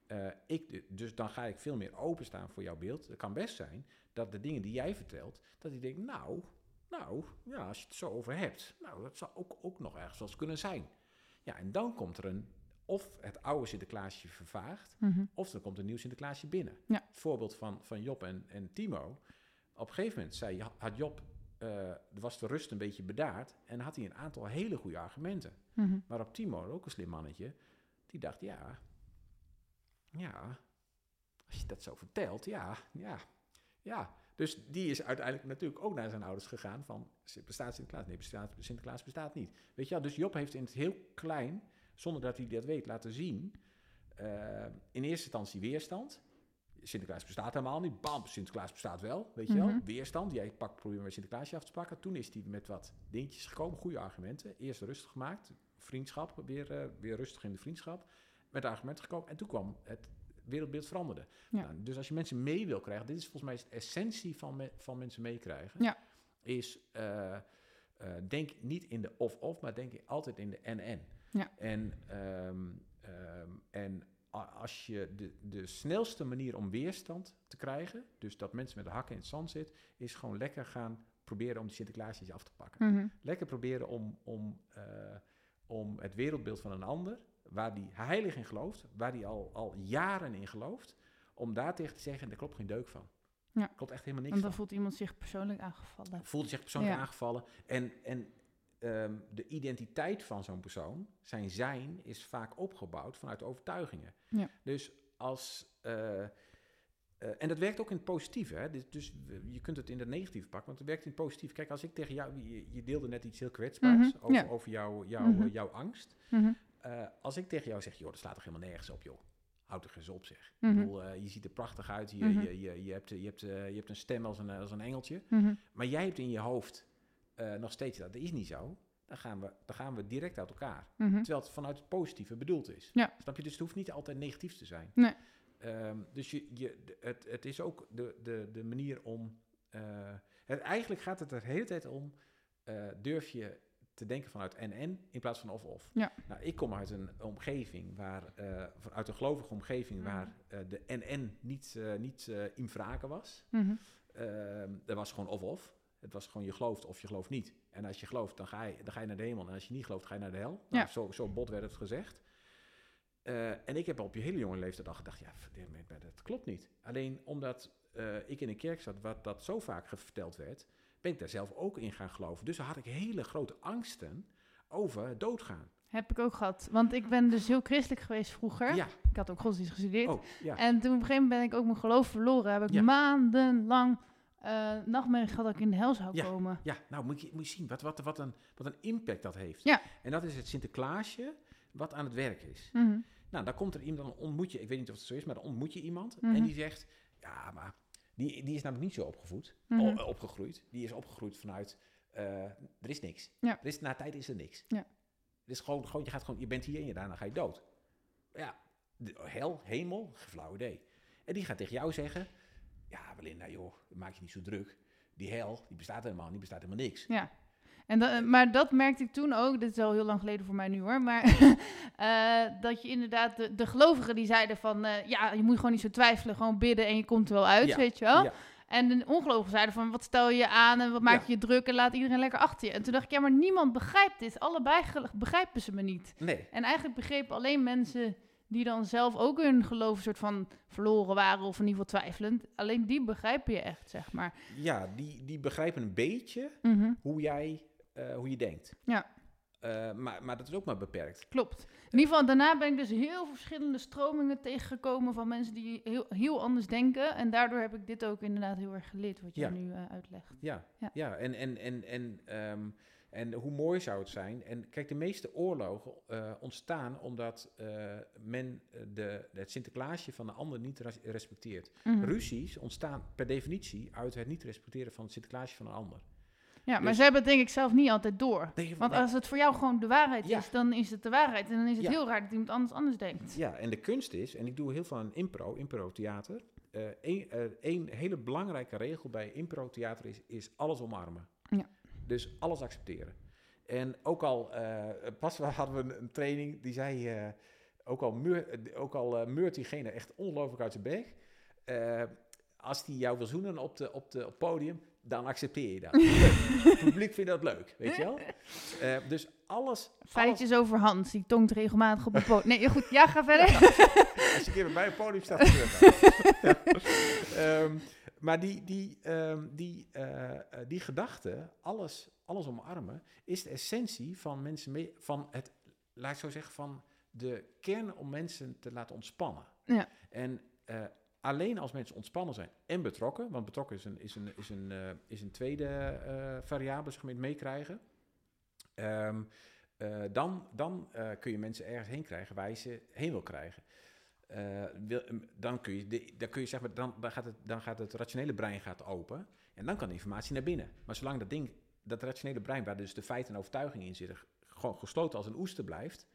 eh, ik, dus dan ga ik veel meer openstaan voor jouw beeld. Het kan best zijn dat de dingen die jij vertelt, dat ik denk, nou, nou, ja, als je het zo over hebt, nou, dat zou ook, ook nog ergens wel eens kunnen zijn. Ja, en dan komt er een, of het oude Sinterklaasje vervaagt, Mhm. of er komt een nieuw Sinterklaasje binnen. Ja. Het voorbeeld van, van Job en, en Timo. Op een gegeven moment zei, had Job, eh, was de rust een beetje bedaard en had hij een aantal hele goede argumenten. Mhm. Maar op Timo, ook een slim mannetje, die dacht, ja, ja, als je dat zo vertelt, ja, ja, ja. Dus die is uiteindelijk natuurlijk ook naar zijn ouders gegaan van, bestaat Sinterklaas? Nee, bestaat, Sinterklaas bestaat niet. Weet je wel, dus Job heeft in het heel klein, zonder dat hij dat weet, laten zien, eh, in eerste instantie weerstand. Sinterklaas bestaat helemaal niet. Bam, Sinterklaas bestaat wel, weet je wel. Mhm. Weerstand, jij pakt, probeert met Sinterklaasje af te pakken. Toen is hij met wat dingetjes gekomen, goede argumenten. Eerst rustig gemaakt, vriendschap, weer, eh, weer rustig in de vriendschap. Met argumenten gekomen. En toen kwam het wereldbeeld veranderde. Ja. Nou, dus als je mensen mee wil krijgen, dit is volgens mij de essentie van, me- van mensen meekrijgen. Ja. Is, eh, eh, denk niet in de of-of, maar denk altijd in de en-en. Ja. En, ehm, ehm, en als je de, de snelste manier om weerstand te krijgen, dus dat mensen met de hakken in het zand zitten, is gewoon lekker gaan proberen om die Sinterklaasjes af te pakken. Mhm. Lekker proberen om, om, eh, om het wereldbeeld van een ander, waar die heilig in gelooft, waar die al, al jaren in gelooft, om daar tegen te zeggen, daar klopt geen deuk van. Ja. Klopt echt helemaal niks Want dan van. voelt iemand zich persoonlijk aangevallen. Voelde zich persoonlijk Ja. aangevallen. En, en ehm, de identiteit van zo'n persoon, zijn zijn, is vaak opgebouwd vanuit overtuigingen. Ja. Dus als... eh, eh, en dat werkt ook in het positieve. Hè? Dus, dus je kunt het in het negatieve pakken, want het werkt in het positief. Kijk, als ik tegen jou... Je, je deelde net iets heel kwetsbaars Mhm, over, ja. over jouw jouw Mhm. jouw angst. Mhm. Eh, als ik tegen jou zeg, joh, dat slaat toch helemaal nergens op, joh. Houd er eens op, zeg. Ik bedoel, eh, je ziet er prachtig uit. Je, je, je, je, hebt, je, hebt, eh, je hebt een stem als een, als een engeltje. Maar jij hebt in je hoofd eh, nog steeds dat. Dat is niet zo. Dan gaan, we, dan gaan we direct uit elkaar. Mhm. Terwijl het vanuit het positieve bedoeld is. Ja. Snap je? Dus het hoeft niet altijd negatief te zijn. Nee. Ehm, dus je, je, het, het is ook de, de, de manier om... eh, het, eigenlijk gaat het er de hele tijd om... eh, durf je te denken vanuit en-en in plaats van of-of. Ja. Nou, ik kom uit een omgeving waar... uit een gelovige omgeving Mhm. waar de en-en niet, niet in vragen was. Mhm. Ehm er was gewoon of-of. Het was gewoon je gelooft of je gelooft niet. En als je gelooft, dan ga je, dan ga je naar de hemel. En als je niet gelooft, ga je naar de hel. Nou, Ja. zo, zo bot werd het gezegd. Eh, en ik heb op je hele jonge leeftijd al gedacht, ja, dat klopt niet. Alleen omdat eh, ik in een kerk zat waar dat zo vaak verteld werd, ben ik daar zelf ook in gaan geloven. Dus had ik hele grote angsten over doodgaan. Heb ik ook gehad. Want ik ben dus heel christelijk geweest vroeger. Ja, Ik had ook godsdienst gestudeerd. oh, ja. En toen op een gegeven moment ben ik ook mijn geloof verloren. Heb ik Ja. maandenlang eh nachtmerries gehad dat ik in de hel zou Ja. komen. Ja, nou moet je, moet je zien wat, wat, wat, een, wat een impact dat heeft. Ja. En dat is het Sinterklaasje wat aan het werk is. Mhm. Nou, dan komt er iemand, dan ontmoet je, ik weet niet of het zo is, maar dan ontmoet je iemand Mhm. en die zegt, ja, maar die, die is namelijk niet zo opgevoed, Mhm. o- eh, opgegroeid. Die is opgegroeid vanuit, eh, er is niks. Ja. Er is, na tijd is er niks. Ja. Het is gewoon, gewoon, je gaat gewoon, je bent hier en je, daarna ga je dood. Ja, de, hel, hemel, geen flauw idee. En die gaat tegen jou zeggen, ja, Belinda, joh, maak je niet zo druk. Die hel, die bestaat helemaal, niet, die bestaat helemaal niks. Ja. En da- maar dat merkte ik toen ook, dit is al heel lang geleden voor mij nu hoor, maar eh, dat je inderdaad de, de gelovigen die zeiden van, eh, ja, je moet gewoon niet zo twijfelen, gewoon bidden en je komt er wel uit, Ja, weet je wel. Ja, En de ongelovigen zeiden van, wat stel je aan en wat maak Ja. je je druk en laat iedereen lekker achter je. En toen dacht ik, ja, maar niemand begrijpt dit. Allebei begrijpen ze me niet. nee, En eigenlijk begrepen alleen mensen die dan zelf ook hun geloof soort van verloren waren of in ieder geval twijfelend. Alleen die begrijpen je echt, zeg maar. Ja, die, die begrijpen een beetje Mhm. hoe jij, eh, hoe je denkt. Ja. Eh, maar, maar dat is ook maar beperkt. Klopt. In ieder geval, daarna ben ik dus heel verschillende stromingen tegengekomen van mensen die heel, heel anders denken. En daardoor heb ik dit ook inderdaad heel erg geleerd, wat je Ja. nu eh, uitlegt. Ja, Ja. ja. en, en, en, en, ehm, en hoe mooi zou het zijn? En kijk, de meeste oorlogen eh, ontstaan omdat eh, men eh, de, het Sinterklaasje van de ander niet res- respecteert. Mhm. Ruzies ontstaan per definitie uit het niet respecteren van het Sinterklaasje van een ander. Ja, maar Dus- ze hebben het denk ik zelf niet altijd door. Je- Want als het voor jou gewoon de waarheid Ja. is, dan is het de waarheid. En dan is het Ja. heel raar dat iemand anders anders denkt. Ja, en de kunst is, en ik doe heel veel aan impro, impro-theater. Eén één hele belangrijke regel bij impro-theater is, is alles omarmen. Ja. Dus alles accepteren. En ook al, eh, pas hadden we een, training, die zei, eh, ook al, ook al eh, meurt diegene echt ongelooflijk uit zijn bek. als die jou wil zoenen op, de, op, de, op podium, dan accepteer je dat. Het publiek vindt dat leuk, weet je wel? Eh, dus alles, alles Feitjes over Hans, die tongt regelmatig op een poot. Nee, goed, ja, ga verder. Als je een keer bij mij op het podium staat. Ja. Ehm, maar die, die, ehm, die, eh, eh, die gedachte, alles, alles omarmen, is de essentie van mensen mee, van het, laat ik zo zeggen, van de kern om mensen te laten ontspannen. Ja. En alleen als mensen ontspannen zijn en betrokken, want betrokken is een, is een, is een, eh, is een tweede eh, variabele, zeg maar, meekrijgen. Ehm, eh, dan dan kun je mensen ergens heen krijgen waar je ze heen wil krijgen. Eh, wil, dan kun je, kun je dan, gaat het, rationele brein gaat open en dan kan informatie naar binnen. Maar zolang dat ding, dat rationele brein, waar dus de feiten en overtuigingen in zitten, gewoon gesloten als een oester blijft,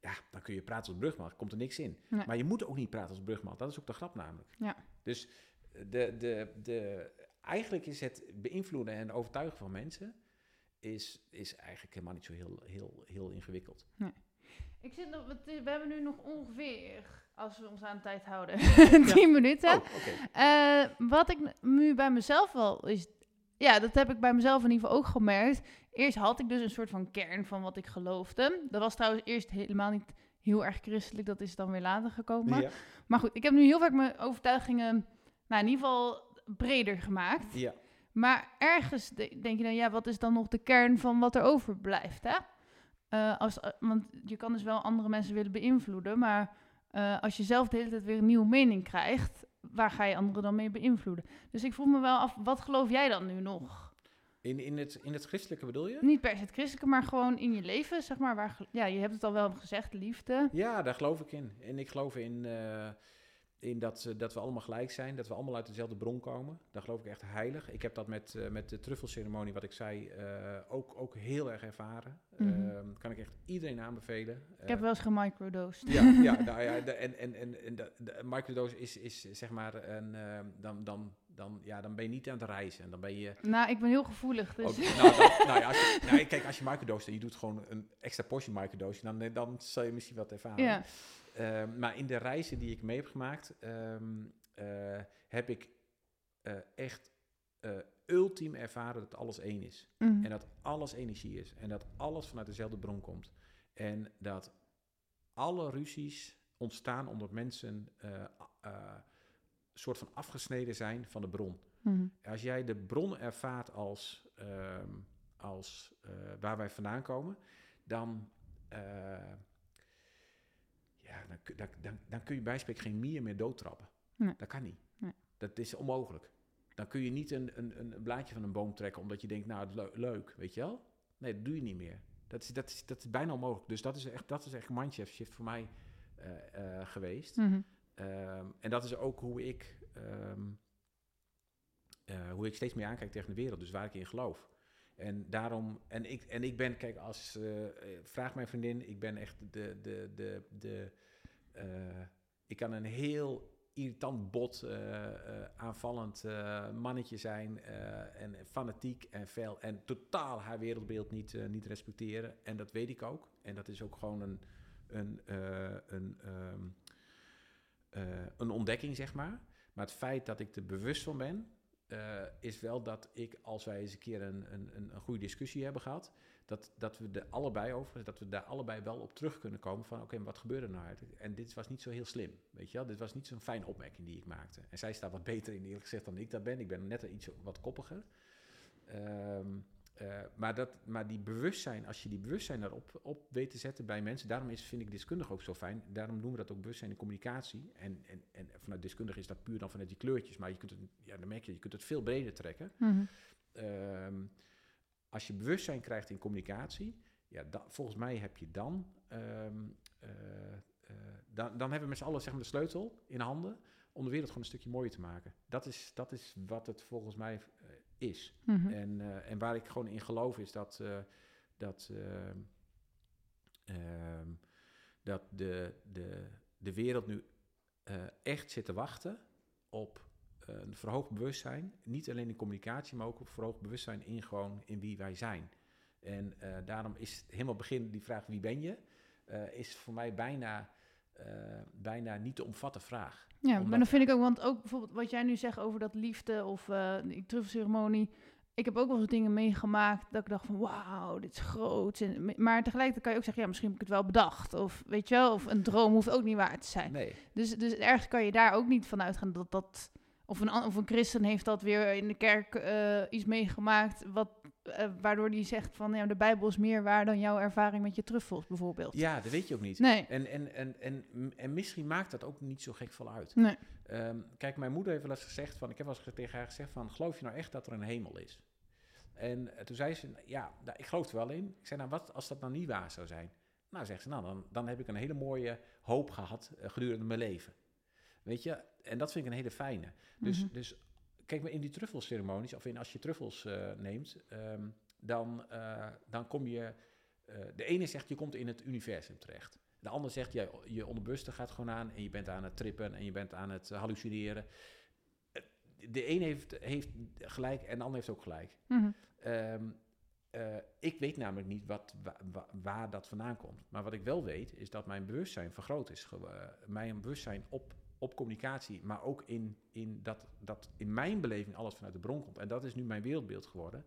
ja, dan kun je praten als brugman, komt er niks in. Nee. Maar je moet ook niet praten als brugman, dat is ook de grap namelijk. Ja. Dus de, de, de, eigenlijk is het beïnvloeden en overtuigen van mensen, is, is eigenlijk helemaal niet zo heel, heel, heel ingewikkeld. Ik zit nog, we we hebben nu nog ongeveer, als we ons aan de tijd houden, 10 minuten. Oh. Eh, wat ik nu bij mezelf wel is. Ja, dat heb ik bij mezelf in ieder geval ook gemerkt. Eerst had ik dus een soort van kern van wat ik geloofde. Dat was trouwens eerst helemaal niet heel erg christelijk. Dat is dan weer later gekomen. Ja, Maar goed, ik heb nu heel vaak mijn overtuigingen, nou in ieder geval breder gemaakt. ja, Maar ergens de- denk je dan, ja, wat is dan nog de kern van wat er overblijft, hè? Eh, als, eh, want je kan dus wel andere mensen willen beïnvloeden, maar eh, als je zelf de hele tijd weer een nieuwe mening krijgt, waar ga je anderen dan mee beïnvloeden? Dus ik vroeg me wel af, wat geloof jij dan nu nog? In, in, het, in het christelijke bedoel je? Niet per se het christelijke, maar gewoon in je leven, zeg maar. Waar, ja, je hebt het al wel gezegd, liefde. Ja, daar geloof ik in. En ik geloof in, eh, in dat, eh, dat we allemaal gelijk zijn, dat we allemaal uit dezelfde bron komen. Daar geloof ik echt heilig. Ik heb dat met, eh, met de truffelceremonie, wat ik zei, eh, ook, ook heel erg ervaren. Mhm. Ehm, kan ik echt iedereen aanbevelen. Ik heb wel eens gemicrodosed. Ja, ja, nou ja de, en, en, en, en de, de microdose is, is zeg maar een, ehm, dan, dan, dan, ja, dan ben je niet aan het reizen. Dan ben je... Nou, ik ben heel gevoelig, dus... Nou, nou ja, als je, nou, kijk, als je microdose en je doet gewoon een extra portie microdose, dan, dan zal je misschien wat ervaren. ja. Ehm, maar in de reizen die ik mee heb gemaakt, ehm, eh, heb ik eh, echt eh, ultiem ervaren dat alles één is. Mhm. En dat alles energie is. En dat alles vanuit dezelfde bron komt. En dat alle ruzies ontstaan omdat mensen een soort van afgesneden zijn van de bron. Mhm. Als jij de bron ervaart als, ehm, als waar wij vandaan komen, dan, dan, kun- dan, dan, dan kun je bijspreken geen mier meer doodtrappen. Nee. Dat kan niet. Nee. Dat is onmogelijk. Dan kun je niet een, een, een blaadje van een boom trekken omdat je denkt, nou, het leuk, weet je wel? Nee, dat doe je niet meer. Dat is, dat is, dat is bijna onmogelijk. Dus dat is echt, dat is echt een mindset shift voor mij eh, eh, geweest. Mhm. Ehm, en dat is ook hoe ik, ehm, eh, hoe ik steeds meer aankijk tegen de wereld, dus waar ik in geloof. En daarom, en ik, en ik ben, kijk, als, vraag mijn vriendin, ik ben echt de, de, de, de ik kan een heel irritant, bot, eh, eh, aanvallend eh, mannetje zijn eh, en fanatiek en fel en totaal haar wereldbeeld niet, eh, niet respecteren. En dat weet ik ook. En dat is ook gewoon een, een, eh, een, ehm, eh, een ontdekking, zeg maar. Maar het feit dat ik er bewust van ben, eh, is wel dat ik, als wij eens een keer een, een, een goede discussie hebben gehad, dat, dat we er allebei over, dat we daar allebei wel op terug kunnen komen van, oké, wat gebeurde er nou eigenlijk? En dit was niet zo heel slim, weet je wel? Dit was niet zo'n fijne opmerking die ik maakte. En zij staat wat beter in, eerlijk gezegd, dan ik dat ben. Ik ben net iets wat koppiger. Ehm, eh, maar, dat, maar die bewustzijn, als je die bewustzijn daarop op weet te zetten bij mensen, daarom is, vind ik deskundig ook zo fijn. Daarom noemen we dat ook bewustzijn in communicatie. En, en, en vanuit deskundig is dat puur dan vanuit die kleurtjes, maar je kunt het, ja, dan merk je, je kunt het veel breder trekken. Ehm, als je bewustzijn krijgt in communicatie, ja, dan, volgens mij heb je dan, ehm, eh, eh, dan, dan hebben we met z'n allen zeg maar, de sleutel in handen om de wereld gewoon een stukje mooier te maken. Dat is, dat is wat het volgens mij eh, is. Mhm. En, en waar ik gewoon in geloof is dat, dat, ehm, dat de, de, de wereld nu echt zit te wachten op een verhoogd bewustzijn. Niet alleen in communicatie, maar ook op verhoogd bewustzijn in gewoon in wie wij zijn. En eh, daarom is helemaal begin die vraag wie ben je, eh, is voor mij bijna, eh, bijna niet te omvatten vraag. Ja, maar dan vind ik ook, want ook bijvoorbeeld wat jij nu zegt over dat liefde of eh die truffelceremonie. Ik heb ook wel eens dingen meegemaakt dat ik dacht van wauw, dit is groot. En, maar tegelijkertijd kan je ook zeggen, ja, misschien heb ik het wel bedacht. Of weet je wel, of een droom hoeft ook niet waar te zijn. Nee, Dus, dus ergens kan je daar ook niet van uitgaan dat dat... Of een, of een christen heeft dat weer in de kerk eh, iets meegemaakt... Wat, eh, waardoor die zegt van ja, de Bijbel is meer waar dan jouw ervaring met je truffels bijvoorbeeld. ja, dat weet je ook niet. Nee, En, en, en, en, en misschien maakt dat ook niet zo gek veel uit. nee. Ehm, kijk, mijn moeder heeft wel eens gezegd van, ik heb wel eens tegen haar gezegd van, geloof je nou echt dat er een hemel is? En eh, toen zei ze, ja, nou, ik geloof er wel in. Ik zei, nou, wat als dat nou niet waar zou zijn? Nou, zegt ze, nou, dan, dan heb ik een hele mooie hoop gehad eh, gedurende mijn leven. Weet je, en dat vind ik een hele fijne. Dus, Mhm. dus kijk maar in die truffelceremonies, of in, als je truffels eh, neemt, ehm, dan, eh, dan kom je, eh, de ene zegt je komt in het universum terecht. De ander zegt, ja, je onderbewuste gaat gewoon aan en je bent aan het trippen en je bent aan het hallucineren. De een heeft, heeft gelijk en de ander heeft ook gelijk. Mhm. Ehm, eh, ik weet namelijk niet wat, wa- wa- waar dat vandaan komt. Maar wat ik wel weet, is dat mijn bewustzijn vergroot is. mijn bewustzijn op, op communicatie, maar ook in, in dat, dat in mijn beleving alles vanuit de bron komt. En dat is nu mijn wereldbeeld geworden.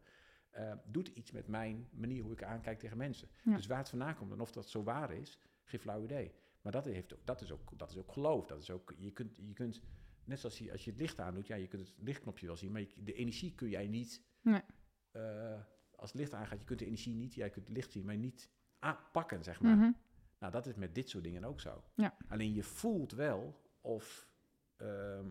eh, doet iets met mijn manier hoe ik aankijk tegen mensen. Ja. Dus waar het vandaan komt en of dat zo waar is, geen flauw idee. Maar dat, heeft ook, dat, is, ook, dat is ook geloof. Dat is ook, je, kunt, je kunt, net zoals je, als je het licht aandoet, ja, je kunt het lichtknopje wel zien, maar je- de energie kun jij niet Nee. eh, als het licht aangaat, je kunt de energie niet, jij kunt het licht zien, maar niet aanpakken, zeg maar. Mhm. Nou, dat is met dit soort dingen ook zo. Ja. Alleen je voelt wel of ehm,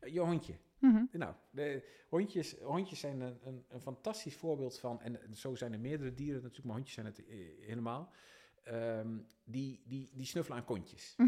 je hondje. Mhm. Nou, de hondjes, hondjes zijn een, een, een fantastisch voorbeeld van, en zo zijn er meerdere dieren natuurlijk, maar hondjes zijn het eh, helemaal. Ehm, die, die, die snuffelen aan kontjes.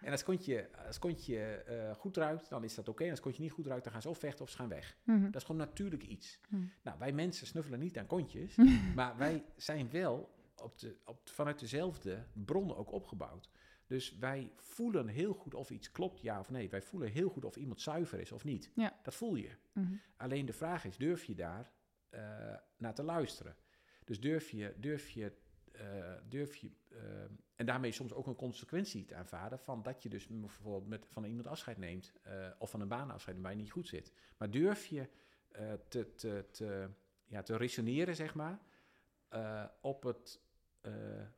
En als kontje, als kontje eh, goed ruikt, dan is dat oké. En als kontje niet goed ruikt, dan gaan ze of vechten of ze gaan weg. Mhm. Dat is gewoon natuurlijk iets. Hmm. Nou, wij mensen snuffelen niet aan kontjes, maar wij zijn wel op de, op, vanuit dezelfde bronnen ook opgebouwd. Dus wij voelen heel goed of iets klopt, ja of nee. Wij voelen heel goed of iemand zuiver is of niet. Ja. Dat voel je. Mhm. Alleen de vraag is, durf je daar eh, naar te luisteren? Dus durf je, durf je, eh, durf je eh, en daarmee soms ook een consequentie te aanvaarden van dat je dus bijvoorbeeld met, van iemand afscheid neemt of van een baan afscheid waar je niet goed zit. Maar durf je te, te, te, ja, te resoneren, zeg maar, op het,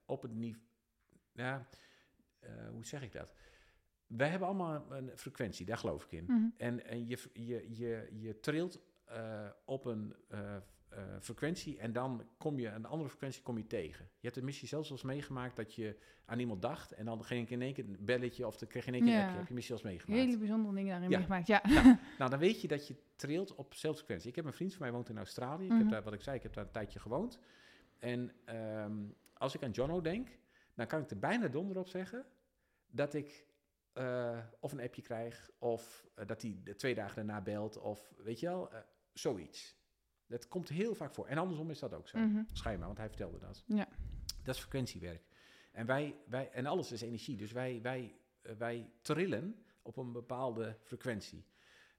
op het niveau, ja, hoe zeg ik dat? Wij hebben allemaal een frequentie, daar geloof ik in. Mhm. En, en je, je, je, je trilt eh, op een eh, eh, frequentie en dan kom je een andere frequentie kom je tegen. Je hebt het misschien zelfs wel eens meegemaakt dat je aan iemand dacht en dan ging ik in één keer een belletje of dan kreeg je in één keer een appje. Heb je misschien wel eens meegemaakt. Hele bijzondere dingen daarin Ja. meegemaakt. Ja. Nou, dan weet je dat je trilt op dezelfde frequentie. Ik heb een vriend van mij woont in Australië. Ik Mhm. heb daar, wat ik zei, ik heb daar een tijdje gewoond. En ehm, als ik aan Jono denk, dan kan ik er bijna donder op zeggen dat ik eh, of een appje krijg, of eh, dat hij de twee dagen daarna belt, of weet je wel, eh, zoiets. Dat komt heel vaak voor. En andersom is dat ook zo, Mhm. schijnbaar, want hij vertelde dat. Ja. Dat is frequentiewerk. En, wij, wij, en alles is energie, dus wij, wij, wij trillen op een bepaalde frequentie.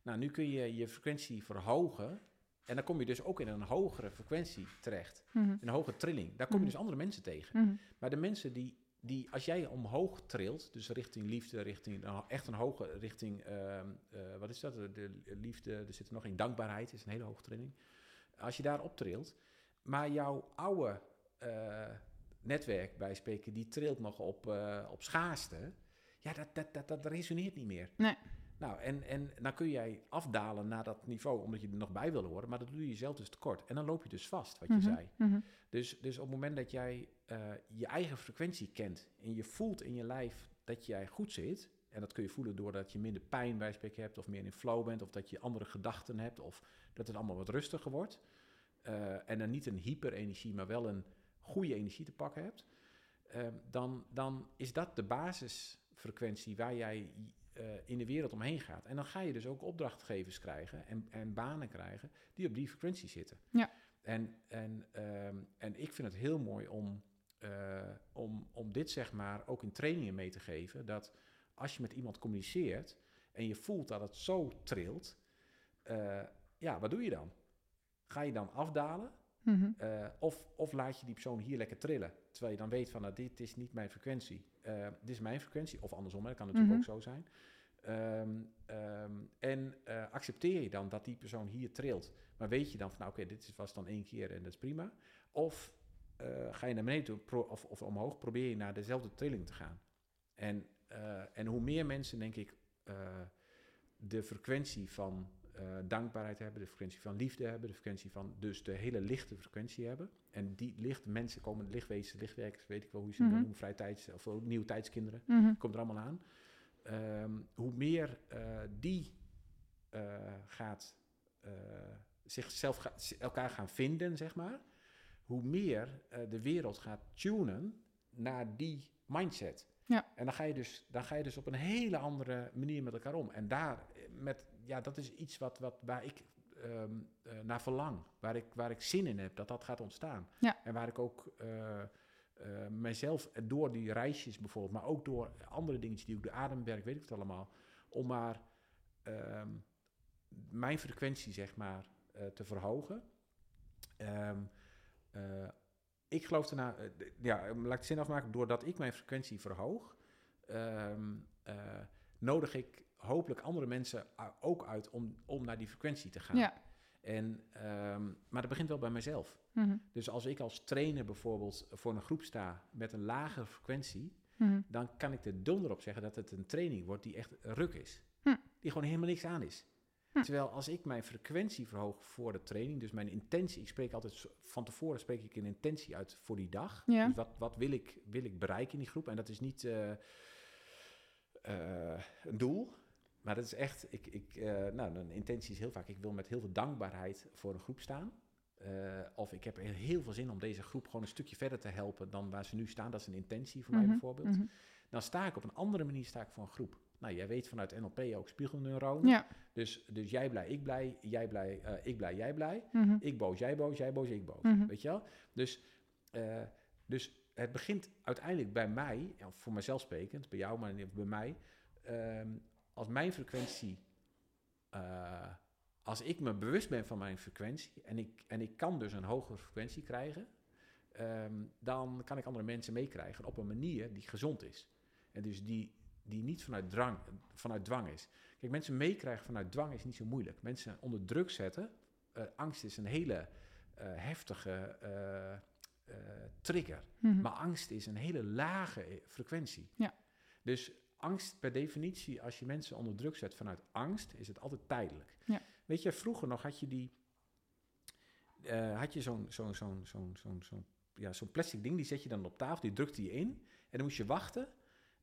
Nou, nu kun je je frequentie verhogen. En dan kom je dus ook in een hogere frequentie terecht. Mhm. Een hogere trilling. Daar kom je Mhm. dus andere mensen tegen. Maar de mensen die, die als jij omhoog trilt, dus richting liefde, richting nou, echt een hoge richting, ehm, eh, wat is dat? De, de liefde, er zit er nog in dankbaarheid, is een hele hoge trilling. Als je daar optrilt, maar jouw oude eh, netwerk bij spreken, die trilt nog op, eh, op schaarste. Ja, dat, dat, dat, dat resoneert niet meer. Nee. Nou, en, en dan kun jij afdalen naar dat niveau omdat je er nog bij wil horen, maar dat doe je jezelf dus tekort. En dan loop je dus vast, wat je Mhm, zei. mhm. Dus, dus op het moment dat jij eh, je eigen frequentie kent en je voelt in je lijf dat jij goed zit, en dat kun je voelen doordat je minder pijn bij spreken hebt, of meer in flow bent, of dat je andere gedachten hebt, of dat het allemaal wat rustiger wordt. eh, en dan niet een hyperenergie, maar wel een goede energie te pakken hebt, eh, dan, dan is dat de basisfrequentie waar jij eh, in de wereld omheen gaat. En dan ga je dus ook opdrachtgevers krijgen en, en banen krijgen die op die frequentie zitten. Ja. En, en, ehm, en ik vind het heel mooi om, eh, om, om dit zeg maar ook in trainingen mee te geven. Dat als je met iemand communiceert en je voelt dat het zo trilt, eh, ja, wat doe je dan? Ga je dan afdalen? Mhm. Eh, of, of laat je die persoon hier lekker trillen. Terwijl je dan weet van, nou, dit is niet mijn frequentie. Dit is mijn frequentie. Of andersom, hè, dat kan natuurlijk Mhm. ook zo zijn. Ehm, ehm, en accepteer je dan dat die persoon hier trilt. Maar weet je dan van, nou, oké, dit was dan één keer en dat is prima. Of eh, ga je naar beneden toe, pro- of, of omhoog, probeer je naar dezelfde trilling te gaan. En, eh, en hoe meer mensen, denk ik, eh, de frequentie van dankbaarheid hebben, de frequentie van liefde hebben, de frequentie van dus de hele lichte frequentie hebben. En die lichte mensen komen, lichtwezens, lichtwerkers, weet ik wel hoe je ze Mhm. noemen, vrij tijds, of ook nieuwe tijdskinderen, Mhm. komt er allemaal aan. Ehm, hoe meer die gaat, zichzelf elkaar gaan vinden, zeg maar, hoe meer eh, de wereld gaat tunen naar die mindset. Ja. En dan ga, je dus, dan ga je dus op een hele andere manier met elkaar om. En daar, eh, met, ja, dat is iets wat, wat, waar ik ehm, eh, naar verlang. Waar ik, waar ik zin in heb dat dat gaat ontstaan. Ja. En waar ik ook eh, eh, mijzelf door die reisjes bijvoorbeeld, maar ook door andere dingetjes die ook de ademwerk, weet ik het allemaal, om maar ehm, mijn frequentie zeg maar te verhogen. Ehm, eh, ik geloof daarna, eh, ja, laat ik het zin afmaken, doordat ik mijn frequentie verhoog, ehm, eh, nodig ik hopelijk andere mensen ook uit om, om naar die frequentie te gaan. Ja. En, ehm, maar dat begint wel bij mezelf. Mhm. Dus als ik als trainer bijvoorbeeld voor een groep sta met een lage frequentie, Mhm. dan kan ik er donder op zeggen dat het een training wordt die echt ruk is. Hm. Die gewoon helemaal niks aan is. Hm. Terwijl als ik mijn frequentie verhoog voor de training, dus mijn intentie, ik spreek altijd van tevoren spreek ik een intentie uit voor die dag. Ja. Dus wat, wat wil, ik, wil ik bereiken in die groep? En dat is niet eh, eh, een doel, maar dat is echt, ik, ik, eh, nou, een intentie is heel vaak, ik wil met heel veel dankbaarheid voor een groep staan. Of ik heb heel veel zin om deze groep gewoon een stukje verder te helpen dan waar ze nu staan. Dat is een intentie voor mij Mhm. bijvoorbeeld. Mhm. Dan sta ik op een andere manier sta ik voor een groep. Nou, jij weet vanuit NLP ook spiegelneuronen. Ja. Dus, dus jij blij, ik blij, jij blij, eh, ik blij, jij blij. Mhm. Ik boos, jij boos, jij boos, ik boos. Mhm. Weet je wel? Dus, eh, dus het begint uiteindelijk bij mij, voor mezelf sprekend, bij jou, maar bij mij. ehm, als mijn frequentie, eh, als ik me bewust ben van mijn frequentie en ik, en ik kan dus een hogere frequentie krijgen, ehm, dan kan ik andere mensen meekrijgen op een manier die gezond is. En dus die, die niet vanuit, drang, vanuit dwang is. Kijk, mensen meekrijgen vanuit dwang is niet zo moeilijk. Mensen onder druk zetten, eh, angst is een hele eh, heftige eh, trigger. Mhm. Maar angst is een hele lage frequentie. Ja. Dus angst per definitie, als je mensen onder druk zet vanuit angst, is het altijd tijdelijk. Ja. Weet je, vroeger nog had je die, had je zo'n zo'n zo'n zo'n zo'n zo'n ja, zo'n plastic ding, die zet je dan op tafel, die drukte je in en dan moest je wachten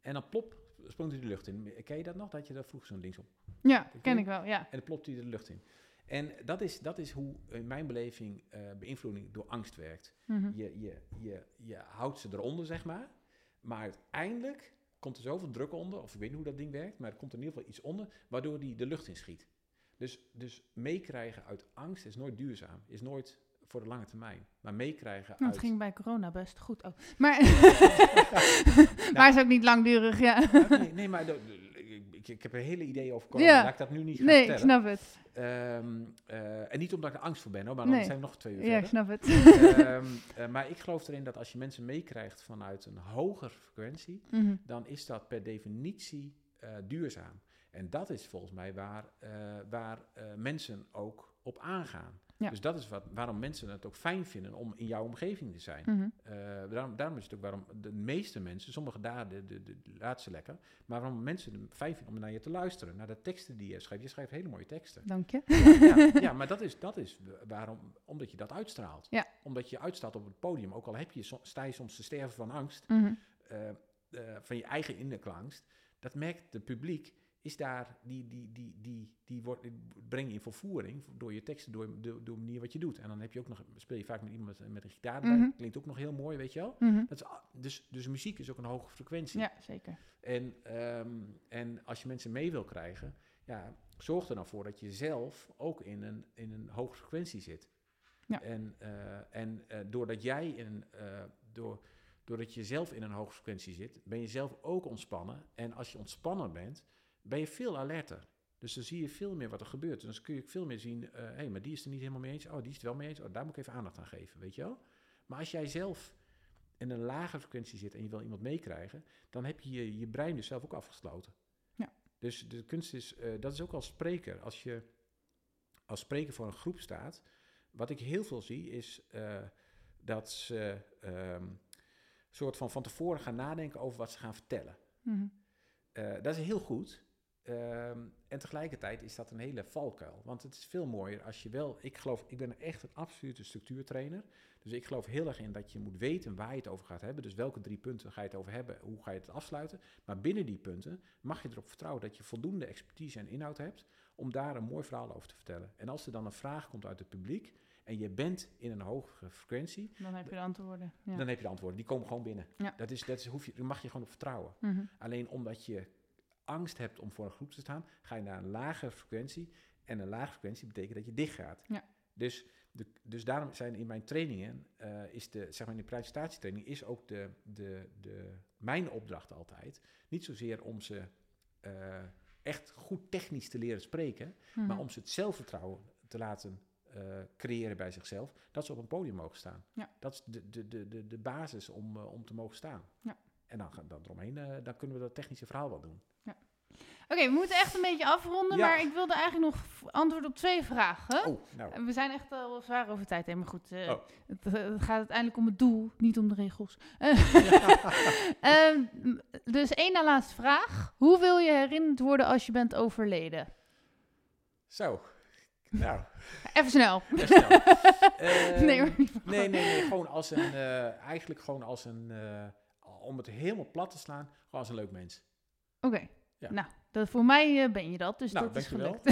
en dan plop, sprong hij de lucht in. Ken je dat nog? Dat je daar vroeger zo'n ding op Ja, ken ik wel, ja. en dan plopt hij de lucht in. En dat is, dat is hoe in mijn beleving eh, beïnvloeding door angst werkt. Mhm. Je, je, je, je houdt ze eronder, zeg maar. Maar uiteindelijk komt er zoveel druk onder, of ik weet niet hoe dat ding werkt, maar er komt in ieder geval iets onder, waardoor die de lucht in schiet. Dus, dus meekrijgen uit angst is nooit duurzaam, is nooit voor de lange termijn. Maar meekrijgen Nou, uit... het ging bij corona best goed ook. Maar, maar is ook niet langdurig, ja. Nee, nee, maar ik, ik, ik heb een hele idee over corona, Ja. laat ik dat nu niet gaan Nee, ik vertellen. snap het. Ehm, eh, en niet omdat ik er angst voor ben, hoor, maar dan Nee. zijn we nog twee uur Ja, ik snap het. Ehm, eh, maar ik geloof erin dat als je mensen meekrijgt vanuit een hogere frequentie, Mhm. dan is dat per definitie eh, duurzaam. En dat is volgens mij waar, waar mensen ook op aangaan. Ja. Dus dat is wat, waarom mensen het ook fijn vinden om in jouw omgeving te zijn. Mhm. Eh, daarom, daarom is het ook waarom de meeste mensen, sommigen daar, de, de, laatste lekker, maar waarom mensen het fijn vinden om naar je te luisteren, naar de teksten die je schrijft. Je schrijft hele mooie teksten. Dank je. Ja, ja, ja, maar dat is, dat is waarom, omdat je dat uitstraalt. Ja. Omdat je uitstaat op het podium, ook al heb je, sta je soms te sterven van angst, Mhm. eh, eh, van je eigen innerlijke angst, dat merkt het publiek, is daar, die, die, die, die, die, wordt, breng je in vervoering door je teksten, door, door, door de manier wat je doet. En dan heb je ook nog, speel je vaak met iemand met, met een gitaar erbij, Mhm. klinkt ook nog heel mooi, weet je wel. Mhm. Dat is, dus, dus muziek is ook een hoge frequentie. Ja, zeker. En, ehm, en als je mensen mee wil krijgen, ja, zorg er dan voor dat je zelf ook in een, in een hoge frequentie zit. Ja. En, eh, en eh, doordat jij in eh, door, doordat je zelf in een hoge frequentie zit, ben je zelf ook ontspannen. En als je ontspannen bent, ben je veel alerter. Dus dan zie je veel meer wat er gebeurt. Dus dan kun je veel meer zien, hé, hey, maar die is er niet helemaal mee eens. Oh, die is het wel mee eens. Oh, daar moet ik even aandacht aan geven, weet je wel? Maar als jij zelf in een lage frequentie zit en je wil iemand meekrijgen, dan heb je je, je brein dus zelf ook afgesloten. Ja. Dus de kunst is, eh, dat is ook als spreker. Als je als spreker voor een groep staat, wat ik heel veel zie is eh, dat ze ehm soort van van tevoren gaan nadenken over wat ze gaan vertellen. Mhm. Eh, dat is heel goed. Ehm, en tegelijkertijd is dat een hele valkuil. Want het is veel mooier als je wel... Ik geloof, ik ben echt een absolute structuurtrainer. Dus ik geloof heel erg in dat je moet weten waar je het over gaat hebben. Dus welke drie punten ga je het over hebben? Hoe ga je het afsluiten? Maar binnen die punten mag je erop vertrouwen dat je voldoende expertise en inhoud hebt... om daar een mooi verhaal over te vertellen. En als er dan een vraag komt uit het publiek... en je bent in een hogere frequentie... Dan heb je de antwoorden. Ja. dan heb je de antwoorden. Die komen gewoon binnen. Ja. Dat, is, dat is, hoef je, daar mag je gewoon op vertrouwen. Mhm. Alleen omdat je angst hebt om voor een groep te staan, ga je naar een lage frequentie. En een lage frequentie betekent dat je dicht gaat. Ja. Dus, de, dus daarom zijn in mijn trainingen, eh, is de, zeg maar in de presentatietraining, is ook de, de, de, mijn opdracht altijd. Niet zozeer om ze eh, echt goed technisch te leren spreken, Mhm. maar om ze het zelfvertrouwen te laten eh, creëren bij zichzelf, dat ze op een podium mogen staan. Ja. Dat is de, de, de, de, basis om, om te mogen staan. Ja. En dan, dan eromheen, eh, dan kunnen we dat technische verhaal wel doen. Oké, we moeten echt een beetje afronden, Ja. maar ik wilde eigenlijk nog antwoord op twee vragen. Oh, nou. En We zijn echt al zwaar over tijd heen, maar goed. eh, Oh. het, eh, het gaat uiteindelijk om het doel, niet om de regels. Ehm, dus één na laatste vraag. Hoe wil je herinnerd worden als je bent overleden? Zo. Nou, Even snel. best snel. Ehm, nee hoor. nee, nee, nee. Gewoon als een, eigenlijk gewoon als een, om het helemaal plat te slaan, gewoon als een leuk mens. Oké. Ja. Nou, dat, voor mij eh, ben je dat, dus Nou, dat is gelukt.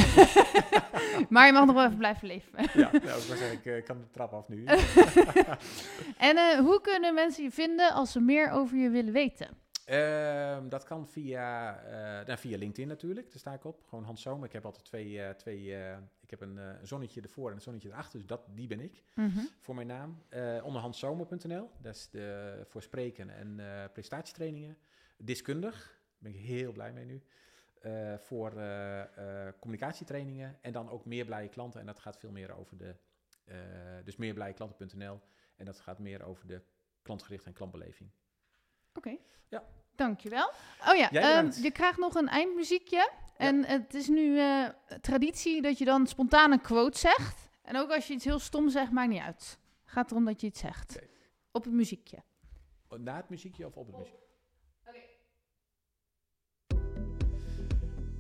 maar je mag nog wel even blijven leven. Ja, nou, ik zeggen, ik eh, kan de trap af nu. en eh, hoe kunnen mensen je vinden als ze meer over je willen weten? Ehm, dat kan via, nou, via LinkedIn natuurlijk, daar sta ik op. Gewoon Hans Zomer. Ik heb altijd twee, twee heb een, eh, een zonnetje ervoor en een zonnetje erachter, dus dat, die ben ik. Mhm. voor mijn naam. Eh onder hanszomer.nl. Dat is de, voor spreken en eh, prestatietrainingen. Deskundig, daar ben ik heel blij mee nu. Eh, voor eh, eh, communicatietrainingen en dan ook meer blije klanten. En dat gaat veel meer over de, eh dus meerblijeKlanten.nl. En dat gaat meer over de klantgericht en klantbeleving. Oké. Ja. Dankjewel. Oh ja, ehm, je krijgt nog een eindmuziekje. En het is nu eh, traditie dat je dan spontaan een quote zegt. En ook als je iets heel stom zegt, maakt niet uit. Het gaat erom dat je iets zegt. Op het muziekje. Na het muziekje of op het muziekje? Oké.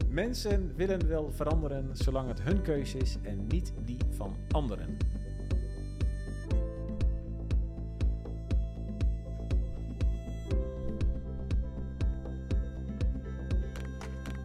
Mensen willen wel veranderen zolang het hun keuze is en niet die van anderen.